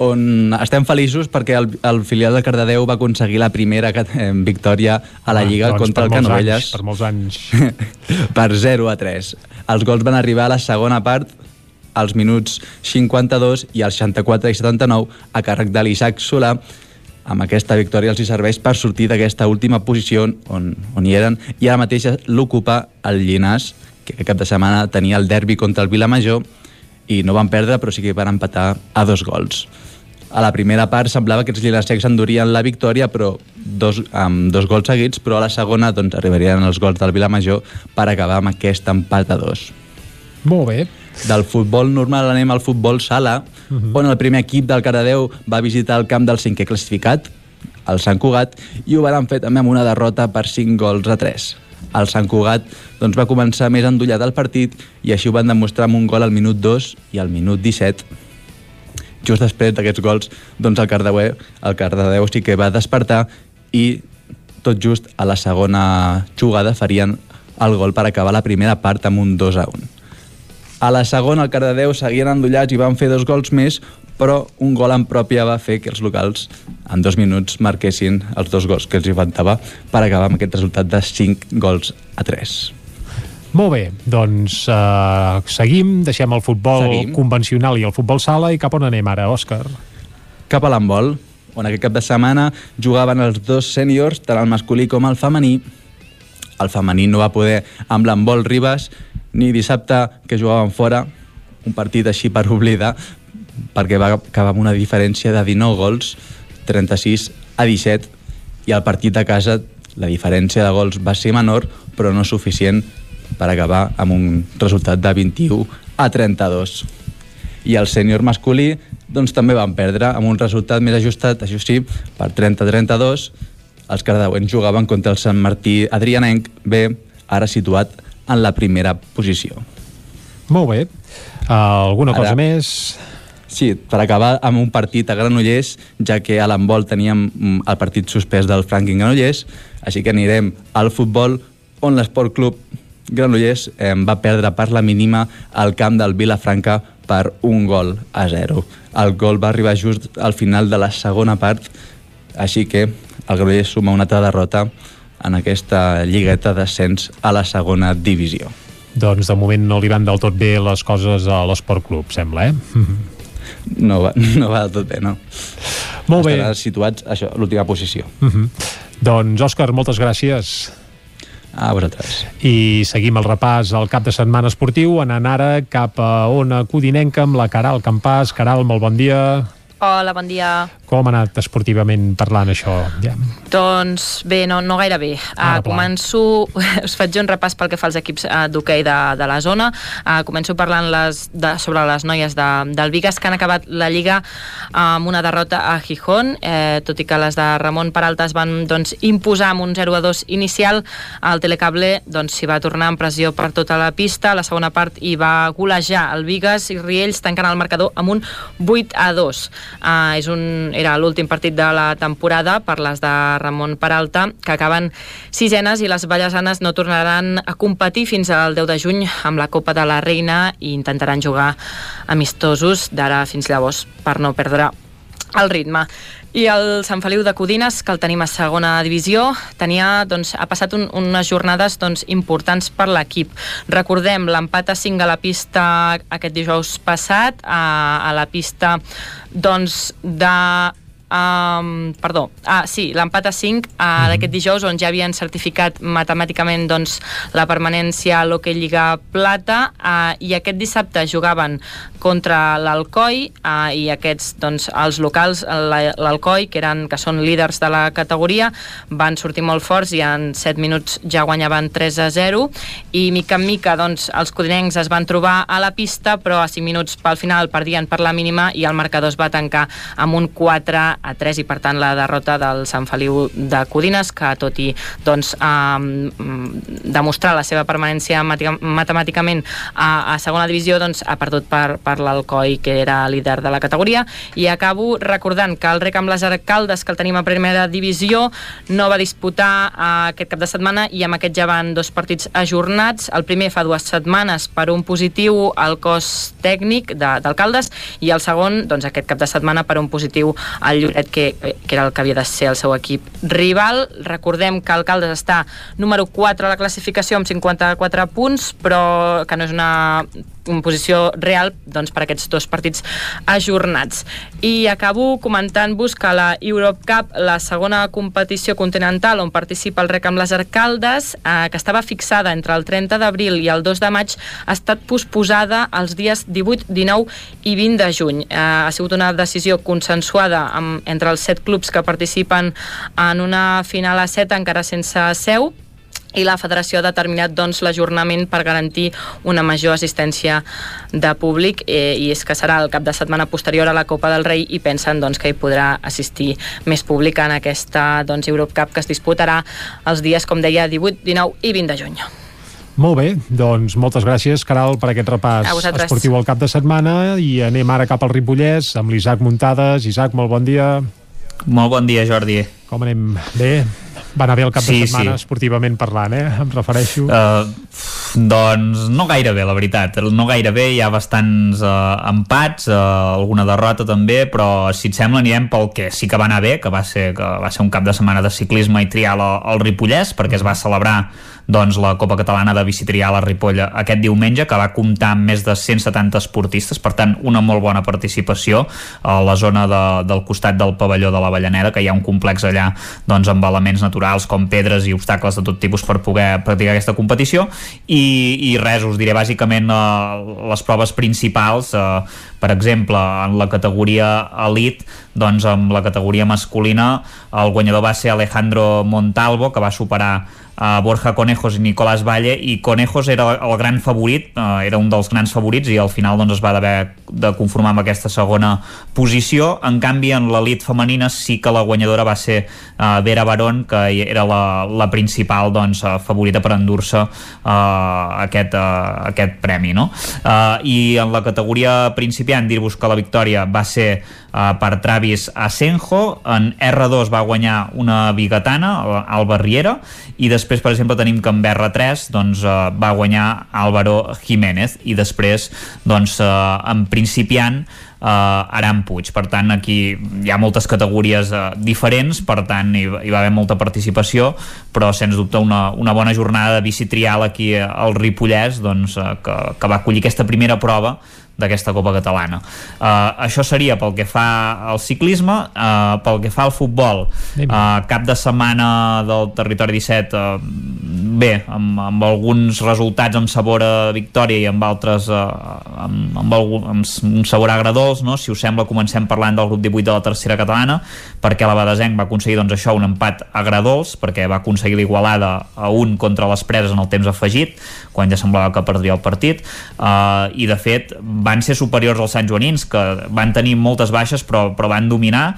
on estem feliços perquè el, el filial del Cardedeu va aconseguir la primera eh, victòria a la Lliga
doncs
contra el Canovelles
Anys, per molts anys.
per 0 a 3. Els gols van arribar a la segona part als minuts 52 i als 64 i 79 a càrrec de l'Isaac Solà amb aquesta victòria els hi serveix per sortir d'aquesta última posició on, on hi eren i ara mateix l'ocupa el Llinàs que aquest cap de setmana tenia el derbi contra el Vilamajor i no van perdre però sí que van empatar a dos gols a la primera part semblava que els llinassecs endurien la victòria però dos, amb dos gols seguits però a la segona doncs, arribarien els gols del Vilamajor per acabar amb aquest empat a dos
Molt bé.
del futbol normal anem al futbol sala, uh -huh. on el primer equip del Cardedeu va visitar el camp del cinquè classificat, el Sant Cugat, i ho van fer també amb una derrota per 5 gols a 3. El Sant Cugat doncs, va començar més endollat el partit i així ho van demostrar amb un gol al minut 2 i al minut 17. Just després d'aquests gols, doncs el Cardedeu, el Cardedeu sí que va despertar i tot just a la segona jugada farien el gol per acabar la primera part amb un 2 a 1. A la segona, el Cardedeu seguien endollats i van fer dos gols més, però un gol en pròpia va fer que els locals en dos minuts marquessin els dos gols que els hi faltava per acabar amb aquest resultat de 5 gols a 3.
Molt bé, doncs uh, seguim, deixem el futbol
Seguim.
convencional i el futbol sala i cap on anem ara, Òscar?
Cap a l'handbol, on aquest cap de setmana jugaven els dos sèniors, tant el masculí com el femení. El femení no va poder amb l'handbol Ribes, ni dissabte que jugaven fora, un partit així per oblidar, perquè va acabar amb una diferència de 19 gols, 36 a 17, i al partit de casa la diferència de gols va ser menor, però no suficient per acabar amb un resultat de 21 a 32. I el sènior masculí doncs, també van perdre amb un resultat més ajustat, això sí, per 30-32. Els cardeuencs jugaven contra el Sant Martí Adrianenc, bé, ara situat en la primera posició.
Molt bé. Uh, alguna
Ara-
cosa més?
Sí, per acabar amb un partit a Granollers, ja que a l'handbol teníem mm, el partit suspès del Franklin Granollers, així que anirem al futbol, on l'Esport Club Granollers eh, va perdre per la mínima al camp del Vilafranca per un gol a zero. El gol va arribar just al final de la segona part, així que el Granollers suma una altra derrota en aquesta lligueta d'ascens a la segona divisió.
Doncs de moment no li van del tot bé les coses a l'Esport Club, sembla, eh?
No va, no va del tot bé, no.
Molt bé.
Estaran situats això, a l'última posició.
Uh -huh. Doncs, Òscar, moltes gràcies.
A vosaltres.
I seguim el repàs al cap de setmana esportiu, anant ara cap a Ona Codinenca amb la Caral Campàs. Caral, molt bon dia.
Hola, bon dia.
Com ha anat esportivament parlant això? Ja.
Doncs bé, no, no gaire bé.
Ara,
Uh,
pla.
començo, us faig un repàs pel que fa als equips uh, d'hoquei de, de la zona. Uh, començo parlant les, de, sobre les noies de, del Vigas que han acabat la Lliga amb una derrota a Gijón, eh, tot i que les de Ramon Peralta es van doncs, imposar amb un 0 a 2 inicial. El Telecable doncs, s'hi va tornar amb pressió per tota la pista. A la segona part hi va golejar el Vigas i Riells tancant el marcador amb un 8 a 2. Uh, és un, era l'últim partit de la temporada per les de Ramon Peralta, que acaben sisenes i les ballesanes no tornaran a competir fins al 10 de juny amb la Copa de la Reina i intentaran jugar amistosos d'ara fins llavors per no perdre el ritme. I el Sant Feliu de Codines, que el tenim a segona divisió, tenia, doncs, ha passat un, unes jornades doncs, importants per l'equip. Recordem l'empat a 5 a la pista aquest dijous passat, a, a la pista doncs, de Um, perdó, ah, sí, l'empat a 5 uh, d'aquest dijous on ja havien certificat matemàticament doncs, la permanència a l'Hockey Lliga Plata uh, i aquest dissabte jugaven contra l'Alcoi uh, i aquests, doncs, els locals la- l'Alcoi, que, eren, que són líders de la categoria, van sortir molt forts i en 7 minuts ja guanyaven 3 a 0 i mica en mica doncs, els codinencs es van trobar a la pista però a 5 minuts pel final perdien per la mínima i el marcador es va tancar amb un 4 a 3 i per tant la derrota del Sant Feliu de Codines que tot i doncs, um, demostrar la seva permanència matemàticament a, a segona divisió doncs, ha perdut per, per l'Alcoi que era líder de la categoria. I acabo recordant que el rec amb les arcaldes que el tenim a primera divisió no va disputar uh, aquest cap de setmana i amb aquest ja van dos partits ajornats. El primer fa dues setmanes per un positiu al cos tècnic de- d'alcaldes i el segon doncs, aquest cap de setmana per un positiu al Lloret que, que era el que havia de ser el seu equip rival. Recordem que Alcaldes està número 4 a la classificació amb 54 punts però que no és una una posició real doncs, per aquests dos partits ajornats. I acabo comentant-vos que la Europe Cup, la segona competició continental on participa el rec amb les arcaldes, eh, que estava fixada entre el 30 d'abril i el 2 de maig, ha estat posposada els dies 18, 19 i 20 de juny. Eh, ha sigut una decisió consensuada amb, entre els set clubs que participen en una final a 7 encara sense seu, i la federació ha determinat doncs, l'ajornament per garantir una major assistència de públic eh, i és que serà el cap de setmana posterior a la Copa del Rei i pensen doncs, que hi podrà assistir més públic en aquesta doncs, Europe Cup que es disputarà els dies, com deia, 18, 19 i 20 de juny.
Molt bé, doncs moltes gràcies, Caral, per aquest repàs esportiu al cap de setmana i anem ara cap al Ripollès amb l'Isaac Muntades. Isaac, molt bon dia.
Molt bon dia, Jordi.
Com anem? Bé? Va anar bé el cap
Sí,
de setmana
sí.
esportivament parlant, eh? Em refereixo.
Uh, doncs no gaire bé, la veritat. No gaire bé, hi ha bastants uh, empats, uh, alguna derrota també, però si et sembla anirem pel que sí que va anar bé, que va ser, que va ser un cap de setmana de ciclisme i trial al, al Ripollès, perquè es va celebrar doncs, la Copa Catalana de Bicitrial a Ripoll aquest diumenge, que va comptar amb més de 170 esportistes, per tant, una molt bona participació a la zona de, del costat del pavelló de la Vallaneda, que hi ha un complex allà doncs, amb elements naturals com pedres i obstacles de tot tipus per poder practicar aquesta competició. I, i res, us diré bàsicament eh, les proves principals eh, per exemple, en la categoria elite, doncs amb la categoria masculina el guanyador va ser Alejandro Montalvo, que va superar uh, Borja Conejos i Nicolás Valle i Conejos era el gran favorit uh, era un dels grans favorits i al final doncs, es va haver de conformar amb aquesta segona posició, en canvi en l'elit femenina sí que la guanyadora va ser uh, Vera Barón, que era la, la principal doncs, uh, favorita per endur-se uh, aquest, uh, aquest premi no? uh, i en la categoria principiant dir-vos que la victòria va ser per Travis Asenjo en R2 va guanyar una bigatana Alba Riera i després per exemple tenim que en R3 doncs, uh, va guanyar Álvaro Jiménez i després doncs, uh, en principiant uh, Aran Puig. Per tant, aquí hi ha moltes categories uh, diferents, per tant, hi, hi va haver molta participació, però sens dubte una, una bona jornada de bici trial aquí al Ripollès, doncs, uh, que, que va acollir aquesta primera prova d'aquesta Copa Catalana. Uh, això seria pel que fa al ciclisme, uh, pel que fa al futbol, uh, cap de setmana del territori 17, uh, bé, amb, amb alguns resultats amb sabor a victòria i amb altres uh, amb, amb, algun, amb un sabor agradós, no? si us sembla comencem parlant del grup 18 de la tercera catalana, perquè la Badesenc va aconseguir doncs, això, un empat agradós, perquè va aconseguir l'igualada a un contra les preses en el temps afegit, quan ja semblava que perdria el partit, uh, i de fet van ser superiors als Sant Joanins, que van tenir moltes baixes però, però van dominar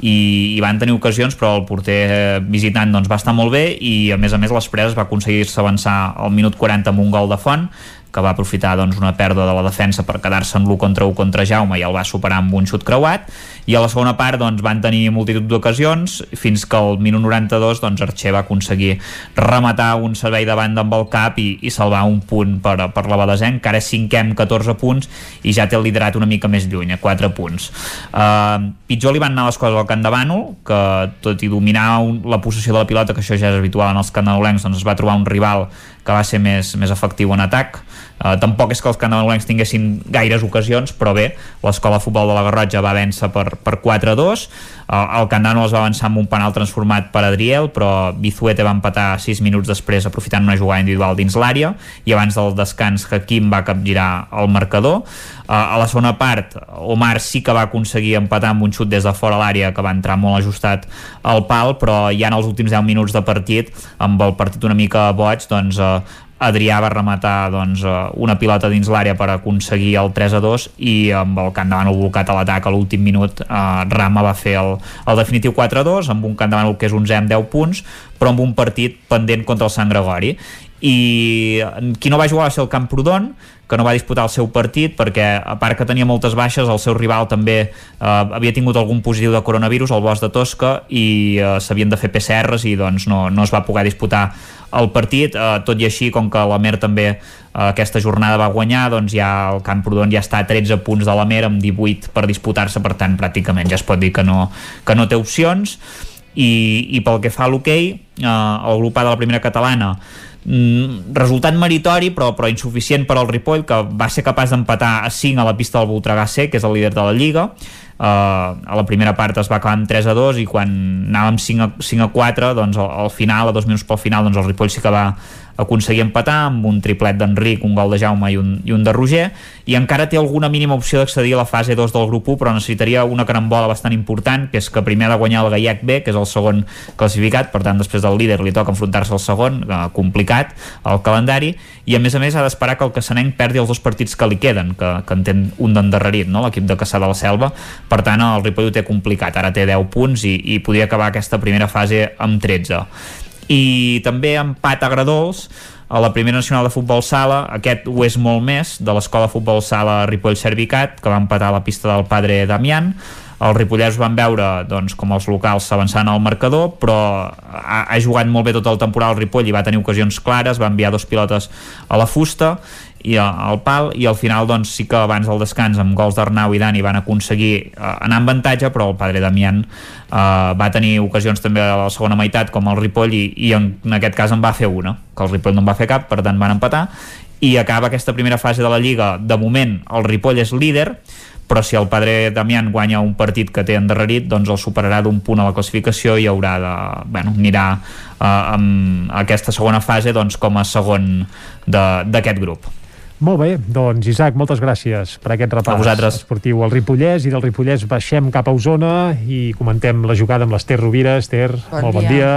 i, i van tenir ocasions però el porter eh, visitant doncs, va estar molt bé i a més a més les preses va aconseguir-se avançar al minut 40 amb un gol de font que va aprofitar doncs, una pèrdua de la defensa per quedar-se en l'1 contra 1 contra Jaume i el va superar amb un xut creuat i a la segona part doncs, van tenir multitud d'ocasions fins que al minut 92 doncs, Archer va aconseguir rematar un servei de banda amb el cap i, i salvar un punt per, per la Badesenc, que ara és cinquè amb 14 punts i ja té el liderat una mica més lluny, a 4 punts. Uh, pitjor li van anar les coses al Camp de Bànol, que tot i dominar un, la possessió de la pilota, que això ja és habitual en els candanolencs, doncs es va trobar un rival que va ser més, més efectiu en atac Uh, tampoc és que els candanolencs tinguessin gaires ocasions, però bé, l'escola de futbol de la Garrotja va vèncer per, per 4-2, uh, el Candano es va avançar amb un penal transformat per Adriel, però Bizuete va empatar 6 minuts després aprofitant una jugada individual dins l'àrea, i abans del descans Hakim va capgirar el marcador. Uh, a la segona part, Omar sí que va aconseguir empatar amb un xut des de fora l'àrea que va entrar molt ajustat al pal, però ja en els últims 10 minuts de partit, amb el partit una mica boig, doncs uh, Adrià va rematar doncs, eh, una pilota dins l'àrea per aconseguir el 3 a 2 i amb el de Bànol blocat a l'atac a l'últim minut eh, Rama va fer el, el definitiu 4 a 2 amb un de Bànol que és 11 amb 10 punts però amb un partit pendent contra el Sant Gregori. I qui no va jugar va ser el Camprodon que no va disputar el seu partit perquè a part que tenia moltes baixes el seu rival també eh, havia tingut algun positiu de coronavirus al bosc de Tosca i eh, s'havien de fer PCRs i doncs no, no es va poder disputar el partit, eh, tot i així com que la Mer també eh, aquesta jornada va guanyar, doncs ja el Camprodon ja està a 13 punts de la Mer amb 18 per disputar-se, per tant pràcticament ja es pot dir que no, que no té opcions. I, i pel que fa a l'hoquei eh, el grup A de la primera catalana mm, resultat meritori però, però insuficient per al Ripoll que va ser capaç d'empatar a 5 a la pista del Voltregà C que és el líder de la Lliga a la primera part es va acabar amb 3 a 2 i quan anàvem 5 a, 5 a 4 doncs al, al final, a dos minuts pel final doncs el Ripoll sí que va aconseguir empatar amb un triplet d'Enric, un gol de Jaume i un, i un de Roger, i encara té alguna mínima opció d'accedir a la fase 2 del grup 1, però necessitaria una carambola bastant important, que és que primer ha de guanyar el Gaiac B, que és el segon classificat, per tant després del líder li toca enfrontar-se al segon, eh, complicat, el calendari, i a més a més ha d'esperar que el Cassanenc perdi els dos partits que li queden, que, que en té un d'endarrerit, no? l'equip de Caçà de la Selva, per tant el Ripoll ho té complicat, ara té 10 punts i, i podria acabar aquesta primera fase amb 13 i també empat a Gradols a la primera nacional de futbol sala. Aquest ho és molt més de l'escola de futbol sala Ripoll Servicat que va empatar a la pista del padre Damián. Els Ripollers van veure doncs, com els locals s'avançaven al marcador però ha, ha jugat molt bé tot el temporal el Ripoll i va tenir ocasions clares va enviar dos pilotes a la fusta i al pal i al final doncs sí que abans del descans amb gols d'Arnau i Dani van aconseguir eh, anar en avantatge però el padre Damián eh, va tenir ocasions també a la segona meitat com el Ripoll i, i en, en aquest cas en va fer una que el Ripoll no en va fer cap, per tant van empatar i acaba aquesta primera fase de la Lliga de moment el Ripoll és líder però si el padre Damián guanya un partit que té endarrerit, doncs el superarà d'un punt a la classificació i haurà de, bueno, anirà eh, amb aquesta segona fase doncs, com a segon d'aquest grup.
Molt bé, doncs Isaac, moltes gràcies per aquest repàs
a vosaltres.
esportiu al Ripollès i del Ripollès baixem cap a Osona i comentem la jugada amb l'Ester Rovira. Ester,
bon
molt bon
dia.
dia.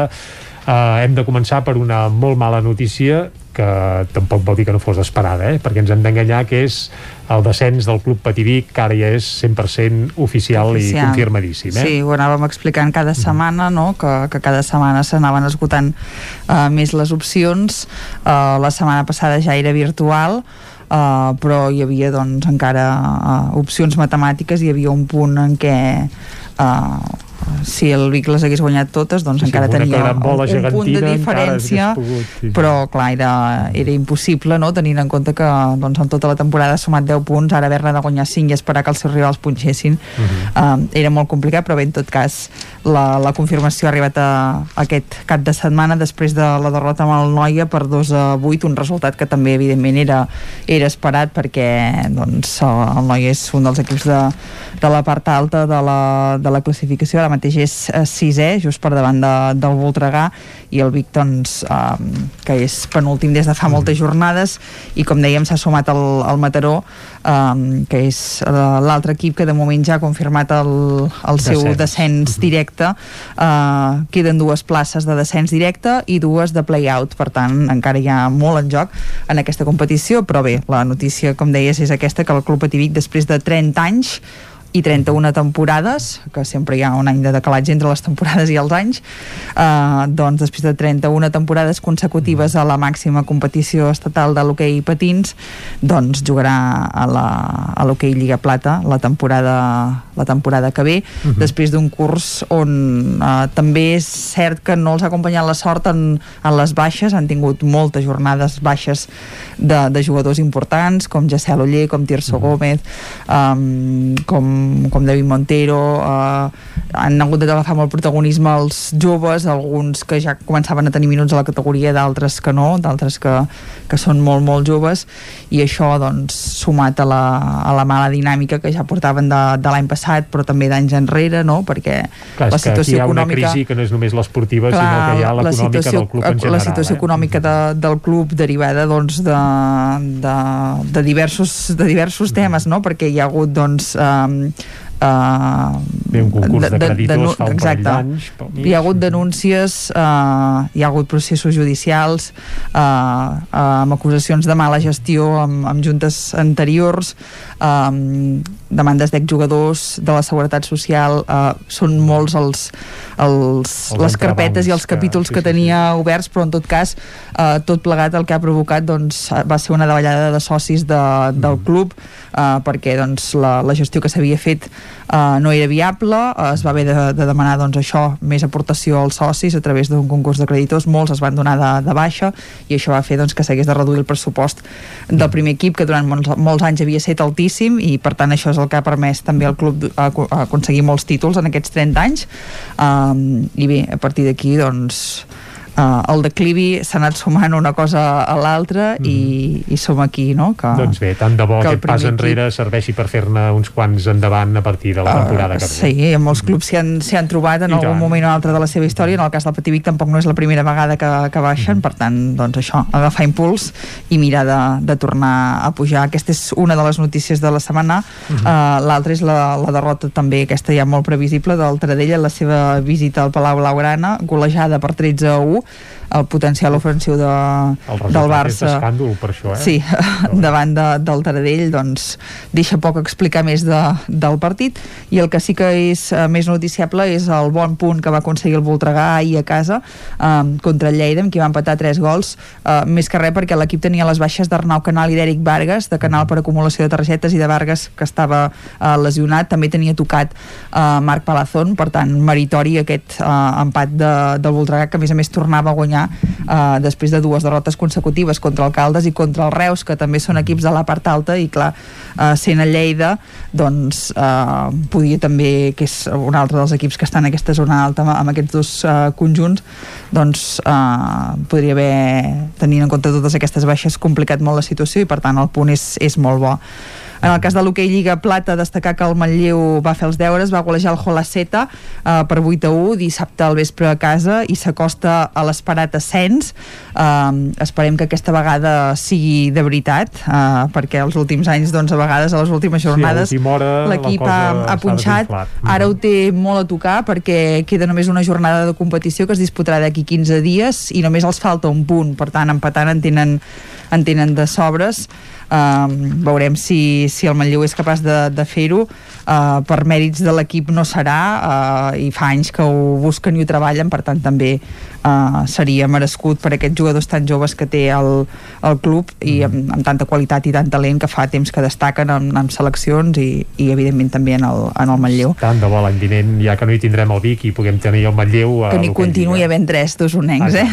Uh, hem de començar per una molt mala notícia que tampoc vol dir que no fos esperada, eh? perquè ens hem d'enganyar que és el descens del Club Pativic, que ara ja és 100% oficial, i
Oficial.
confirmadíssim. Eh?
Sí, ho anàvem explicant cada setmana, no? que, que cada setmana s'anaven esgotant uh, més les opcions. Uh, la setmana passada ja era virtual, uh, però hi havia doncs, encara uh, opcions matemàtiques, hi havia un punt en què uh, si el Vic les hagués guanyat totes doncs
Sí,
encara tenia un, un punt de diferència
pogut, sí,
però clar, era, era impossible no? tenint en compte que doncs, en tota la temporada ha sumat 10 punts, ara haver-ne de guanyar 5 i esperar que els seus rivals punxessin uh -huh. uh, era molt complicat, però bé, en tot cas la, la confirmació ha arribat a, a aquest cap de setmana després de la derrota amb el Noia per 2 a 8, un resultat que també evidentment era, era esperat perquè doncs, el Noia és un dels equips de, de la part alta de la, de la classificació, ara mateix és eh, sisè, just per davant de, del Voltregà i el Vic doncs, um, que és penúltim des de fa moltes jornades i com dèiem s'ha sumat al, al Mataró um, que és eh, l'altre equip que de moment ja ha confirmat el, el seu
Descens.
descens directe. Uh, queden dues places de descens directe i dues de play-out, per tant encara hi ha molt en joc en aquesta competició però bé, la notícia com deies és aquesta que el Club Pativic després de 30 anys i 31 temporades, que sempre hi ha un any de decalatge entre les temporades i els anys, eh, doncs després de 31 temporades consecutives a la màxima competició estatal de l'hoquei patins, doncs jugarà a la a l'hoquei Lliga Plata la temporada, la temporada que ve,
Mhm.
després d'un curs on eh, també és cert que no els ha acompanyat la sort en, en les baixes, han tingut moltes jornades baixes de, de jugadors importants, com Jacel Oller, com Tirso Gómez, um, com, com David Montero, uh, han hagut d'agafar molt protagonisme els joves, alguns que ja començaven a tenir minuts a la categoria, d'altres que no, d'altres que, que són molt, molt joves, i això, doncs, sumat a la, a la mala dinàmica que ja portaven de, de l'any passat, però també d'anys enrere, no?, perquè
Clar,
la
que aquí hi
situació
ha una
econòmica...
crisi que no és només l'esportiva, sinó que hi ha l'econòmica
situació,
del club en general.
la situació
eh?
econòmica de, del club derivada doncs, de, de, de, diversos, de diversos temes, no? perquè hi ha hagut doncs, um, uh,
Bé, un concurs de creditors fa un parell d'anys, pel mig.
hi ha hagut denúncies uh, hi ha hagut processos judicials uh, uh, amb acusacions de mala gestió amb, amb juntes anteriors um, demandes d'exjugadors de la Seguretat Social uh, són molts els, els,
Els
les carpetes i els
entrebancs que-
capítols
sí,
que
sí,
tenia oberts però en tot cas uh, tot plegat el que ha provocat doncs, va ser una davallada de socis de, del club uh, perquè doncs, la, la gestió que s'havia fet uh, no era viable uh, es va haver de, de demanar doncs, això més aportació als socis a través d'un concurs de creditors. Molts es van donar de, de baixa i això va fer doncs, que s'hagués de reduir el pressupost del primer equip que durant molts, molts anys havia estat altíssim i per tant això és el que ha permès també al club aconseguir molts títols en aquests 30 anys. Um, i bé, a partir d'aquí doncs uh, el declivi s'ha anat sumant una cosa a l'altra i, i som aquí, no? Que,
Doncs bé, tant de bo
que
aquest pas enrere serveixi per fer-ne uns quants endavant a partir de la temporada que ve.
Sí, molts clubs s'hi han, han trobat en
I
algun
tant.
moment o altre de la seva història. En el cas del Pativic tampoc no és la primera vegada que, que baixen, per tant, doncs això, agafar impuls i mirar de, de tornar a pujar. Aquesta és una de les notícies de la setmana. Uh L'altra és la, la derrota també, aquesta ja molt previsible, del Taradell en la seva visita al Palau Blaugrana, golejada per 13 a 1. El potencial ofensiu de,
El
del Barça.
d'escàndol per això, eh?
Sí, davant de, del Taradell doncs deixa poc explicar més de, del partit. I el que sí que és uh, més noticiable és el bon punt que va aconseguir el Voltregà ahir a casa um, contra el Lleida, amb qui va empatar 3 gols. Uh, més que res perquè l'equip tenia les baixes d'Arnau Canal i d'Eric Vargas de Canal per acumulació de targetes i de Vargas que estava uh, lesionat, també tenia tocat uh, Marc Palazón, per tant meritori aquest uh, empat de, del Voltregà que a més a més tornava a guanyar uh, després de dues derrotes consecutives contra el Caldes i contra el Reus, que també són equips de la part alta i clar, uh, sent a Lleida doncs uh, podia també, que és un altre dels equips que estan en aquesta zona alta amb, aquests dos uh, conjunts doncs uh, podria haver tenint en compte totes aquestes baixes complicat molt la situació i per tant el punt és, és molt bo en el cas de l'hoquei Lliga Plata, destacar que el Manlleu va fer els deures, va golejar el Holaceta eh, per 8 a 1 dissabte al vespre a casa i s'acosta a l'esperat ascens. Eh, esperem que aquesta vegada sigui de veritat, eh, perquè els últims anys, doncs, a vegades, a les últimes jornades,
sí,
l'equip ha, ha punxat. Ara ho té molt a tocar perquè queda només una jornada de competició que es disputarà d'aquí 15 dies i només els falta un punt, per tant, empatant en tenen, en tenen de sobres um, veurem si, si el Manlleu és capaç de, de fer-ho. Uh, per mèrits de l'equip no serà uh, i fa anys que ho busquen i ho treballen per tant també uh, seria merescut per aquests jugadors tan joves que té el, el club i amb, amb tanta qualitat i tant talent que fa temps que destaquen en, en seleccions i, i evidentment també en el, en el Manlleu.
Tant de bo l'any vinent, ja que no hi tindrem el Vic i puguem tenir el Manlleu
que n'hi continuï havent tres d'usonencs eh?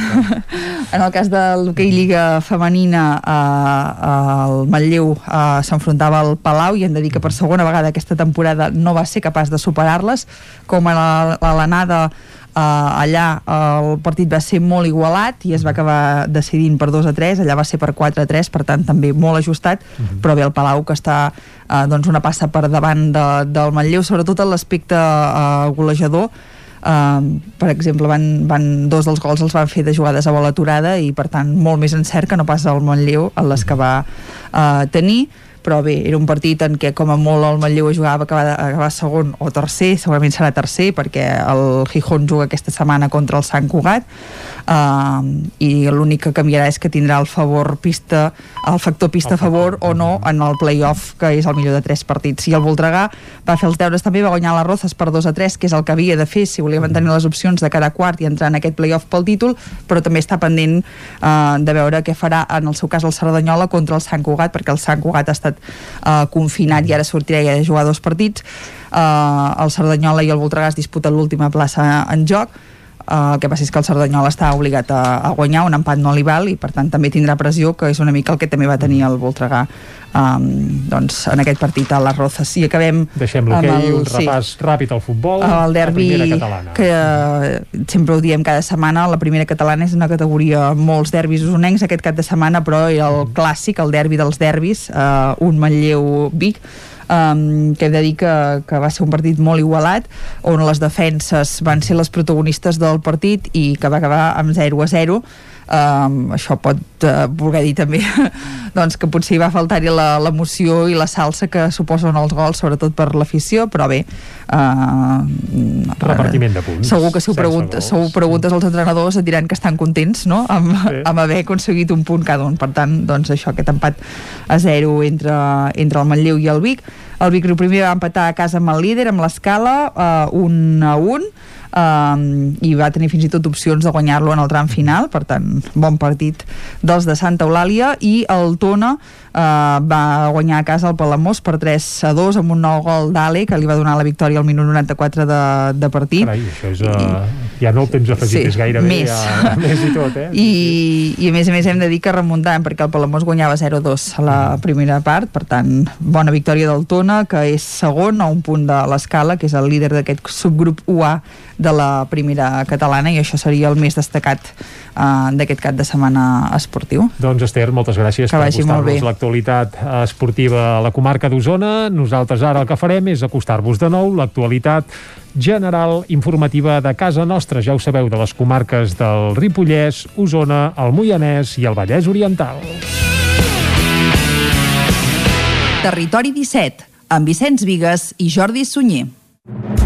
en el cas de l'hoquei Lliga femenina eh, el Manlleu eh, s'enfrontava al Palau i hem de dir que per segona vegada aquesta temporada no va ser capaç de superar-les com a l'anada Uh, allà el partit va ser molt igualat i es va acabar decidint per 2 a 3 allà va ser per 4 a 3 per tant també molt ajustat uh -huh. però bé el Palau que està uh, doncs una passa per davant de, del Manlleu sobretot en l'aspecte uh, golejador Uh, per exemple, van, van, dos dels gols els van fer de jugades a bola aturada i per tant molt més encert que no passa al Montlleu en les que va uh, tenir però bé, era un partit en què com a molt el Manlleu jugava acabar, acabar segon o tercer, segurament serà tercer perquè el Gijón juga aquesta setmana contra el Sant Cugat uh, i l'únic que canviarà és que tindrà el favor pista el factor pista a favor o no en el play-off que és el millor de tres partits. I el Voltregà va fer els deures també va guanyar les Rozes per 2 a 3 que és el que havia de fer si volia mantenir les opcions de cada quart i entrar en aquest play-off pel títol però també està pendent uh, de veure què farà en el seu cas el Cerdanyola contra el Sant Cugat perquè el Sant Cugat ha estat estat uh, confinat i ara sortirà ja de jugar dos partits. Uh, el Cerdanyola i el Voltregà es disputen l'última plaça en joc Uh, el que passa és que el Cerdanyola està obligat a, a guanyar, un empat no li val i per tant també tindrà pressió, que és una mica el que també va tenir el Voltregà um, doncs, en aquest partit a les Rozes. I acabem
Deixem l'hoquei, un repàs sí, ràpid al futbol
el derbi que uh, sempre ho diem cada setmana la primera catalana és una categoria molts derbis usonencs aquest cap de setmana però era el clàssic, el derbi dels derbis uh, un Manlleu-Vic um, que hem de dir que, que va ser un partit molt igualat on les defenses van ser les protagonistes del partit i que va acabar amb 0 a 0 um, això pot uh, voler dir també doncs que potser va faltar-hi l'emoció i la salsa que suposen els gols, sobretot per l'afició, però bé uh,
repartiment de punts.
segur que si ho, pregunta, segur preguntes als entrenadors et diran que estan contents no? amb, sí. amb haver aconseguit un punt cada un. Per tant, doncs això, aquest empat a 0 entre, entre el Manlleu i el Vic. El Vic primer va empatar a casa amb el líder amb l'escala, uh, un a un um, i va tenir fins i tot opcions de guanyar-lo en el tram final, per tant, bon partit dels de Santa Eulàlia i el Tona uh, va guanyar a casa el Palamós per 3 a 2 amb un nou gol d'Ale que li va donar la victòria al minut 94 de, de partit
Carai, això és, uh, I, ja no el temps afegit, sí, és gairebé
més.
Ja, més i tot eh?
I, i a més a més hem de dir que remuntant perquè el Palamós guanyava 0-2 a la primera part, per tant bona victòria del Tona que és segon a un punt de l'escala, que és el líder d'aquest subgrup UA de la primera catalana i això seria el més destacat uh, d'aquest cap de setmana esportiu.
Doncs Esther, moltes gràcies
que
per acostar-nos l'actualitat esportiva a la comarca d'Osona. Nosaltres ara el que farem és acostar-vos de nou l'actualitat general informativa de casa nostra, ja ho sabeu, de les comarques del Ripollès, Osona, el Moianès i el Vallès Oriental.
Territori 17, amb Vicenç Vigues i Jordi Sunyer.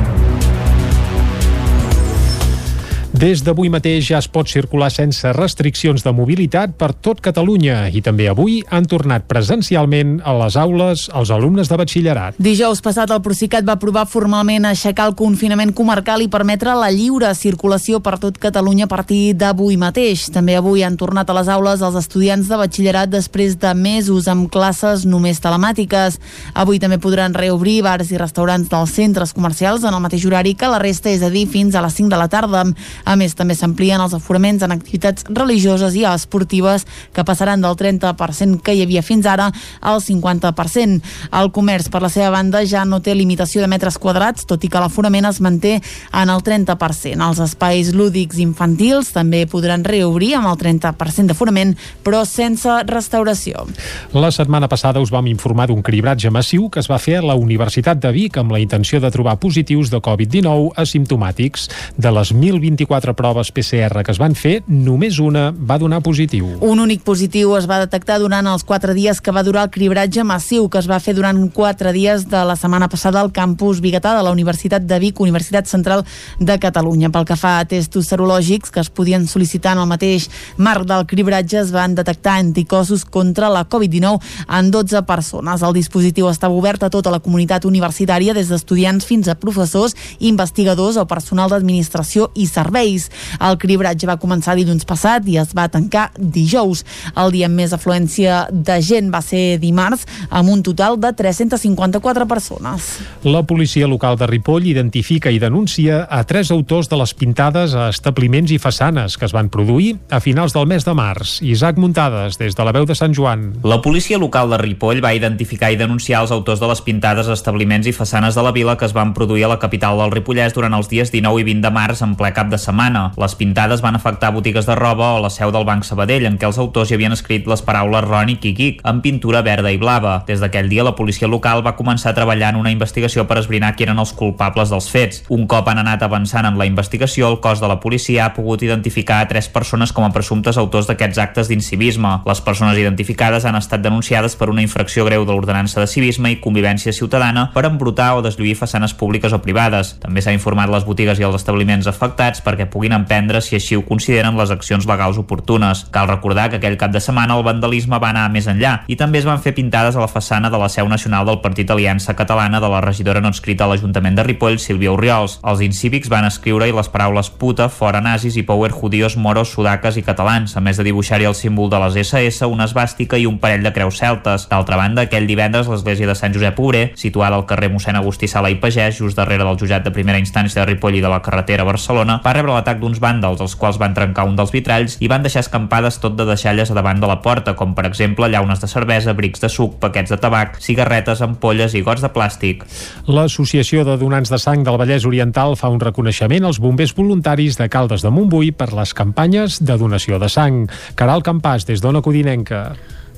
Des d'avui mateix ja es pot circular sense restriccions de mobilitat per tot Catalunya i també avui han tornat presencialment a les aules els alumnes de batxillerat.
Dijous passat el Procicat va aprovar formalment aixecar el confinament comarcal i permetre la lliure circulació per tot Catalunya a partir d'avui mateix. També avui han tornat a les aules els estudiants de batxillerat després de mesos amb classes només telemàtiques. Avui també podran reobrir bars i restaurants dels centres comercials en el mateix horari que la resta, és a dir, fins a les 5 de la tarda. A més, també s'amplien els aforaments en activitats religioses i esportives que passaran del 30% que hi havia fins ara al 50%. El comerç, per la seva banda, ja no té limitació de metres quadrats, tot i que l'aforament es manté en el 30%. Els espais lúdics infantils també podran reobrir amb el 30% d'aforament, però sense restauració.
La setmana passada us vam informar d'un cribratge massiu que es va fer a la Universitat de Vic amb la intenció de trobar positius de Covid-19 asimptomàtics. De les 1.024 proves PCR que es van fer, només una va donar positiu.
Un únic positiu es va detectar durant els quatre dies que va durar el cribratge massiu que es va fer durant quatre dies de la setmana passada al campus Bigatà de la Universitat de Vic, Universitat Central de Catalunya. Pel que fa a testos serològics que es podien sol·licitar en el mateix marc del cribratge, es van detectar anticossos contra la Covid-19 en 12 persones. El dispositiu estava obert a tota la comunitat universitària, des d'estudiants fins a professors, investigadors o personal d'administració i serveis. El cribratge va començar dilluns passat i es va tancar dijous. El dia amb més afluència de gent va ser dimarts, amb un total de 354 persones.
La policia local de Ripoll identifica i denuncia a tres autors de les pintades a establiments i façanes que es van produir a finals del mes de març. Isaac Muntades, des de la veu de Sant Joan.
La policia local de Ripoll va identificar i denunciar els autors de les pintades a establiments i façanes de la vila que es van produir a la capital del Ripollès durant els dies 19 i 20 de març en ple cap de setmana. Les pintades van afectar botigues de roba o la seu del Banc Sabadell, en què els autors hi havien escrit les paraules Ron i Kikik en pintura verda i blava. Des d'aquell dia la policia local va començar a treballar en una investigació per esbrinar qui eren els culpables dels fets. Un cop han anat avançant en la investigació, el cos de la policia ha pogut identificar a tres persones com a presumptes autors d'aquests actes d'incivisme. Les persones identificades han estat denunciades per una infracció greu de l'ordenança de civisme i convivència ciutadana per embrutar o deslluir façanes públiques o privades. També s'ha informat les botigues i els establiments afectats perquè puguin emprendre, si així ho consideren, les accions legals oportunes. Cal recordar que aquell cap de setmana el vandalisme va anar més enllà i també es van fer pintades a la façana de la seu nacional del Partit Aliança Catalana de la regidora no escrita a l'Ajuntament de Ripoll, Sílvia Oriols. Els incívics van escriure-hi les paraules puta, fora nazis i power judíos, moros, sudaques i catalans, a més de dibuixar-hi el símbol de les SS, una esbàstica i un parell de creus celtes. D'altra banda, aquell divendres l'església de Sant Josep Obrer, situada al carrer mossèn Agustí Sala i Pagès, just darrere del jutjat de primera instància de Ripoll i de la carretera Barcelona, va rebre l'atac d'uns vàndals, els quals van trencar un dels vitralls i van deixar escampades tot de deixalles a davant de la porta, com per exemple llaunes de cervesa, brics de suc, paquets de tabac, cigarretes, ampolles i gots de plàstic.
L'Associació de Donants de Sang del Vallès Oriental fa un reconeixement als bombers voluntaris de Caldes de Montbui per les campanyes de donació de sang. Caral Campàs, des d'Ona Codinenca.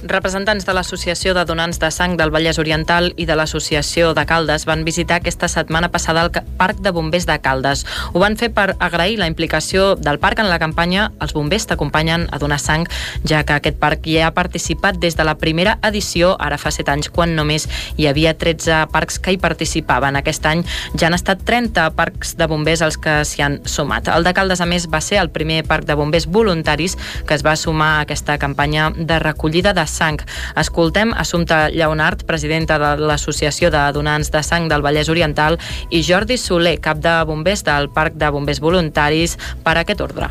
Representants de l'Associació de Donants de Sang del Vallès Oriental i de l'Associació de Caldes van visitar aquesta setmana passada el Parc de Bombers de Caldes. Ho van fer per agrair la implicació del parc en la campanya Els bombers t'acompanyen a donar sang, ja que aquest parc ja ha participat des de la primera edició, ara fa 7 anys, quan només hi havia 13 parcs que hi participaven. Aquest any ja han estat 30 parcs de bombers els que s'hi han sumat. El de Caldes, a més, va ser el primer parc de bombers voluntaris que es va sumar a aquesta campanya de recollida de sang. Escoltem Assumpta Lleonard, presidenta de l'Associació de Donants de Sang del Vallès Oriental, i Jordi Soler, cap de bombers del Parc de Bombers Voluntaris, per aquest ordre.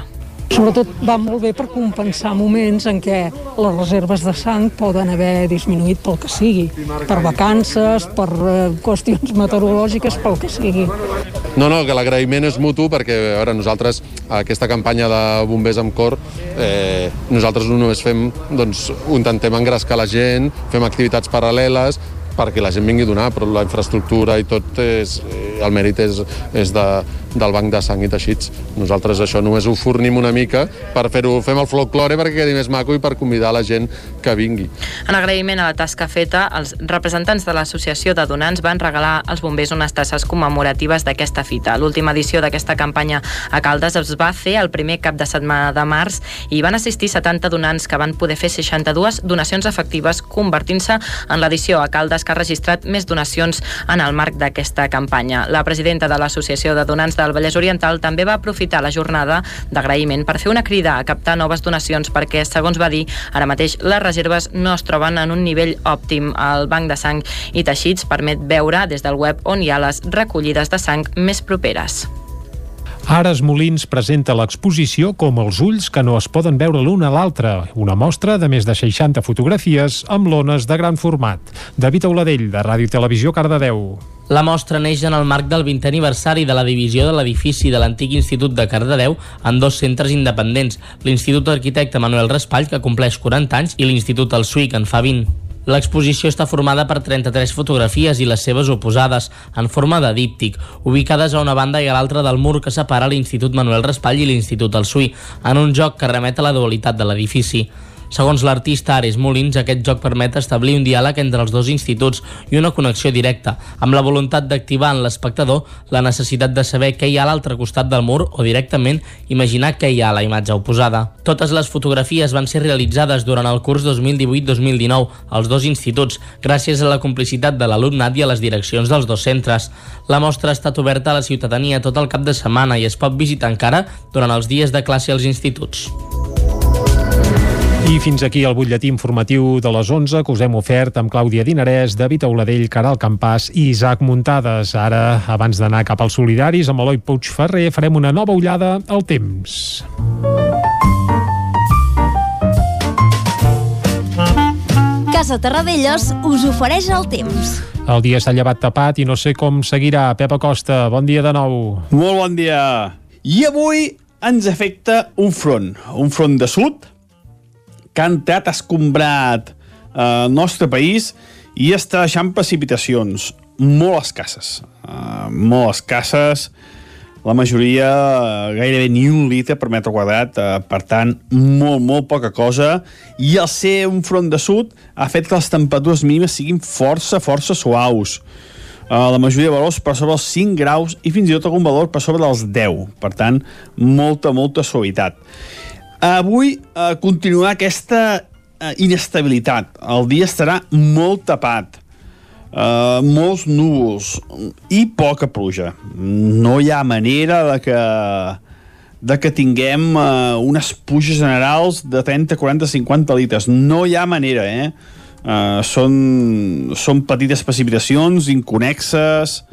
Sobretot va molt bé per compensar moments en què les reserves de sang poden haver disminuït pel que sigui, per vacances, per eh, qüestions meteorològiques, pel que sigui.
No, no, que l'agraïment és mutu perquè a veure, nosaltres aquesta campanya de bombers amb cor eh, nosaltres no només fem doncs, intentem engrescar la gent, fem activitats paral·leles perquè la gent vingui a donar, però la infraestructura i tot és, eh, el mèrit és, és de, del banc de sang i teixits. Nosaltres això només ho fornim una mica per fer-ho, fem el folklore perquè quedi més maco i per convidar la gent que vingui.
En agraïment a la tasca feta, els representants de l'Associació de Donants van regalar als bombers unes tasses commemoratives d'aquesta fita. L'última edició d'aquesta campanya a Caldes es va fer el primer cap de setmana de març i van assistir 70 donants que van poder fer 62 donacions efectives, convertint-se en l'edició a Caldes que ha registrat més donacions en el marc d'aquesta campanya. La presidenta de l'Associació de Donants del Vallès Oriental també va aprofitar la jornada d'agraïment per fer una crida a captar noves donacions perquè, segons va dir, ara mateix les reserves no es troben en un nivell òptim. El Banc de Sang i Teixits permet veure des del web on hi ha les recollides de sang més properes.
Ares Molins presenta l'exposició com els ulls que no es poden veure l'un a l'altre, una mostra de més de 60 fotografies amb lones de gran format. David Auladell, de Ràdio Televisió, Cardedeu.
La mostra neix en el marc del 20è aniversari de la divisió de l'edifici de l'antic Institut de Cardedeu en dos centres independents, l'Institut Arquitecte Manuel Raspall, que compleix 40 anys, i l'Institut El Suïc, en fa 20. L'exposició està formada per 33 fotografies i les seves oposades, en forma de díptic, ubicades a una banda i a l'altra del mur que separa l'Institut Manuel Raspall i l'Institut El Suí, en un joc que remet a la dualitat de l'edifici. Segons l'artista Ares Molins, aquest joc permet establir un diàleg entre els dos instituts i una connexió directa, amb la voluntat d'activar en l'espectador la necessitat de saber què hi ha a l'altre costat del mur o directament imaginar què hi ha a la imatge oposada. Totes les fotografies van ser realitzades durant el curs 2018-2019 als dos instituts, gràcies a la complicitat de l'alumnat i a les direccions dels dos centres. La mostra ha estat oberta a la ciutadania tot el cap de setmana i es pot visitar encara durant els dies de classe als instituts.
I fins aquí el butlletí informatiu de les 11 que us hem ofert amb Clàudia Dinarès, David Auladell, Caral Campàs i Isaac Muntades. Ara, abans d'anar cap als solidaris, amb Eloi Puigferrer farem una nova ullada al temps.
Casa Terradellos us ofereix el temps.
El dia s'ha llevat tapat i no sé com seguirà. Pep Acosta, bon dia de nou.
Molt bon dia. I avui ens afecta un front, un front de sud, que ha entrat escombrat eh, el nostre país i està deixant precipitacions molt escasses. Uh, molt escasses, la majoria uh, gairebé ni un litre per metre quadrat, uh, per tant, molt, molt poca cosa, i el ser un front de sud ha fet que les temperatures mínimes siguin força, força suaus. Uh, la majoria de valors per sobre els 5 graus i fins i tot algun valor per sobre dels 10. Per tant, molta, molta suavitat. Avui uh, continuarà aquesta uh, inestabilitat. El dia estarà molt tapat Uh, molts núvols i poca pluja. No hi ha manera de que de que tinguem uh, unes puges generals de 30, 40, 50 litres. No hi ha manera, eh? Uh, són, són petites precipitacions, inconexes,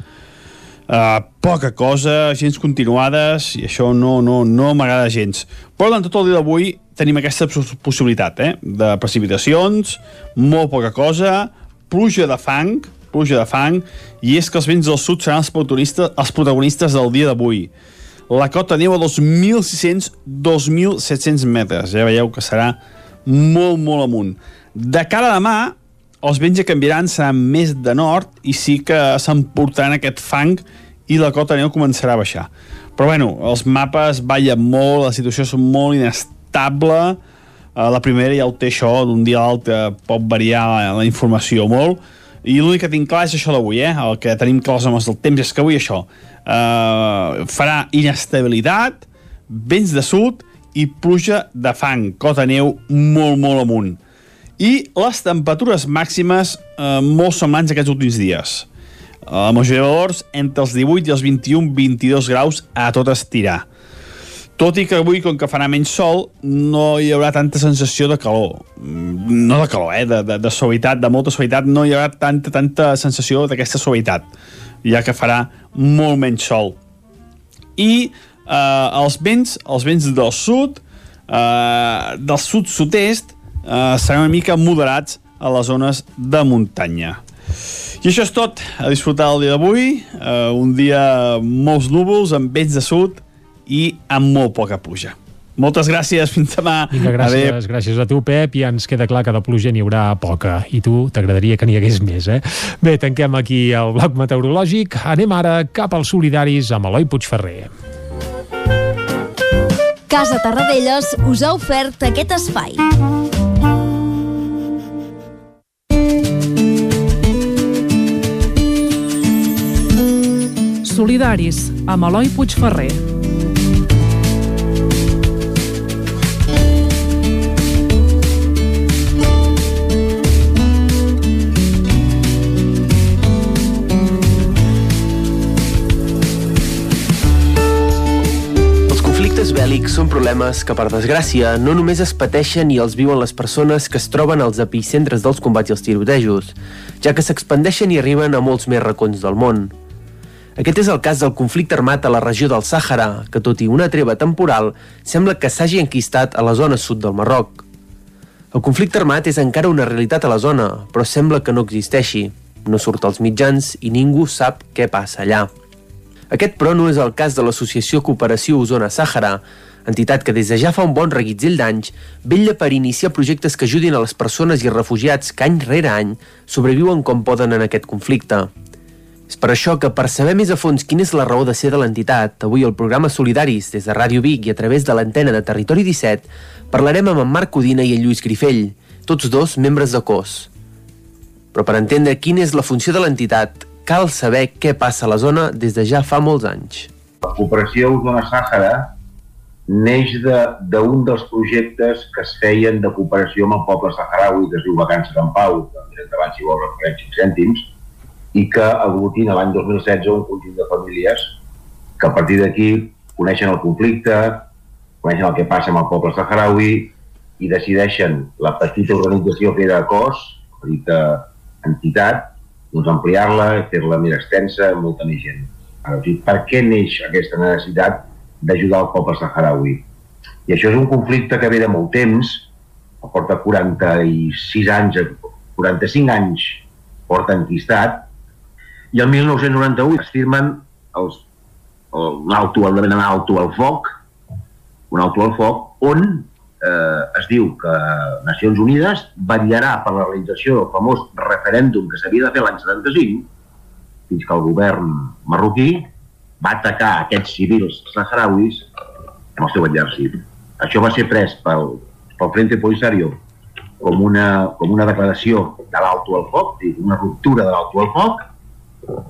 uh, poca cosa, gens continuades, i això no, no, no m'agrada gens. Però durant tot el dia d'avui tenim aquesta possibilitat, eh? De precipitacions, molt poca cosa, pluja de fang, pluja de fang, i és que els vents del sud seran els protagonistes, els protagonistes del dia d'avui. La cota neu a 2.600-2.700 metres. Ja veieu que serà molt, molt amunt. De cara a demà, els vents ja canviaran, seran més de nord i sí que s'emportaran aquest fang i la cota neu començarà a baixar. Però bueno, els mapes ballen molt, la situació és molt inestable, uh, la primera ja ho té això, d'un dia a l'altre pot variar la, la informació molt, i l'únic que tinc clar és això d'avui, eh? el que tenim clars amb el temps és que avui això uh, farà inestabilitat, vents de sud i pluja de fang, cota neu molt, molt amunt. I les temperatures màximes uh, molt semblants aquests últims dies. La majoria de valors entre els 18 i els 21-22 graus a tot estirar. Tot i que avui, com que farà menys sol, no hi haurà tanta sensació de calor. No de calor, eh? De, de, de suavitat, de molta suavitat. No hi haurà tanta, tanta sensació d'aquesta suavitat, ja que farà molt menys sol. I eh, els vents, els vents del sud, eh, del sud-sud-est, eh, seran una mica moderats a les zones de muntanya. I això és tot. A disfrutar el dia d'avui. Eh, un dia molts núvols, amb vents de sud i amb molt poca pluja. Moltes gràcies, fins demà.
Vinga, gràcies, Adéu. gràcies a tu, Pep. Ja ens queda clar que de pluja n'hi haurà poca. I tu t'agradaria que n'hi hagués més, eh? Bé, tanquem aquí el bloc meteorològic. Anem ara cap als solidaris amb Eloi Puigferrer.
Casa Tarradellas us ha ofert aquest espai.
Solidaris, amb Eloi Puigferrer.
són problemes que, per desgràcia, no només es pateixen i els viuen les persones que es troben als epicentres dels combats i els tirotejos, ja que s'expandeixen i arriben a molts més racons del món. Aquest és el cas del conflicte armat a la regió del Sàhara, que tot i una treva temporal, sembla que s'hagi enquistat a la zona sud del Marroc. El conflicte armat és encara una realitat a la zona, però sembla que no existeixi. No surt als mitjans i ningú sap què passa allà. Aquest, però, no és el cas de l'Associació Cooperació Osona Sàhara, entitat que des de ja fa un bon reguitzell d'anys vetlla per iniciar projectes que ajudin a les persones i refugiats que any rere any sobreviuen com poden en aquest conflicte. És per això que, per saber més a fons quina és la raó de ser de l'entitat, avui al programa Solidaris, des de Ràdio Vic i a través de l'antena de Territori 17, parlarem amb en Marc Codina i en Lluís Grifell, tots dos membres de COS. Però per entendre quina és la funció de l'entitat, cal saber què passa a la zona des de ja fa molts anys.
La cooperació Osona Sàhara neix d'un de, dels projectes que es feien de cooperació amb el poble saharaui, que es diu Vacances en Pau, que abans si vol referents 5 cèntims, i que aglutina l'any 2016 un conjunt de famílies que a partir d'aquí coneixen el conflicte, coneixen el que passa amb el poble saharaui i decideixen la petita organització que era COS, petita entitat, doncs ampliar-la, fer-la més extensa, molta més gent. Ara, per què neix aquesta necessitat d'ajudar el poble saharaui? I això és un conflicte que ve de molt temps, porta 46 anys, 45 anys porta enquistat, i el 1998 es firmen els, el, un el alto al foc, un alto al foc, on eh, es diu que Nacions Unides vetllarà per la realització del famós referèndum que s'havia de fer l'any 75, fins que el govern marroquí va atacar aquests civils saharauis amb el seu exèrcit. Això va ser pres pel, pel Frente Polisario com una, com una declaració de l'alto al foc, una ruptura de l'alto al foc,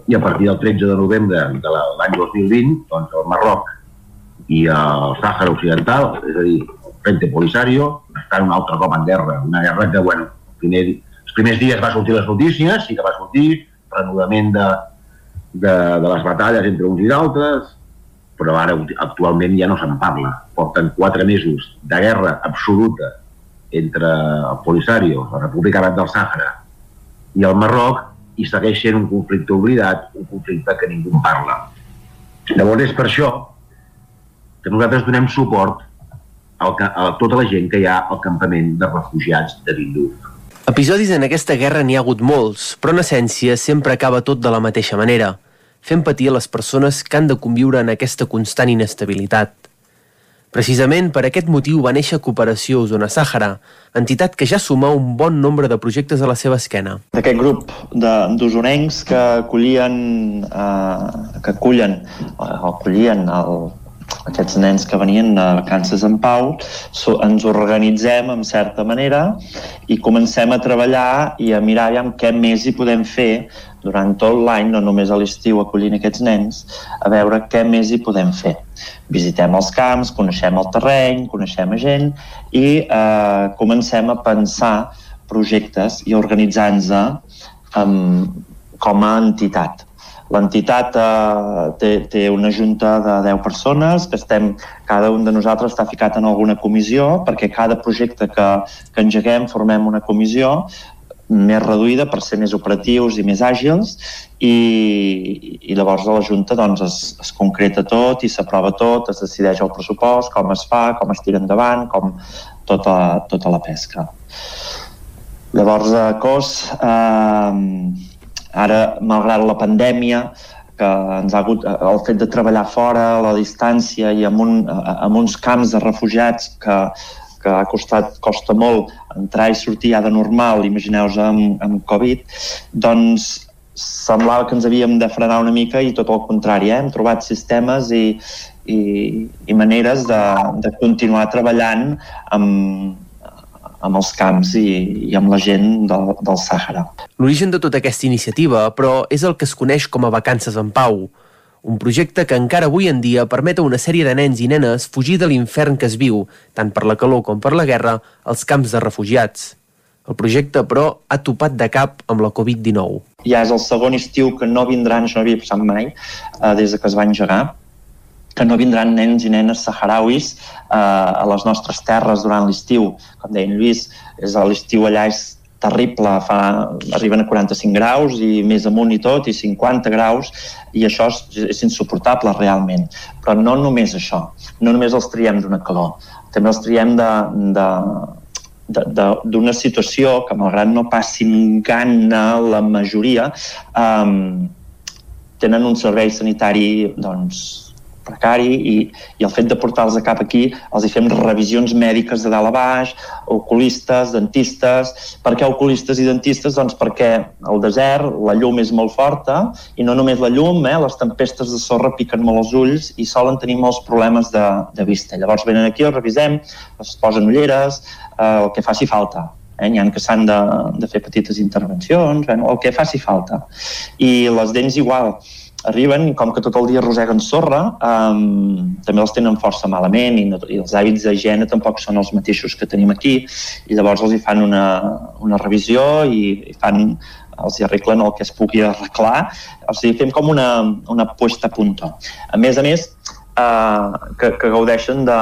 i a partir del 13 de novembre de l'any 2020, doncs el Marroc i el Sàhara Occidental, és a dir, Frente Polisario, està un altre cop en guerra, una guerra que, bueno, primer, els primers dies va sortir les notícies, i que va sortir renudament de, de, de les batalles entre uns i d'altres, però ara actualment ja no se'n parla. Porten quatre mesos de guerra absoluta entre el Polisario, la República Àrab del Sàhara, i el Marroc, i segueix sent un conflicte oblidat, un conflicte que ningú en parla. Llavors és per això que nosaltres donem suport a, a tota la gent que hi ha al campament de refugiats de Vinduf.
Episodis en aquesta guerra n'hi ha hagut molts, però en essència sempre acaba tot de la mateixa manera, fent patir a les persones que han de conviure en aquesta constant inestabilitat. Precisament per aquest motiu va néixer Cooperació Osona Sàhara, entitat que ja suma un bon nombre de projectes a la seva esquena.
D'aquest grup d'usonencs que acollien, eh, que acullen, eh, acollien el, aquests nens que venien a vacances en pau, so, ens organitzem en certa manera i comencem a treballar i a mirar ja què més hi podem fer durant tot l'any, no només a l'estiu acollint aquests nens, a veure què més hi podem fer. Visitem els camps, coneixem el terreny, coneixem gent i eh, comencem a pensar projectes i organitzar-nos com a entitat. L'entitat eh, té, té una junta de 10 persones, que estem, cada un de nosaltres està ficat en alguna comissió, perquè cada projecte que, que engeguem formem una comissió més reduïda per ser més operatius i més àgils i, i llavors a la Junta doncs, es, es concreta tot i s'aprova tot, es decideix el pressupost, com es fa, com es tira endavant, com tota, tota la pesca. Llavors, a COS, eh, Ara, malgrat la pandèmia, que ens ha hagut el fet de treballar fora, a la distància i amb, un, amb uns camps de refugiats que, que ha costat, costa molt entrar i sortir ja de normal, imagineu-vos amb, amb Covid, doncs semblava que ens havíem de frenar una mica i tot el contrari, eh? hem trobat sistemes i, i, i maneres de, de continuar treballant amb, amb els camps i, i amb la gent del, del Sàhara.
L'origen de tota aquesta iniciativa, però, és el que es coneix com a Vacances en Pau, un projecte que encara avui en dia permet a una sèrie de nens i nenes fugir de l'infern que es viu, tant per la calor com per la guerra, als camps de refugiats. El projecte, però, ha topat de cap amb la Covid-19.
Ja és el segon estiu que no vindran, això no havia passat mai, eh, des que es va engegar, que no vindran nens i nenes saharauis eh, a les nostres terres durant l'estiu. Com deia en Lluís, és l'estiu allà és terrible, fa, arriben a 45 graus i més amunt i tot, i 50 graus, i això és, és insuportable realment. Però no només això, no només els triem d'una calor, també els triem de, de, d'una situació que malgrat no passin gana la majoria um, tenen un servei sanitari doncs, precari i, i el fet de portar-los cap aquí els hi fem revisions mèdiques de dalt a baix, oculistes, dentistes. Per què oculistes i dentistes? Doncs perquè al desert la llum és molt forta i no només la llum, eh, les tempestes de sorra piquen molt els ulls i solen tenir molts problemes de, de vista. Llavors venen aquí, els revisem, es posen ulleres, eh, el que faci falta. Eh? N'hi ha que s'han de, de fer petites intervencions, eh? el que faci falta. I les dents igual arriben i com que tot el dia roseguen sorra, um, també els tenen força malament i, no, i els hàbits d'higiene tampoc són els mateixos que tenim aquí i llavors els hi fan una, una revisió i, i fan els hi arreglen el que es pugui arreglar. O sigui, fem com una, una puesta a punto. A més a més, uh, que, que gaudeixen de,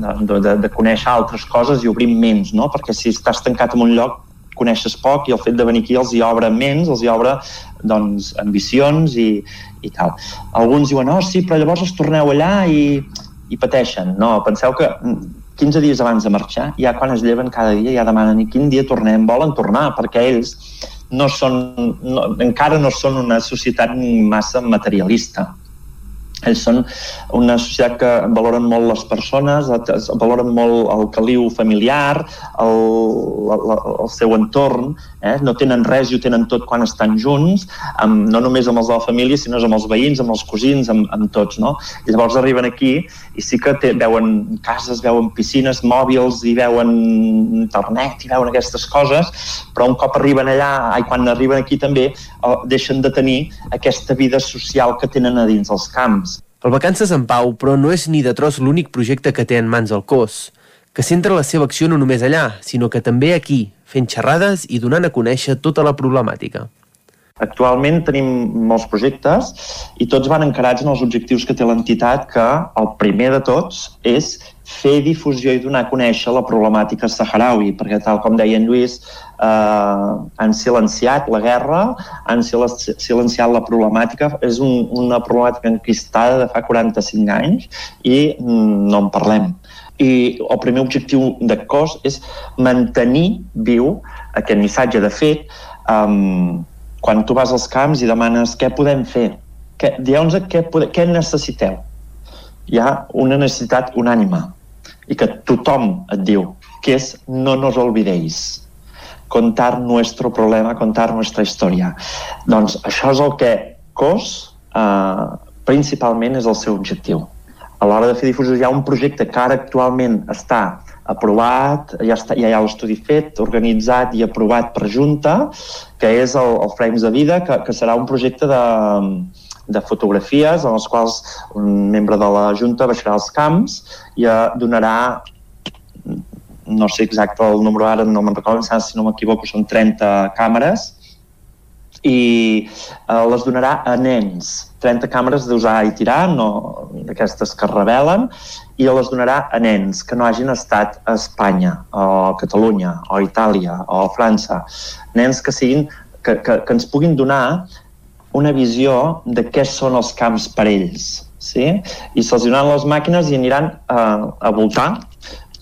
de, de, de conèixer altres coses i obrir ments, no? perquè si estàs tancat en un lloc coneixes poc i el fet de venir aquí els hi obre ments, els hi obre doncs, ambicions i, i tal. Alguns diuen, oh sí, però llavors els torneu allà i, i pateixen. No, penseu que 15 dies abans de marxar, ja quan es lleven cada dia, ja demanen i quin dia tornem, volen tornar, perquè ells no són, no, encara no són una societat massa materialista ells són una societat que valoren molt les persones, valoren molt el caliu familiar, el, el, el seu entorn, eh? no tenen res i ho tenen tot quan estan junts, amb, no només amb els de la família, sinó amb els veïns, amb els cosins, amb, amb tots. No? I llavors arriben aquí i sí que té, veuen cases, veuen piscines, mòbils, i veuen internet, i veuen aquestes coses, però un cop arriben allà, i quan arriben aquí també, eh, deixen de tenir aquesta vida social que tenen a dins els camps.
El Vacances en Pau, però, no és ni de tros l'únic projecte que té en mans el cos, que centra la seva acció no només allà, sinó que també aquí, fent xerrades i donant a conèixer tota la problemàtica.
Actualment tenim molts projectes i tots van encarats en els objectius que té l'entitat, que el primer de tots és fer difusió i donar a conèixer la problemàtica saharaui, perquè tal com deia en Lluís, eh, han silenciat la guerra, han silenciat la problemàtica, és un, una problemàtica enquistada de fa 45 anys i no en parlem. I el primer objectiu de COS és mantenir viu aquest missatge. De fet, eh, quan tu vas als camps i demanes què podem fer, què, dieu-nos què, què necessiteu. Hi ha una necessitat unànima i que tothom et diu, que és no nos olvidéis contar nuestro problema, contar nuestra història. Doncs això és el que COS eh, principalment és el seu objectiu. A l'hora de fer difusió hi ha un projecte que ara actualment està aprovat, ja, està, ja hi ha l'estudi fet, organitzat i aprovat per Junta, que és el, el Frames de Vida, que, que serà un projecte de, de fotografies en els quals un membre de la Junta baixarà als camps i eh, donarà no sé exacte el número ara, no me'n recordo, si no m'equivoco, són 30 càmeres i eh, les donarà a nens 30 càmeres d'usar i tirar, no d'aquestes que es revelen, i les donarà a nens que no hagin estat a Espanya, o a Catalunya, o a Itàlia, o a França. Nens que siguin que, que, que ens puguin donar una visió de què són els camps per ells. Sí? I se'ls donaran les màquines i aniran a, a voltar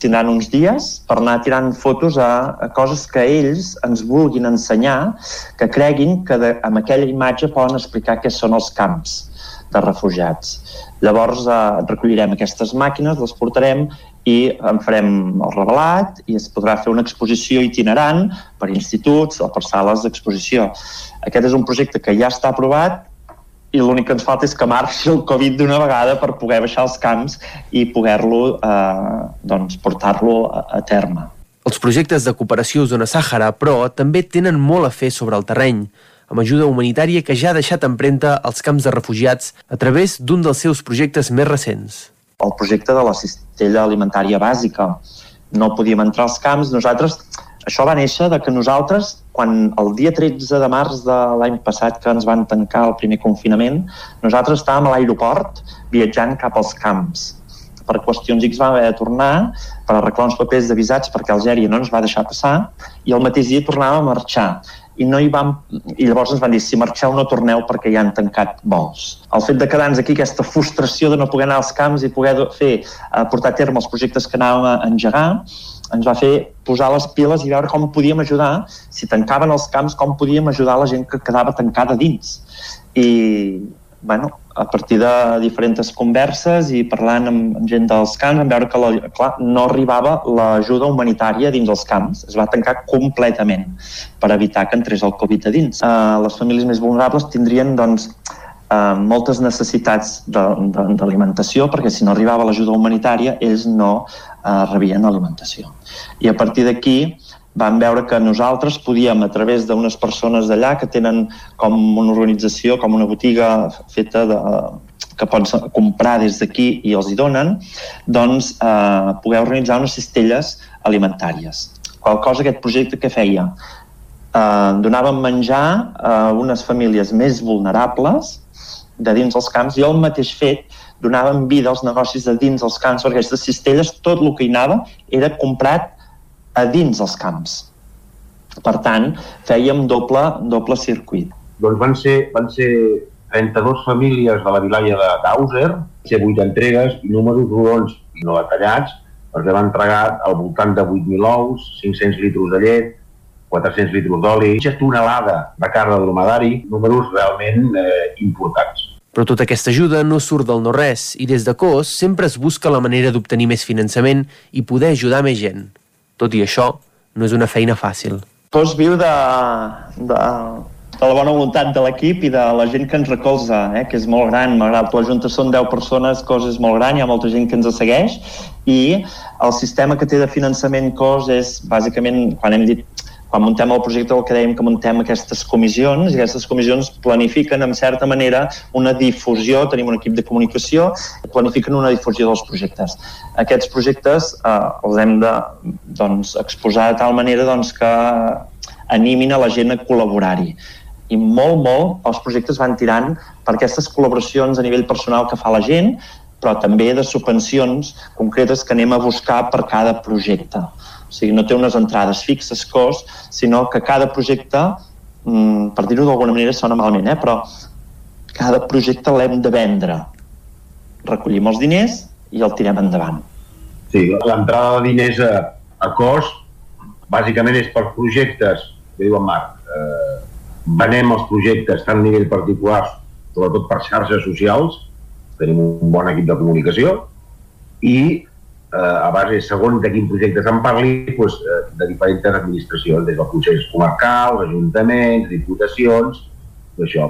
tindran uns dies per anar tirant fotos a, a coses que ells ens vulguin ensenyar, que creguin que de, amb aquella imatge poden explicar què són els camps de refugiats. Llavors eh, recollirem aquestes màquines, les portarem i en farem el revelat i es podrà fer una exposició itinerant per instituts o per sales d'exposició. Aquest és un projecte que ja està aprovat i l'únic que ens falta és que marxi el Covid d'una vegada per poder baixar els camps i poder-lo eh, doncs, portar-lo a, a terme.
Els projectes de cooperació Zona Sàhara, però, també tenen molt a fer sobre el terreny, amb ajuda humanitària que ja ha deixat empremta als camps de refugiats a través d'un dels seus projectes més recents.
El projecte de la cistella alimentària bàsica. No podíem entrar als camps, nosaltres Això va néixer de que nosaltres, quan el dia 13 de març de l'any passat que ens van tancar el primer confinament, nosaltres estàvem a l'aeroport viatjant cap als camps. Per qüestions X vam haver de tornar per arreglar uns papers de visats perquè Algèria no ens va deixar passar i el mateix dia tornàvem a marxar i no hi vam, i llavors ens van dir si marxeu no torneu perquè ja han tancat vols. El fet de quedar-nos aquí, aquesta frustració de no poder anar als camps i poder fer, eh, portar a terme els projectes que anàvem a engegar, ens va fer posar les piles i veure com podíem ajudar, si tancaven els camps, com podíem ajudar la gent que quedava tancada dins. I, bueno, a partir de diferents converses i parlant amb, gent dels camps vam veure que la, clar, no arribava l'ajuda humanitària dins els camps. Es va tancar completament per evitar que entrés el Covid a dins. Uh, les famílies més vulnerables tindrien doncs, uh, moltes necessitats d'alimentació perquè si no arribava l'ajuda humanitària ells no uh, rebien alimentació. I a partir d'aquí vam veure que nosaltres podíem, a través d'unes persones d'allà que tenen com una organització, com una botiga feta de, que pots comprar des d'aquí i els hi donen, doncs eh, poder organitzar unes cistelles alimentàries. Qual cosa aquest projecte que feia? Eh, donàvem menjar a unes famílies més vulnerables de dins els camps i el mateix fet donàvem vida als negocis de dins els camps perquè aquestes cistelles, tot el que hi anava era comprat a dins els camps. Per tant, fèiem doble, doble circuit.
Doncs van ser, van ser 32 famílies de la vilalla de Dauser, ser 8 entregues i números rodons i no detallats, perquè van entregar al voltant de 8.000 ous, 500 litres de llet, 400 litres d'oli, mitja tonelada de carn de dromedari, números realment eh, importants.
Però tota aquesta ajuda no surt del no-res i des de COS sempre es busca la manera d'obtenir més finançament i poder ajudar més gent. Tot i això, no és una feina fàcil.
Tots viu de, de, de la bona voluntat de l'equip i de la gent que ens recolza, eh, que és molt gran, malgrat la Junta són 10 persones, cosa és molt gran, hi ha molta gent que ens segueix i el sistema que té de finançament COS és bàsicament, quan hem dit quan muntem el projecte el que dèiem que muntem aquestes comissions i aquestes comissions planifiquen en certa manera una difusió, tenim un equip de comunicació, planifiquen una difusió dels projectes. Aquests projectes eh, els hem de doncs, exposar de tal manera doncs, que animin a la gent a col·laborar-hi i molt, molt els projectes van tirant per aquestes col·laboracions a nivell personal que fa la gent, però també de subvencions concretes que anem a buscar per cada projecte. O sigui, no té unes entrades fixes, cost, sinó que cada projecte, mm, per dir-ho d'alguna manera sona malament, eh? però cada projecte l'hem de vendre. Recollim els diners i el tirem endavant.
Sí, l'entrada de diners a, a cost bàsicament és per projectes, que diu en Marc, eh, venem els projectes tant a nivell particular, sobretot per xarxes socials, tenim un bon equip de comunicació, i eh, a base, segons de quin projecte se'n parli, doncs, eh, de diferents administracions, des dels consells comarcals, ajuntaments, diputacions, això.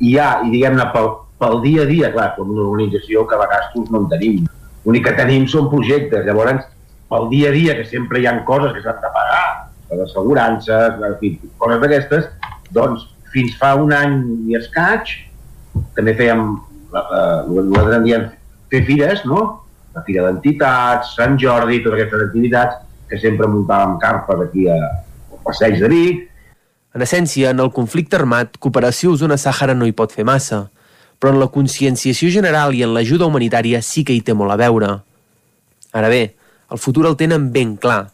I ha, i diguem-ne, pel, pel dia a dia, clar, com una organització que a vegades no en tenim. L'únic que tenim són projectes, llavors, pel dia a dia, que sempre hi han coses que s'han de pagar, les assegurances, en fi, coses d'aquestes, doncs fins fa un any i escaig també fèiem, eh, nosaltres en diem fer fires, no? La Fira d'Entitats, Sant Jordi, totes aquestes activitats que sempre muntàvem carpes aquí a, al Passeig de Vic.
En essència, en el conflicte armat, Cooperació Osona Sàhara no hi pot fer massa, però en la conscienciació general i en l'ajuda humanitària sí que hi té molt a veure. Ara bé, el futur el tenen ben clar,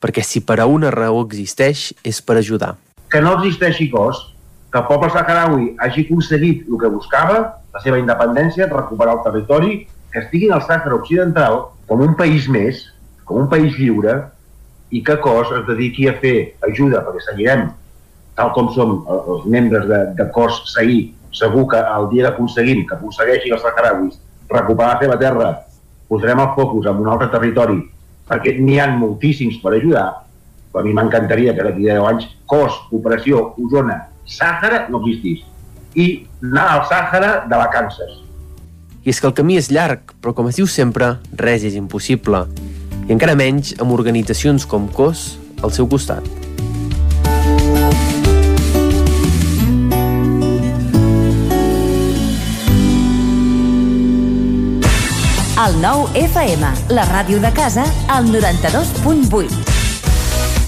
perquè si per a una raó existeix, és per ajudar.
Que no existeixi cos, que el poble saharaui hagi aconseguit el que buscava, la seva independència, recuperar el territori, que estiguin al Sàhara Occidental com un país més, com un país lliure, i que COS es dediqui a fer ajuda, perquè seguirem, tal com som els membres de, de COS seguir, segur que el dia que aconseguim, que aconsegueixin els saharauis recuperar la seva terra, posarem el focus en un altre territori, perquè n'hi ha moltíssims per ajudar, però a mi m'encantaria que d'aquí 10 anys COS, Operació, Osona, Sàhara no existís. I anar al Sàhara de vacances
i és que el camí és llarg, però com es diu sempre, res és impossible. I encara menys amb organitzacions com COS al seu costat.
El nou FM, la ràdio de casa, al 92.8.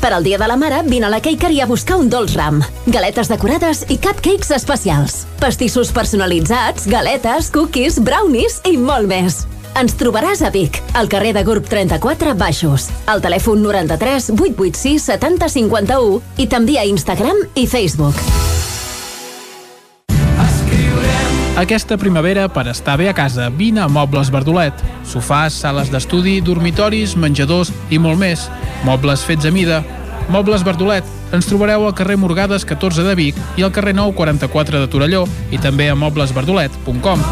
Per al Dia de la Mare, vine a la Cakery a buscar un dolç ram. Galetes decorades i cupcakes especials. Pastissos personalitzats, galetes, cookies, brownies i molt més. Ens trobaràs a Vic, al carrer de Gurb 34 Baixos, al telèfon 93 886 70 51 i també a Instagram i Facebook.
Aquesta primavera, per estar bé a casa, vine a Mobles Verdolet. Sofàs, sales d'estudi, dormitoris, menjadors i molt més. Mobles fets a mida. Mobles Verdolet. Ens trobareu al carrer Morgades 14 de Vic i al carrer Nou 44 de Torelló i també a moblesverdolet.com.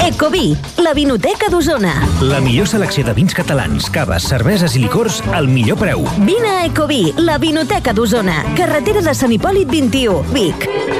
Ecoví, la vinoteca d'Osona.
La millor selecció de vins catalans, caves, cerveses i licors al millor preu.
Vine a Ecoví, la vinoteca d'Osona. Carretera de Sant Hipòlit 21, Vic.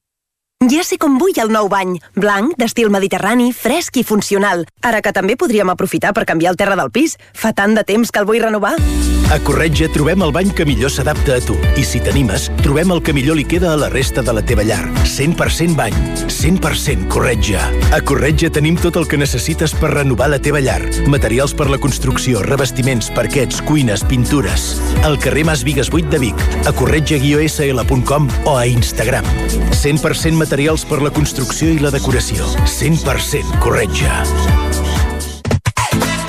Ja sé com vull el nou bany. Blanc, d'estil mediterrani, fresc i funcional. Ara que també podríem aprofitar per canviar el terra del pis. Fa tant de temps que el vull renovar.
A Corretja trobem el bany que millor s'adapta a tu. I si t'animes, trobem el que millor li queda a la resta de la teva llar. 100% bany. 100% Corretja. A Corretja tenim tot el que necessites per renovar la teva llar. Materials per la construcció, revestiments, parquets, cuines, pintures. Al carrer Mas Vigues 8 de Vic, a corretja-sl.com o a Instagram. 100% materials per la construcció i la decoració. 100% Corretja.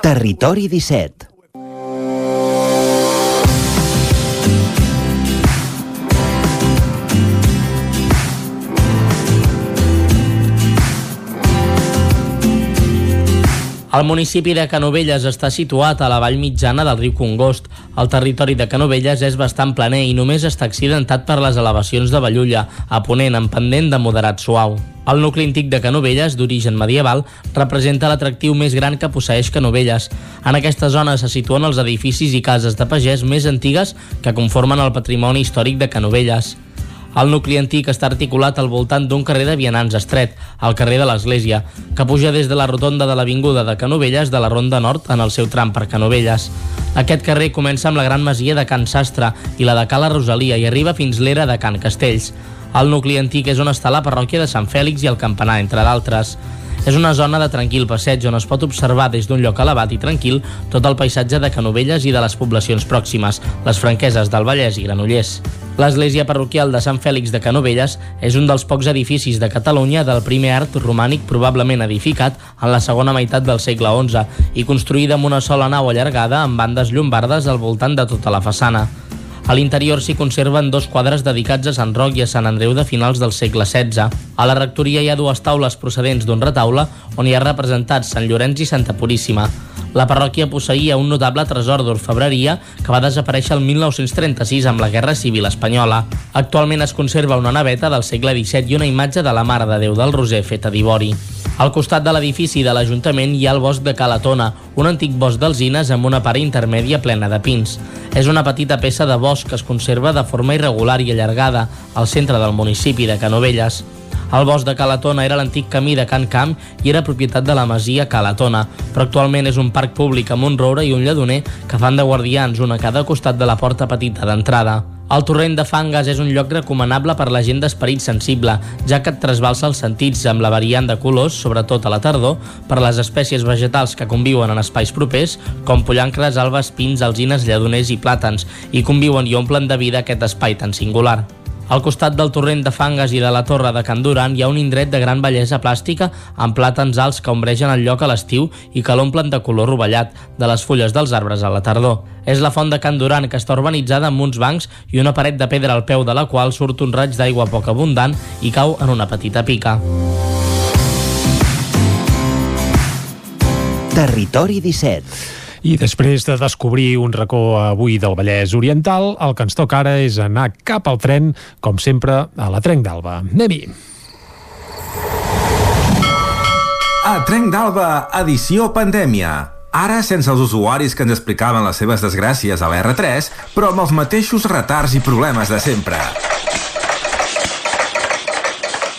Territori 17.
El municipi de Canovelles està situat a la vall mitjana del riu Congost. El territori de Canovelles és bastant planer i només està accidentat per les elevacions de Vallulla, a ponent en pendent de moderat suau. El nucli antic de Canovelles, d'origen medieval, representa l'atractiu més gran que posseix Canovelles. En aquesta zona se situen els edificis i cases de pagès més antigues que conformen el patrimoni històric de Canovelles. El nucli antic està articulat al voltant d'un carrer de vianants estret, el carrer de l'Església, que puja des de la rotonda de l'Avinguda de Canovelles de la Ronda Nord en el seu tram per Canovelles. Aquest carrer comença amb la gran masia de Can Sastre i la de Cala Rosalia i arriba fins l'era de Can Castells. El nucli antic és on està la parròquia de Sant Fèlix i el campanar, entre d'altres. És una zona de tranquil passeig on es pot observar des d'un lloc elevat i tranquil tot el paisatge de Canovelles i de les poblacions pròximes, les franqueses del Vallès i Granollers. L'església parroquial de Sant Fèlix de Canovelles és un dels pocs edificis de Catalunya del primer art romànic probablement edificat en la segona meitat del segle XI i construïda amb una sola nau allargada amb bandes llombardes al voltant de tota la façana. A l'interior s'hi conserven dos quadres dedicats a Sant Roc i a Sant Andreu de finals del segle XVI. A la rectoria hi ha dues taules procedents d'un retaule on hi ha representats Sant Llorenç i Santa Puríssima. La parròquia posseïa un notable tresor d'orfebreria que va desaparèixer el 1936 amb la Guerra Civil Espanyola. Actualment es conserva una naveta del segle XVII i una imatge de la Mare de Déu del Roser feta d'ivori. Al costat de l'edifici de l'Ajuntament hi ha el bosc de Calatona, un antic bosc d'alzines amb una part intermèdia plena de pins. És una petita peça de bosc que es conserva de forma irregular i allargada al centre del municipi de Canovelles. El bosc de Calatona era l'antic camí de Can Camp i era propietat de la masia Calatona, però actualment és un parc públic amb un roure i un lledoner que fan de guardians, un a cada costat de la porta petita d'entrada. El torrent de Fangas és un lloc recomanable per la gent d'esperit sensible, ja que et trasbalsa els sentits amb la variant de colors, sobretot a la tardor, per les espècies vegetals que conviuen en espais propers, com pollancres, albes, pins, alzines, lledoners i plàtans, i conviuen i omplen de vida aquest espai tan singular. Al costat del torrent de Fangas i de la torre de Can Duran hi ha un indret de gran bellesa plàstica amb plàtans alts que ombregen el lloc a l'estiu i que l'omplen de color rovellat, de les fulles dels arbres a la tardor. És la font de Can Duran, que està urbanitzada amb uns bancs i una paret de pedra al peu de la qual surt un raig d'aigua poc abundant i cau en una petita pica.
Territori 17.
I després de descobrir un racó avui del Vallès Oriental, el que ens toca ara és anar cap al tren, com sempre, a la Trenc d'Alba. Anem-hi!
A Trenc d'Alba, edició pandèmia. Ara sense els usuaris que ens explicaven les seves desgràcies a la R3, però amb els mateixos retards i problemes de sempre.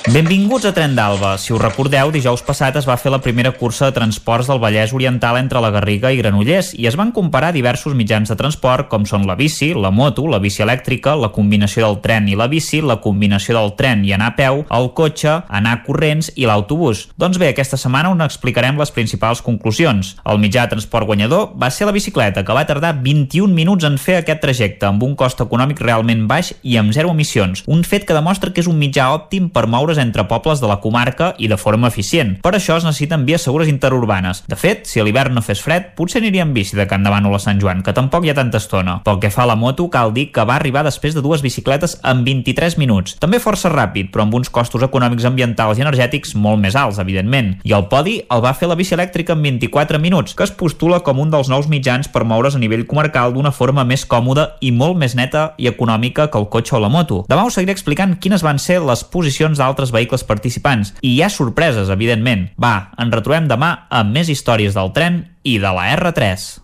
Benvinguts a Tren d'Alba. Si us recordeu, dijous passat es va fer la primera cursa de transports del Vallès Oriental entre la Garriga i Granollers i es van comparar diversos mitjans de transport com són la bici, la moto, la bici elèctrica, la combinació del tren i la bici, la combinació del tren i anar a peu, el cotxe, anar corrents i l'autobús. Doncs bé, aquesta setmana on explicarem les principals conclusions. El mitjà de transport guanyador va ser la bicicleta, que va tardar 21 minuts en fer aquest trajecte, amb un cost econòmic realment baix i amb zero emissions. Un fet que demostra que és un mitjà òptim per moure's entre pobles de la comarca i de forma eficient. Per això es necessiten vies segures interurbanes. De fet, si a l'hivern no fes fred, potser aniria en bici de Can Davant la Sant Joan, que tampoc hi ha tanta estona. Pel que fa a la moto, cal dir que va arribar després de dues bicicletes en 23 minuts. També força ràpid, però amb uns costos econòmics ambientals i energètics molt més alts, evidentment. I el podi el va fer la bici elèctrica en 24 minuts, que es postula com un dels nous mitjans per moure's a nivell comarcal d'una forma més còmoda i molt més neta i econòmica que el cotxe o la moto. Demà us seguiré explicant quines van ser les posicions d'altres vehicles participants. I hi ha sorpreses, evidentment. Va, ens retrobem demà amb més històries del tren i de la R3.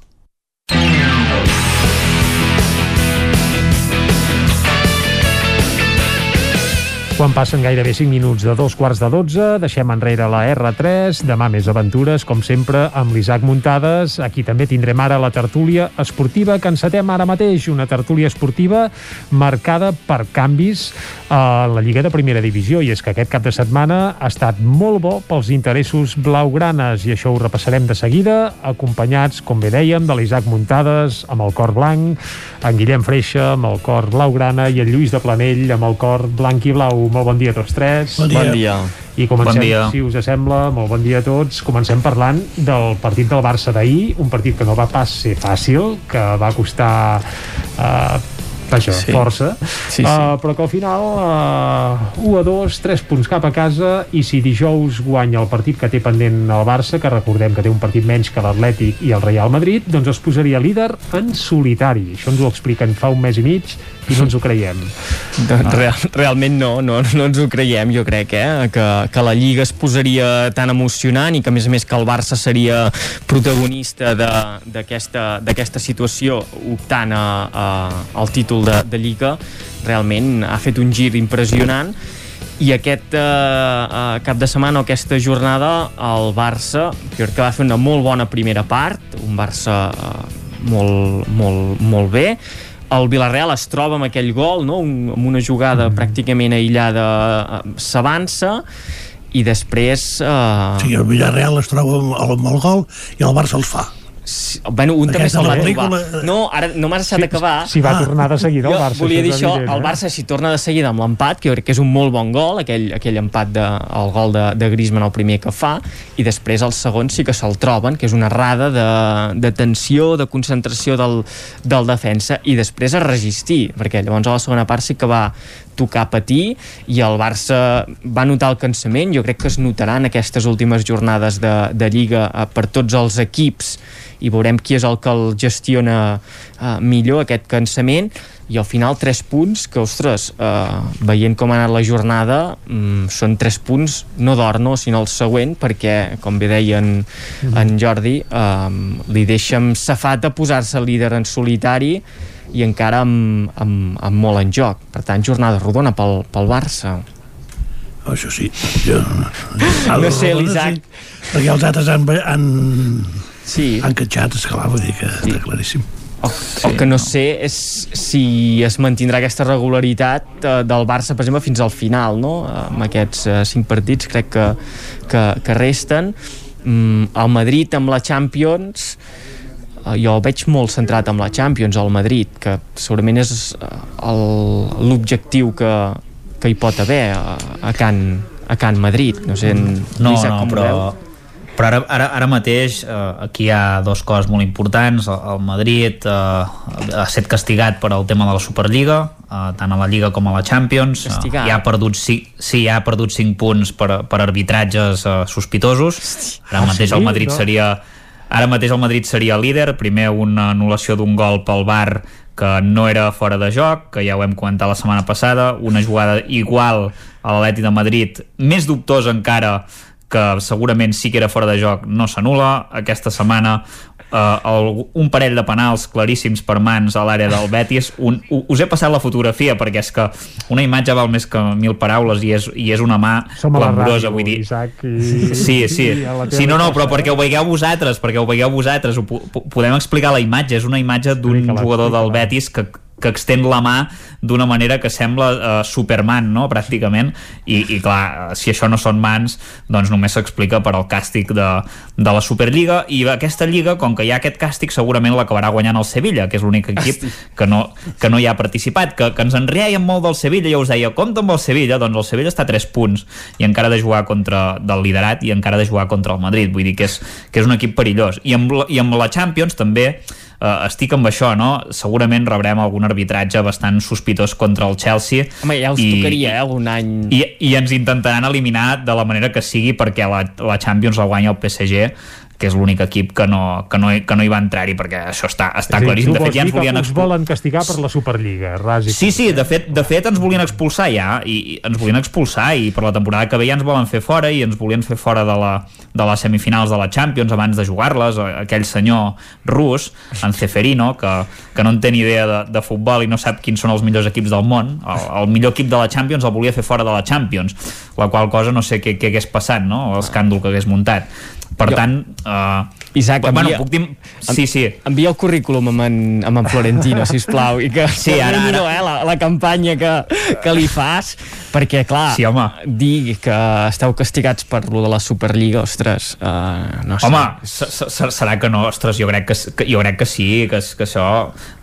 Quan passen gairebé 5 minuts de dos quarts de 12, deixem enrere la R3, demà més aventures, com sempre, amb l'Isaac Muntades. Aquí també tindrem ara la tertúlia esportiva que encetem ara mateix, una tertúlia esportiva marcada per canvis a la Lliga de Primera Divisió, i és que aquest cap de setmana ha estat molt bo pels interessos blaugranes, i això ho repassarem de seguida, acompanyats, com bé dèiem, de l'Isaac Muntades, amb el cor blanc, en Guillem Freixa, amb el cor blaugrana, i en Lluís de Planell, amb el cor blanc i blau. Molt bon dia a tots tres.
Bon dia. Bon dia.
I comencem,
Bon dia.
si us sembla, molt bon dia a tots. Comencem parlant del partit del Barça d'ahir, un partit que no va pas ser fàcil, que va costar eh, això,
Sí.
força,
Sí, sí.
Uh, però que al final uh, 1 a 2, 3 punts cap a casa i si dijous guanya el partit que té pendent el Barça, que recordem que té un partit menys que l'Atlètic i el Real Madrid, doncs es posaria líder en solitari. Això ens ho expliquen fa un mes i mig i no ens ho creiem.
Doncs real, realment no, no, no ens ho creiem, jo crec, eh? que, que la Lliga es posaria tan emocionant i que, a més a més, que el Barça seria protagonista d'aquesta situació optant a, a, al títol de, de Lliga, realment ha fet un gir impressionant i aquest eh, eh, cap de setmana o aquesta jornada el Barça crec que va fer una molt bona primera part un Barça eh, molt, molt, molt bé el Villarreal es troba amb aquell gol no? un, amb una jugada mm. pràcticament aïllada eh, s'avança i després eh,
Sí, el Villarreal es troba amb, amb el gol i el Barça els fa.
Sí, bueno, un també se'l va trobar. No, ara no m'has deixat
Si-
acabar.
si va tornar de seguida el
Jo
Barça,
volia
això
dir això,
evident,
el? Barça si torna de seguida amb l'empat, que jo crec que és un molt bon gol, aquell, aquell empat de, el gol de, de Griezmann el primer que fa, i després el segon sí que se'l troben, que és una errada de, de tensió, de concentració del, del defensa, i després a resistir, perquè llavors a la segona part sí que va tocar patir i el Barça va notar el cansament. Jo crec que es notaran aquestes últimes jornades de, de Lliga eh, per tots els equips i veurem qui és el que el gestiona eh, millor aquest cansament. I al final tres punts que, ostres, eh, veient com ha anat la jornada mm, són tres punts no d'or, no, sinó el següent perquè, com bé deia en, en Jordi eh, li deixa amb a posar-se líder en solitari i encara amb, amb, amb molt en joc per tant, jornada rodona pel, pel Barça
Això sí. Jo,
No sé, l'Isaac.
Sí, perquè els altres han, han,
sí.
han catxat, esclar, vull dir que està claríssim.
o, sí, o que no, no sé és si es mantindrà aquesta regularitat eh, del Barça, per exemple, fins al final, no? Amb aquests eh, cinc partits crec que, que, que resten. Mm, el Madrid amb la Champions jo el veig molt centrat amb la Champions al Madrid, que segurament és eh, l'objectiu que, que hi pot haver a, a Can, a Can Madrid. No sé, en,
no, no, però, veu? però ara, ara, ara mateix eh, aquí hi ha dos coses molt importants. El Madrid eh, ha estat castigat per al tema de la Superliga eh, tant a la Lliga com a la Champions. Eh, ja ha perdut, sí, sí, ja ha perdut 5 punts per, per arbitratges eh, sospitosos. Ara ah, mateix el Madrid seria ara mateix el Madrid seria líder primer una anul·lació d'un gol pel bar que no era fora de joc, que ja ho hem comentat la setmana passada, una jugada igual a l'Atleti de Madrid, més dubtosa encara que segurament sí que era fora de joc, no s'anula. Aquesta setmana uh, el, un parell de penals claríssims per mans a l'àrea del Betis. Un, us he passat la fotografia perquè és que una imatge val més que mil paraules i és, i és una mà
Som clamorosa, vull dir. Isaac, i...
Sí, sí. Sí, no, no, però perquè ho veieu vosaltres, perquè ho veieu vosaltres, ho podem explicar la imatge. És una imatge d'un jugador del Betis que que extén la mà d'una manera que sembla uh, Superman, no?, pràcticament, i, i clar, si això no són mans, doncs només s'explica per al càstig de, de la Superliga, i aquesta lliga, com que hi ha aquest càstig, segurament l'acabarà guanyant el Sevilla, que és l'únic equip que no, que no hi ha participat, que, que ens enriem molt del Sevilla, ja us deia, compta amb el Sevilla, doncs el Sevilla està a 3 punts, i encara de jugar contra del liderat, i encara de jugar contra el Madrid, vull dir que és, que és un equip perillós, i amb, i amb la Champions també eh, estic amb això, no? Segurament rebrem algun arbitratge bastant sospitós contra el Chelsea.
Home, ja us i, tocaria, eh, algun any...
I, I ens intentaran eliminar de la manera que sigui perquè la, la Champions la guanya el PSG que és l'únic equip que no, que no, que no hi va entrar-hi perquè això està, està
sí,
claríssim. De fet ja ens
volien us volen castigar per la Superliga ras
sí, sí, de fet, de fet ens volien expulsar ja i, i ens volien expulsar i per la temporada que ve ja ens volen fer fora i ens volien fer fora de, la, de les semifinals de la Champions abans de jugar-les. Aquell senyor rus, en Ceferino que, que no en té ni idea de, de futbol i no sap quins són els millors equips del món el, el millor equip de la Champions el volia fer fora de la Champions la qual cosa no sé què, què hagués passat no? l'escàndol que hagués muntat per jo, tant... Uh,
Isaac,
bueno, envia, puc dir... Sí, sí.
Envia el currículum amb en, amb en Florentino, si plau, i que
sí, ara, ara.
Eh, la, la campanya que, que li fas, perquè, clar,
sí, home.
dir que esteu castigats per lo de la Superliga, ostres, uh, no sé.
Home, serà que no, ostres, jo crec que, que, jo crec que sí, que, que això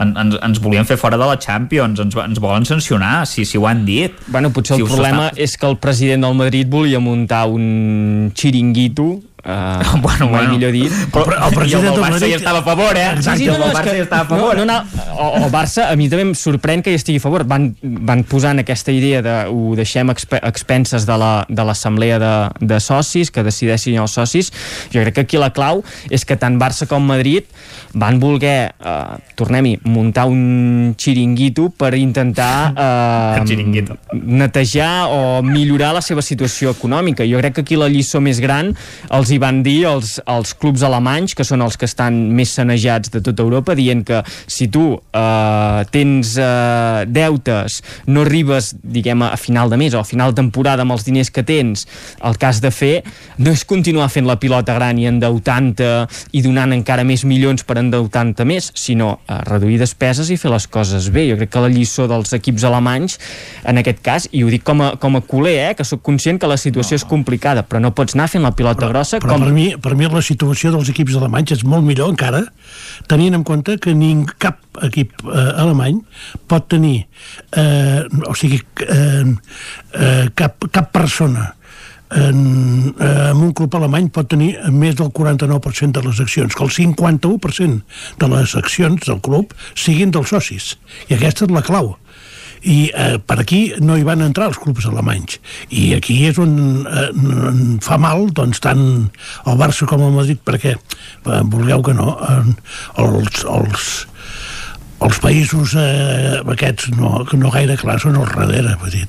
en, ens, ens volien fer fora de la Champions, ens, ens volen sancionar, si, si ho han dit.
Bueno, potser si el problema està... és que el president del Madrid volia muntar un xiringuito Uh,
bueno,
mai
bueno.
millor dit.
Però, el president
del Barça ja estava a favor, eh?
Exacte, sí, sí, no, no, el Barça ja estava a favor. No, no, no, el Barça a mi també em sorprèn que hi estigui a favor. Van, van posant aquesta idea de ho deixem expenses de l'assemblea la, de, de socis, que decideixin els socis. Jo crec que aquí la clau és que tant Barça com Madrid van voler, uh, tornem-hi, muntar un xiringuito per intentar uh, netejar o millorar la seva situació econòmica. Jo crec que aquí la lliçó més gran els hi van dir els, els clubs alemanys, que són els que estan més sanejats de tota Europa, dient que si tu uh, tens uh, deutes, no arribes, diguem, a final de mes o a final de temporada amb els diners que tens, el que has de fer no és continuar fent la pilota gran i endeutant-te i donant encara més milions per endeutant-te més, sinó a reduir despeses i fer les coses bé. Jo crec que la lliçó dels equips alemanys, en aquest cas, i ho dic com a, com a culer, eh, que sóc conscient que la situació no. és complicada, però no pots anar fent la pilota però, grossa
però
com...
per mi, per mi la situació dels equips alemanys és molt millor encara, tenint en compte que ning, cap equip eh, alemany pot tenir eh, o sigui eh, eh, cap, cap persona en, eh, en un club alemany pot tenir més del 49% de les accions, que el 51% de les accions del club siguin dels socis. I aquesta és la clau i eh, per aquí no hi van entrar els clubs alemanys. I aquí és on eh, fa mal doncs tant el Barça com el Madrid perquè eh, vulgueu que no eh, els, els, els països eh, aquests no, no gaire clar són al darrere vull dir,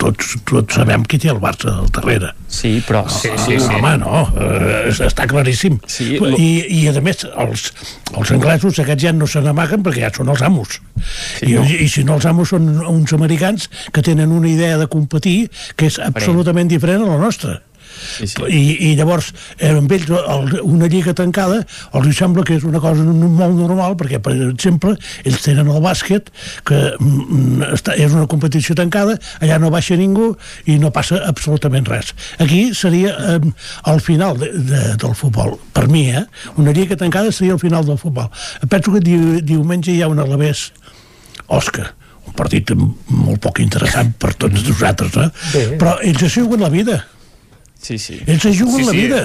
tots, tots sabem qui té el Barça al darrere.
Sí, però
sí, sí, sí. home, no, eh, està claríssim.
Sí,
I, i a més els, els anglesos aquests ja no se n'amaguen perquè ja són els amos. Sí, I, no. i, i si no els amos són uns americans que tenen una idea de competir que és absolutament diferent a la nostra sí, sí. I, i llavors eh, amb ells el, una lliga tancada els sembla que és una cosa molt normal perquè per exemple ells tenen el bàsquet que mm, està, és una competició tancada allà no baixa ningú i no passa absolutament res aquí seria eh, el final de, de, del futbol per mi eh, una lliga tancada seria el final del futbol penso que di, diumenge hi ha un Alavés Òscar un partit molt poc interessant per tots nosaltres, eh? Bé. però ells es juguen la vida.
Sí, sí.
Ells es juguen sí, la sí. vida.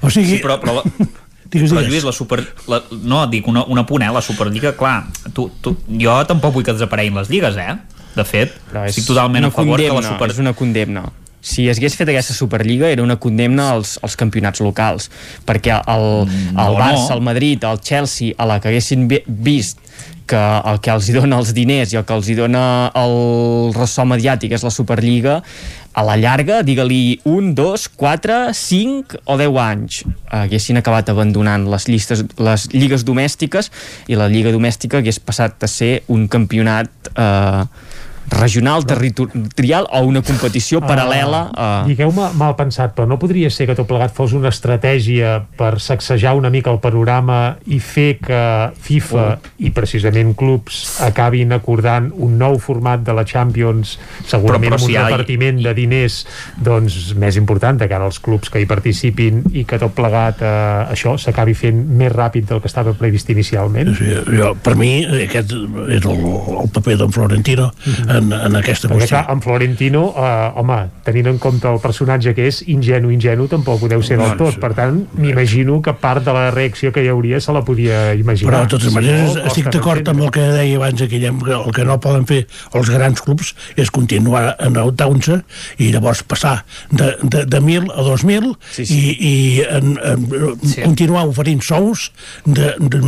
O sigui...
Sí, però, però la... Digues, però Lluís, la super... La, no, dic una, una punt, eh? La Superliga, clar, tu, tu, jo tampoc vull que desapareguin les lligues, eh? De fet, però estic totalment a favor
condemna,
que la Super...
És una condemna si es hagués fet aquesta Superliga era una condemna als, als campionats locals perquè el, el no, Barça, no. el Madrid, el Chelsea a la que haguessin vist que el que els hi dona els diners i el que els hi dona el ressò mediàtic és la Superliga, a la llarga, digue-li un, dos, quatre, cinc o deu anys, haguessin acabat abandonant les, llistes, les lligues domèstiques i la lliga domèstica hagués passat a ser un campionat eh, regional, territorial o una competició uh, paral·lela a...
Digueu-me mal pensat, però no podria ser que tot plegat fos una estratègia per sacsejar una mica el panorama i fer que FIFA uh. i precisament clubs acabin acordant un nou format de la Champions segurament però, però si amb un repartiment ha... de diners doncs més important de cara als clubs que hi participin i que tot plegat eh, això s'acabi fent més ràpid del que estava previst inicialment.
Sí, jo, per mi aquest és el, el paper d'en Florentino uh mhm. En, en aquesta
Perquè, qüestió. Clar, en Florentino, eh, home, tenint en compte el personatge que és ingenu, ingenu, tampoc ho deu ser del tot. Per tant, m'imagino que part de la reacció que hi hauria se la podia imaginar.
Però, de totes maneres, no, estic d'acord amb el que deia abans Guillem, que el que no poden fer els grans clubs és continuar en el se i llavors passar de, de, de 1.000 a 2.000 sí, sí. i, i en, en, sí. continuar oferint sous de, de,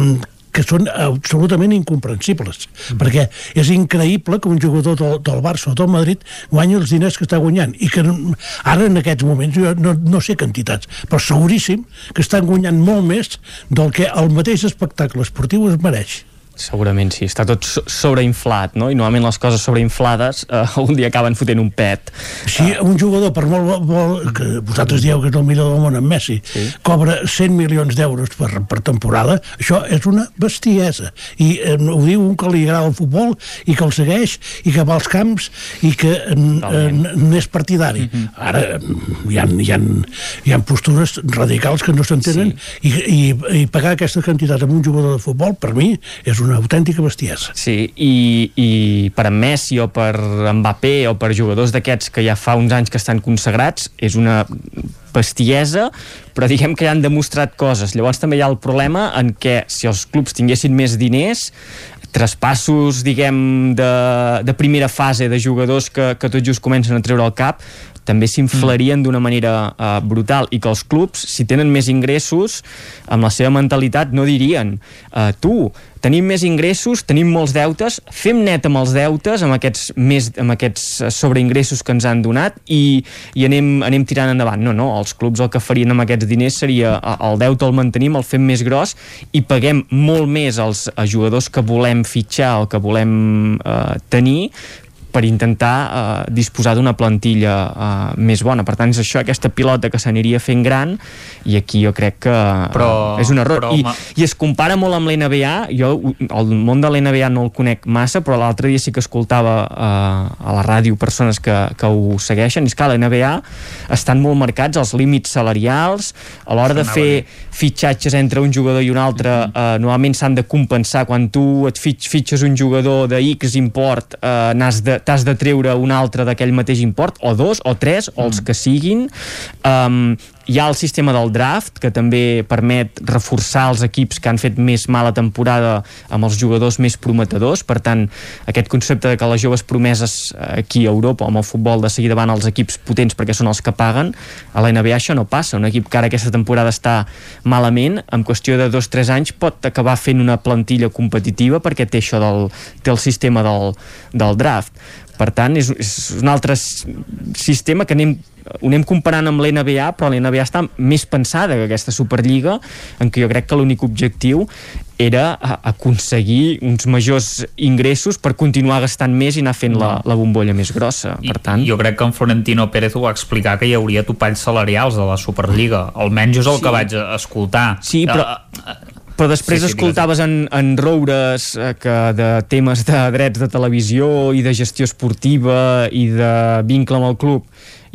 que són absolutament incomprensibles mm. perquè és increïble que un jugador del, del Barça o del Madrid guanyi els diners que està guanyant i que ara en aquests moments jo no, no sé quantitats però seguríssim que estan guanyant molt més del que el mateix espectacle esportiu es mereix
Segurament sí, està tot sobreinflat, no? I normalment les coses sobreinflades eh, un dia acaben fotent un pet.
Sí, un jugador, per molt vol, que vosaltres dieu que és el millor del món en Messi, sí. cobra 100 milions d'euros per, per temporada, això és una bestiesa. I eh, ho diu un que li agrada el futbol i que el segueix i que va als camps i que eh, n'és partidari. Mm -hmm. Ara hi ha, hi, ha, hi ha postures radicals que no s'entenen sí. i, i, i pagar aquesta quantitat amb un jugador de futbol, per mi, és una autèntica bestiesa.
Sí, i, i per Messi o per Mbappé o per jugadors d'aquests que ja fa uns anys que estan consagrats, és una bestiesa, però diguem que ja han demostrat coses. Llavors també hi ha el problema en què si els clubs tinguessin més diners, traspassos, diguem, de, de primera fase de jugadors que, que tot just comencen a treure el cap, també s'inflarien mm. d'una manera uh, brutal i que els clubs, si tenen més ingressos, amb la seva mentalitat no dirien uh, tu, tenim més ingressos, tenim molts deutes, fem net amb els deutes, amb aquests, més, amb aquests sobreingressos que ens han donat i, i anem, anem tirant endavant. No, no, els clubs el que farien amb aquests diners seria el deute el mantenim, el fem més gros i paguem molt més als jugadors que volem fitxar o que volem eh, tenir per intentar eh, disposar d'una plantilla eh, més bona. Per tant, és això, aquesta pilota que s'aniria fent gran i aquí jo crec que però, uh, és un error. Però, I, I es compara molt amb l'NBA, jo el món de l'NBA no el conec massa, però l'altre dia sí que escoltava uh, a la ràdio persones que, que ho segueixen, i és que l'NBA estan molt marcats els límits salarials, a l'hora de fer fitxatges entre un jugador i un altre, uh, normalment s'han de compensar quan tu et fitx, fitxes un jugador de X import, uh, n'has de, t'has de treure un altre d'aquell mateix import, o dos, o tres, o els mm. que siguin. Um, hi ha el sistema del draft, que també permet reforçar els equips que han fet més mala temporada amb els jugadors més prometedors. Per tant, aquest concepte de que les joves promeses aquí a Europa, amb el futbol, de seguida van als equips potents perquè són els que paguen, a la NBA això no passa. Un equip que ara aquesta temporada està malament, en qüestió de dos o tres anys pot acabar fent una plantilla competitiva perquè té això del, té el sistema del, del draft Per tant, és, és un altre sistema que anem ho anem comparant amb l'NBA, però l'NBA està més pensada que aquesta Superliga, en què jo crec que l'únic objectiu era aconseguir uns majors ingressos per continuar gastant més i anar fent la, la bombolla més grossa.
I,
per tant...
Jo crec que en Florentino Pérez ho va explicar que hi hauria topalls salarials de la Superliga. Almenys és el sí. que vaig escoltar.
Sí, però... Uh, però després sí, sí, escoltaves en, en Roures eh, que de temes de drets de televisió i de gestió esportiva i de vincle amb el club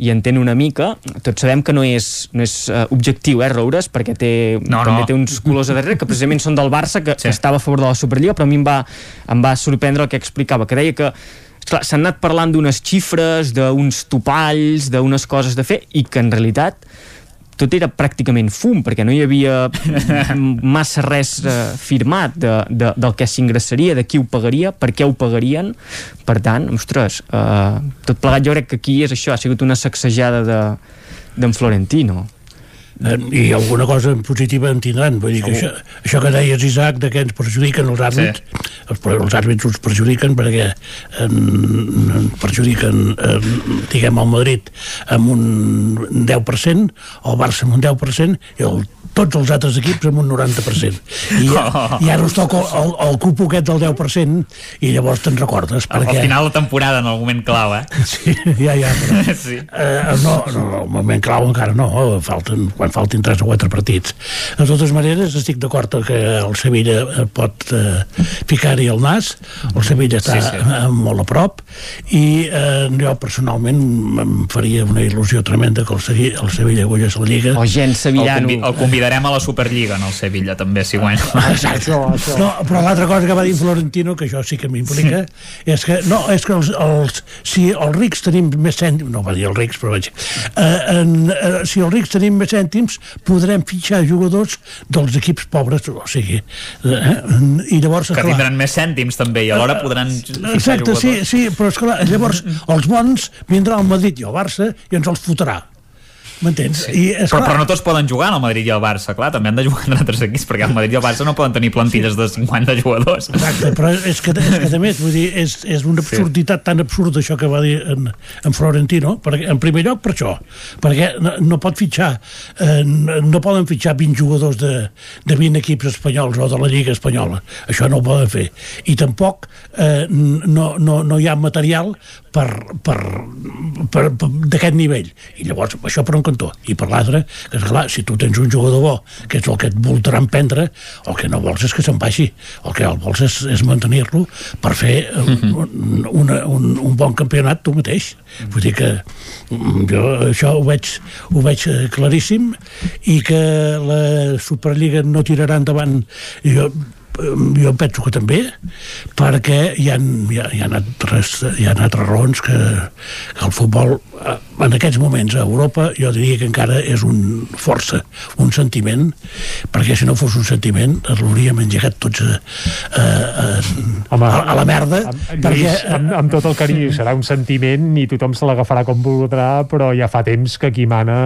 i entén una mica, tots sabem que no és, no és uh, objectiu, eh, Roures, perquè té, no, també no. té uns colors a darrere que precisament són del Barça, que, sí. que estava a favor de la Superliga, però a mi em va, em va sorprendre el que explicava, que deia que s'han anat parlant d'unes xifres, d'uns topalls, d'unes coses de fer, i que en realitat tot era pràcticament fum, perquè no hi havia massa res eh, firmat de, de, del que s'ingressaria, de qui ho pagaria, per què ho pagarien. Per tant, ostres, eh, tot plegat jo crec que aquí és això, ha sigut una sacsejada d'en de, Florentino
i alguna cosa positiva en tindran vull dir que això, això que deies Isaac de que ens perjudiquen els àrbits sí. els, els àrbits els perjudiquen perquè en, en perjudiquen en, diguem el Madrid amb un 10% el Barça amb un 10% i el tots els altres equips amb un 90%. I, i ara us toca el, el cupo aquest del 10% i llavors te'n recordes. Perquè...
Al final de temporada, en el moment clau, eh?
Sí, ja, ja. Però, sí. Eh, no, no, el moment clau encara no, falten, quan faltin 3 o 4 partits. De totes maneres, estic d'acord que el Sevilla pot eh, ficar-hi el nas, el Sevilla està sí, sí. molt a prop, i eh, jo personalment em faria una il·lusió tremenda que el, Sevilla, el Sevilla guanyés la Lliga.
O gent sevillano.
El, convi el convidarem a la Superliga en el Sevilla també, si guanya.
Exacte. Això, això. No, però l'altra cosa que va dir Florentino, que això sí que m'implica, és que, no, és que els, els, si els rics tenim més cèntims, no va dir els rics, però vaig, eh, en, eh, si els rics tenim més cèntims, podrem fitxar jugadors dels equips pobres, o sigui, eh, i llavors...
Que clar, tindran més cèntims també, i alhora podran fitxar
Exacte, jugadors. sí, sí, però esclar, llavors els bons vindran al Madrid i al Barça i ens els fotrà M'entens?
Sí. I, però, però no tots poden jugar en el Madrid i el Barça, clar, també han de jugar en altres equips, perquè el Madrid i el Barça no poden tenir plantilles de 50 jugadors.
Exacte, però és que, és que també, vull dir, és, és una absurditat sí. tan absurda això que va dir en, en Florentino, perquè, en primer lloc per això, perquè no, no pot fitxar, eh, no poden fitxar 20 jugadors de, de 20 equips espanyols o de la Lliga Espanyola, això no ho poden fer, i tampoc eh, no, no, no hi ha material per, per, per, per d'aquest nivell, i llavors això per un cantó. I per l'altre, que és clar, si tu tens un jugador bo, que és el que et voltaran prendre, el que no vols és que se'n vagi. El que vols és, és mantenir-lo per fer mhm. un, una, un, un bon campionat tu mateix. Vull dir que mm, jo això ho veig, ho veig eh, claríssim i que la Superliga no tirarà endavant jo jo penso que també perquè hi ha, hi ha, hi ha, altres, hi ha altres raons que, que el futbol eh, en aquests moments a Europa jo diria que encara és un força, un sentiment perquè si no fos un sentiment l'hauríem engegat tots a, a, a, Home, a, a la merda
amb, perquè, Lluís, amb, amb tot el carinyo serà un sentiment i tothom se l'agafarà com voldrà però ja fa temps que qui mana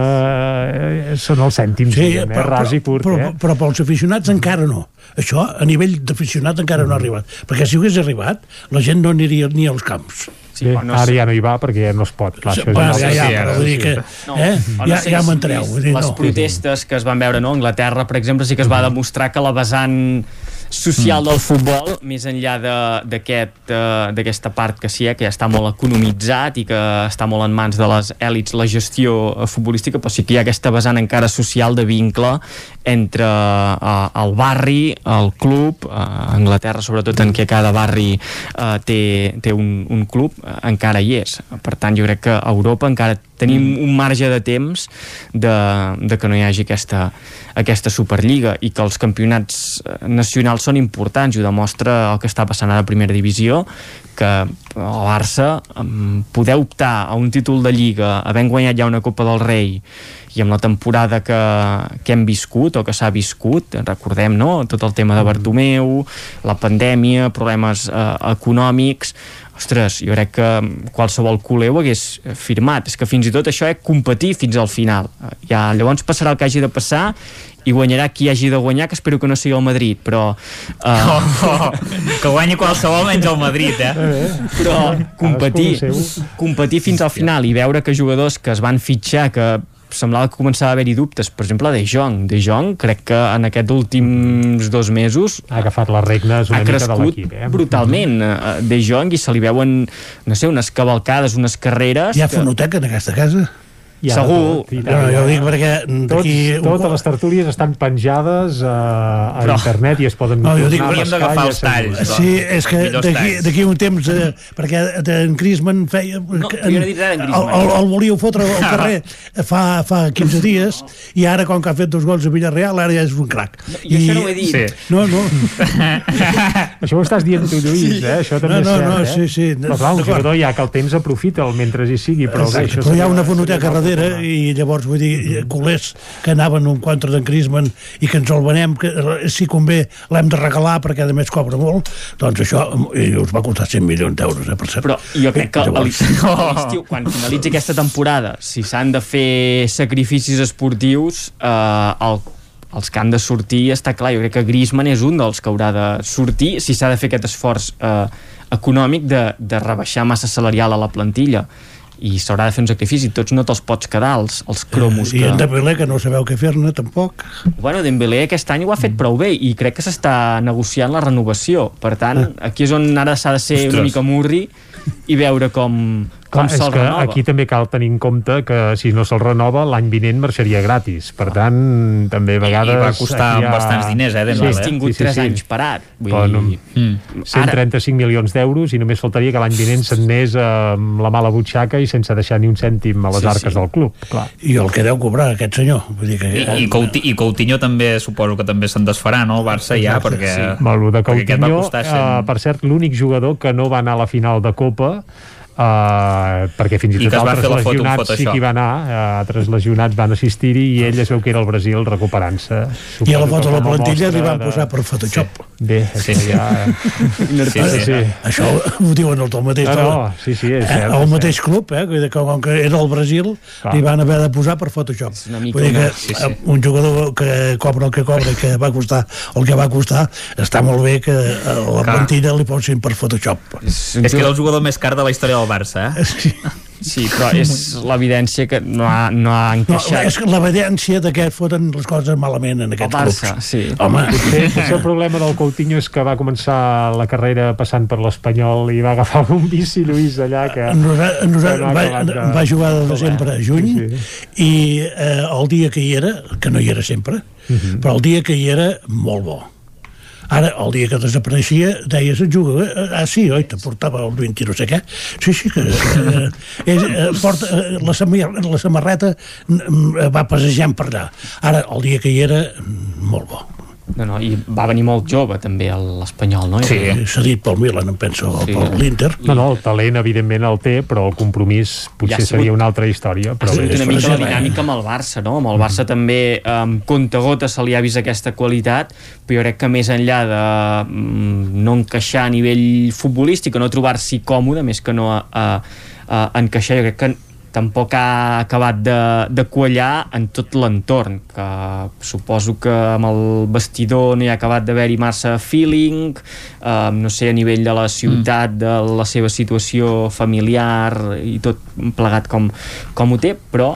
eh, són els cèntims sí, diguem, eh? ras i curt
però,
eh?
però pels aficionats encara no això a nivell d'aficionat encara no ha arribat. Perquè si hagués arribat, la gent no aniria ni als camps.
Sí, Bé, no ara ja no hi va perquè ja no es pot. Clar, això
bueno, ja, ja, ja, però vull dir que no, eh, no ja, ja m'entreu.
Les no. protestes que es van veure no? a Anglaterra, per exemple, sí que es va demostrar que la vessant social mm. del futbol, més enllà d'aquesta aquest, part que sí, eh, que ja està molt economitzat i que està molt en mans de les èlits la gestió eh, futbolística, però sí que hi ha aquesta vessant encara social de vincle entre uh, el barri, el club, uh, Anglaterra sobretot en què cada barri uh, té, té un, un club, uh, encara hi és. Per tant, jo crec que a Europa encara tenim mm. un marge de temps de, de que no hi hagi aquesta, aquesta Superliga i que els campionats eh, nacionals són importants i ho demostra el que està passant a la primera divisió que el Barça poder optar a un títol de Lliga havent guanyat ja una Copa del Rei i amb la temporada que, que hem viscut o que s'ha viscut, recordem no? tot el tema de mm. Bartomeu, la pandèmia, problemes eh, econòmics, ostres, jo crec que qualsevol culer ho hagués firmat. És que fins i tot això és competir fins al final. Ja, llavors passarà el que hagi de passar i guanyarà qui hagi de guanyar, que espero que no sigui el Madrid, però... Uh...
Oh, oh, que guanyi qualsevol menys el Madrid, eh?
Però competir, competir fins al final i veure que jugadors que es van fitxar, que semblava que començava a haver-hi dubtes. Per exemple, De Jong. De Jong crec que en aquests últims dos mesos
ha agafat les regnes una mica de l'equip. Eh?
brutalment eh, De Jong i se li veuen, no sé, unes cavalcades, unes carreres...
Hi ha
que...
fonoteca en aquesta casa?
Ja,
Segur.
tot, i
No,
tant.
jo ho dic perquè.
Tots, totes les tertúlies estan penjades a, a
Però-
internet i es poden
No, jo dic- Hauríem
pescar
d'agafar
i
els talls,
Sí, és que d'aquí un temps, eh, perquè en Griezmann feia... No,
jo no dit res
el,
Griezmann.
el, el volíeu fotre al carrer fa, fa 15 dies i ara, com que ha fet dos gols a Villarreal, ara ja és un crac.
Jo això no ho he dit.
Sí.
No, no.
Això ho estàs dient tu, Lluís, eh? Això també
No, no,
és cert,
no,
eh?
sí, sí.
Però clar, un jugador ja que el temps aprofita'l mentre hi sigui, però bé, això
però hi ha una fonoteca
seria
darrere i llavors vull dir, culers que anaven un contra d'en Griezmann i que ens el venem, que eh, si convé l'hem de regalar perquè a més cobra molt doncs això i us va costar 100 milions d'euros eh, per cert.
Però jo crec que a
Llavors-
a l'estiu, quan finalitzi aquesta temporada, si s'han de fer sacrificis esportius, eh, el, els que han de sortir està clar, jo crec que Griezmann és un dels que haurà de sortir si s'ha de fer aquest esforç eh, econòmic de, de rebaixar massa salarial a la plantilla i s'haurà de fer un sacrifici, tots no te'ls pots quedar els, els cromos
I
que...
en Dembélé, que no sabeu què fer-ne tampoc
Bueno, Dembélé aquest any ho ha fet prou bé i crec que s'està negociant la renovació. Per tant, aquí és on ara s'ha de ser
Ostres.
una mica murri i veure com
Clar, és
se'l
que
renova.
aquí també cal tenir en compte que si no se'l renova l'any vinent marxaria gratis per tant també a vegades
va costar
ha-
bastants diners, eh,
I
Dembélé.
has tingut 3 anys parat. Vull
Però no,
dir,
Mm.
135 milions d'euros i només faltaria que l'any vinent s'anés amb la mala butxaca i sense deixar ni un cèntim a les
Sí,
arques
sí.
del club clar.
i el que deu cobrar aquest senyor vull dir que
I, i, Couti, I Coutinho també suposo que també se'n desfarà, no? El Barça ja,
Exacte,
perquè,
sí. El de
perquè aquest va
Coutinho,
costar
eh,
100...
per cert, l'únic jugador que no va anar a la final de Copa Uh, perquè fins i
I
tot
va
altres
fer la foto
lesionats sí que hi va anar uh, altres lesionats van assistir-hi i ell es veu que era al Brasil recuperant-se
i a la foto de la plantilla li van
de-
posar per Photoshop
bé,
Sí,
això
sí.
ja
Sí, sí, sí.
això ho diuen els del mateix
No, no, sí, sí, és
eh,
cert,
el mateix club eh, que com que era el Brasil
Clar.
li van haver de posar per Photoshop vull dir que
sí, sí.
eh, un jugador que cobra el que cobra i que va costar el que va costar està molt bé que a la
Clar.
plantilla li posin per Photoshop
és,
És que era el jugador més car de la història del Barça, eh?
Sí, però és l'evidència que no ha, no ha
no,
encaixat.
és que l'evidència de que foten les coses malament en
el
aquests
Barça,
clubs
sí.
home,
Potser, potser el problema del Coutinho és que va començar la carrera passant per l'Espanyol i va agafar un bici Lluís allà que...
Nosa, nosa,
que no
va,
de-
va jugar de
de
desembre a juny
Sí,
i eh, el dia que hi era, que no hi era sempre,
Mhm.
però el dia que hi era, molt bo. Ara, el dia que desapareixia, deies, juga, eh? ah, sí, oi, te portava el 20 i no sé què. Sí, sí, que eh, és, eh, porta, eh, la, samar la samarreta mm, va passejant per allà. Ara, el dia que hi era, mm, molt bo.
No, no, i va venir molt jove també l'Espanyol, no?
Sí.
S'ha dit pel Milan, em penso,
Sí.
per l'Inter.
No, no, el talent evidentment el té, però el compromís potser
Ja ha sigut-
seria una altra història.
Ha
Però
sigut
bé,
una mica la dinàmica amb el Barça, no? Amb el Barça també, amb compte gota, se li ha vist aquesta qualitat, però jo crec que més enllà de mm, no encaixar a nivell futbolístic o no trobar-s'hi còmode, més que no a, a, a encaixar, jo crec que tampoc ha acabat de, de quallar en tot l'entorn, que suposo que amb el vestidor no hi ha acabat d'haver-hi massa feeling, eh, no sé, a nivell de la ciutat, de la seva situació familiar i tot plegat com, com ho té, però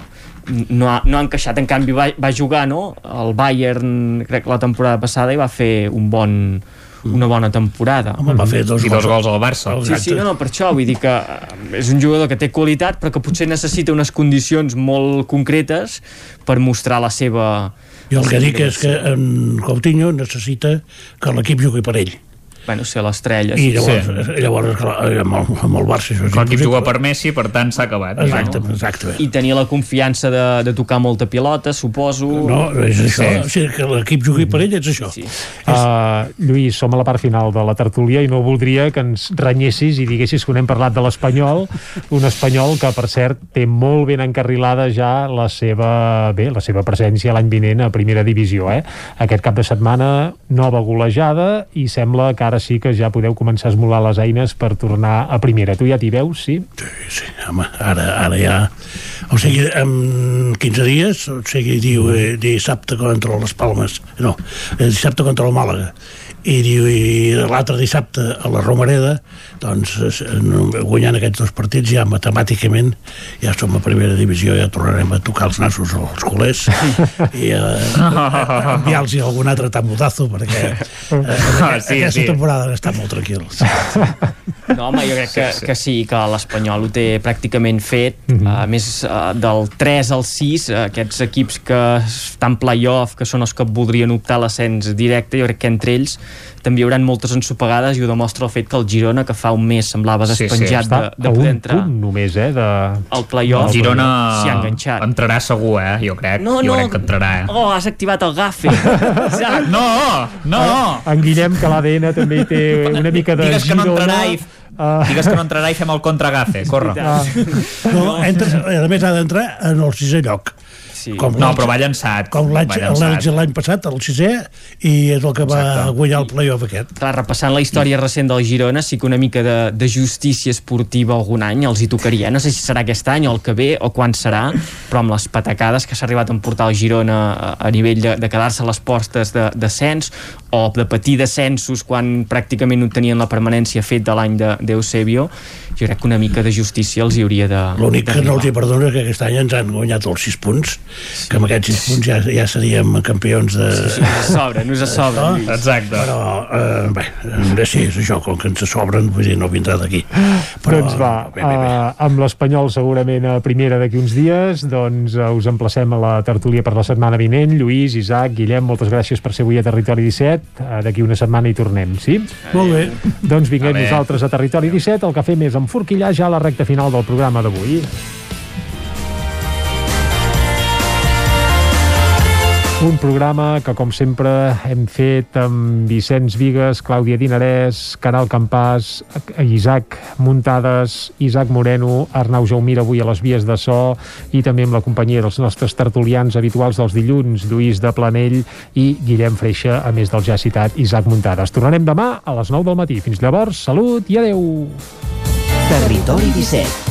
no ha, no ha encaixat, en canvi va, va jugar no? el Bayern crec que la temporada passada i va fer un bon una bona temporada
Home, va fer dos
I dos gols al Barça.
Sí, sí, no, no, per això vull dir que eh, és un jugador que té qualitat però que potser necessita unes condicions molt concretes per mostrar la seva
Jo el que dic és que en Coutinho necessita que l'equip jugui per ell.
Bueno, ser l'estrella
I
sí.
llavors,
Sí.
sí. llavors clar, amb, el, amb el Barça això és
L'equip
impossible.
juga per Messi, per tant s'ha acabat.
Exacte,
No?
exacte.
i tenir la confiança de, de tocar molta pilota suposo
No, és això,
Sí.
sí. o sigui, que l'equip jugui per ell és això.
sí.
Uh, Lluís, som a la part final de la tertúlia i no voldria que ens renyessis i diguessis que no hem parlat de l'Espanyol, un espanyol que, per cert, té molt ben encarrilada ja la seva, bé, la seva presència l'any vinent a primera divisió. Eh? Aquest cap de setmana, nova golejada i sembla que ara sí que ja podeu començar a esmolar les eines per tornar a primera. Tu ja t'hi veus, sí?
Sí, home, ara, ara ja... O sigui, en 15 dies, o sigui, diu, eh, dissabte contra les Palmes, no, eh, dissabte contra el Màlaga, i diu, i l'altre dissabte a la Romareda doncs eh, guanyant aquests dos partits ja matemàticament ja som a primera divisió ja tornarem a tocar els nassos als culers i a, a enviar-los algun altre tamudazo perquè eh,
Ah, sí,
aquesta
sí.
temporada estan molt tranquils
No, home, jo crec que sí, sí. que sí, que l'Espanyol ho té pràcticament fet. Mm -hmm. uh, més uh, del 3 al 6, uh, aquests equips que estan play-off, que són els que voldrien optar a l'ascens directe, jo crec que entre ells també hi haurà moltes ensopegades i ho demostra el fet que el Girona, que fa un mes semblava despenjat de, de
a
poder
un
entrar
punt només, eh, de...
al play-off,
El Girona
s'hi ha enganxat.
entrarà segur, eh? Jo crec.
No,
jo
no.
crec que entrarà, eh?
Oh, has activat el gafe.
No, no!
En Guillem, que l'ADN també hi té una mica de
Digues que no
Girona.
entrarà i...
Uh,
Digues que no entrarà i fem el contragafe, corre.
no, entra, a més ha d'entrar en el sisè lloc
Sí.
com
No, però va llançat.
com l'any passat, el sisè i és el que va
Exacte.
guanyar el playoff aquest
Clar, repassant la història recent del Girona, sí que una mica de, de justícia esportiva algun any els hi tocaria. No sé si serà aquest any o el que ve o quan serà, però amb les patacades que s'ha arribat a emportar el Girona a, a nivell de, de quedar-se a les portes de descens o de patir descensos quan pràcticament no tenien la permanència fet de l'any de d'Eusebio, jo crec que una mica de justícia els hi hauria de
L'únic que no els hi perdono és que aquest any ens han guanyat els 6 punts, que amb aquests 6 punts ja, ja seríem campions de...
Sí, sí, us sobren, us sobren,
No?
Lluís.
Exacte.
Però, eh, bé, eh, sí, és això, com que ens sobren, vull dir, no vindrà d'aquí. Però,
doncs va,
bé, bé, bé.
Uh, amb l'Espanyol segurament a primera d'aquí uns dies, doncs uh, us emplacem a la tertúlia per la setmana vinent. Lluís, Isaac, Guillem, moltes gràcies per ser avui a Territori 17. Uh, d'aquí una setmana hi tornem, sí?
Molt bé.
Doncs vinguem nosaltres a Territori 17. El que fem és enforquillar ja la recta final del programa d'avui. Un programa que, com sempre, hem fet amb Vicenç Vigues, Clàudia Dinarès, Caral Campàs, Isaac Muntades, Isaac Moreno, Arnau Jaumira avui a les vies de so i també amb la companyia dels nostres tertulians habituals dels dilluns, Lluís de Planell i Guillem Freixa, a més del ja citat Isaac Muntades. Tornarem demà a les 9 del matí. Fins llavors, salut i adeu!
Territori 17,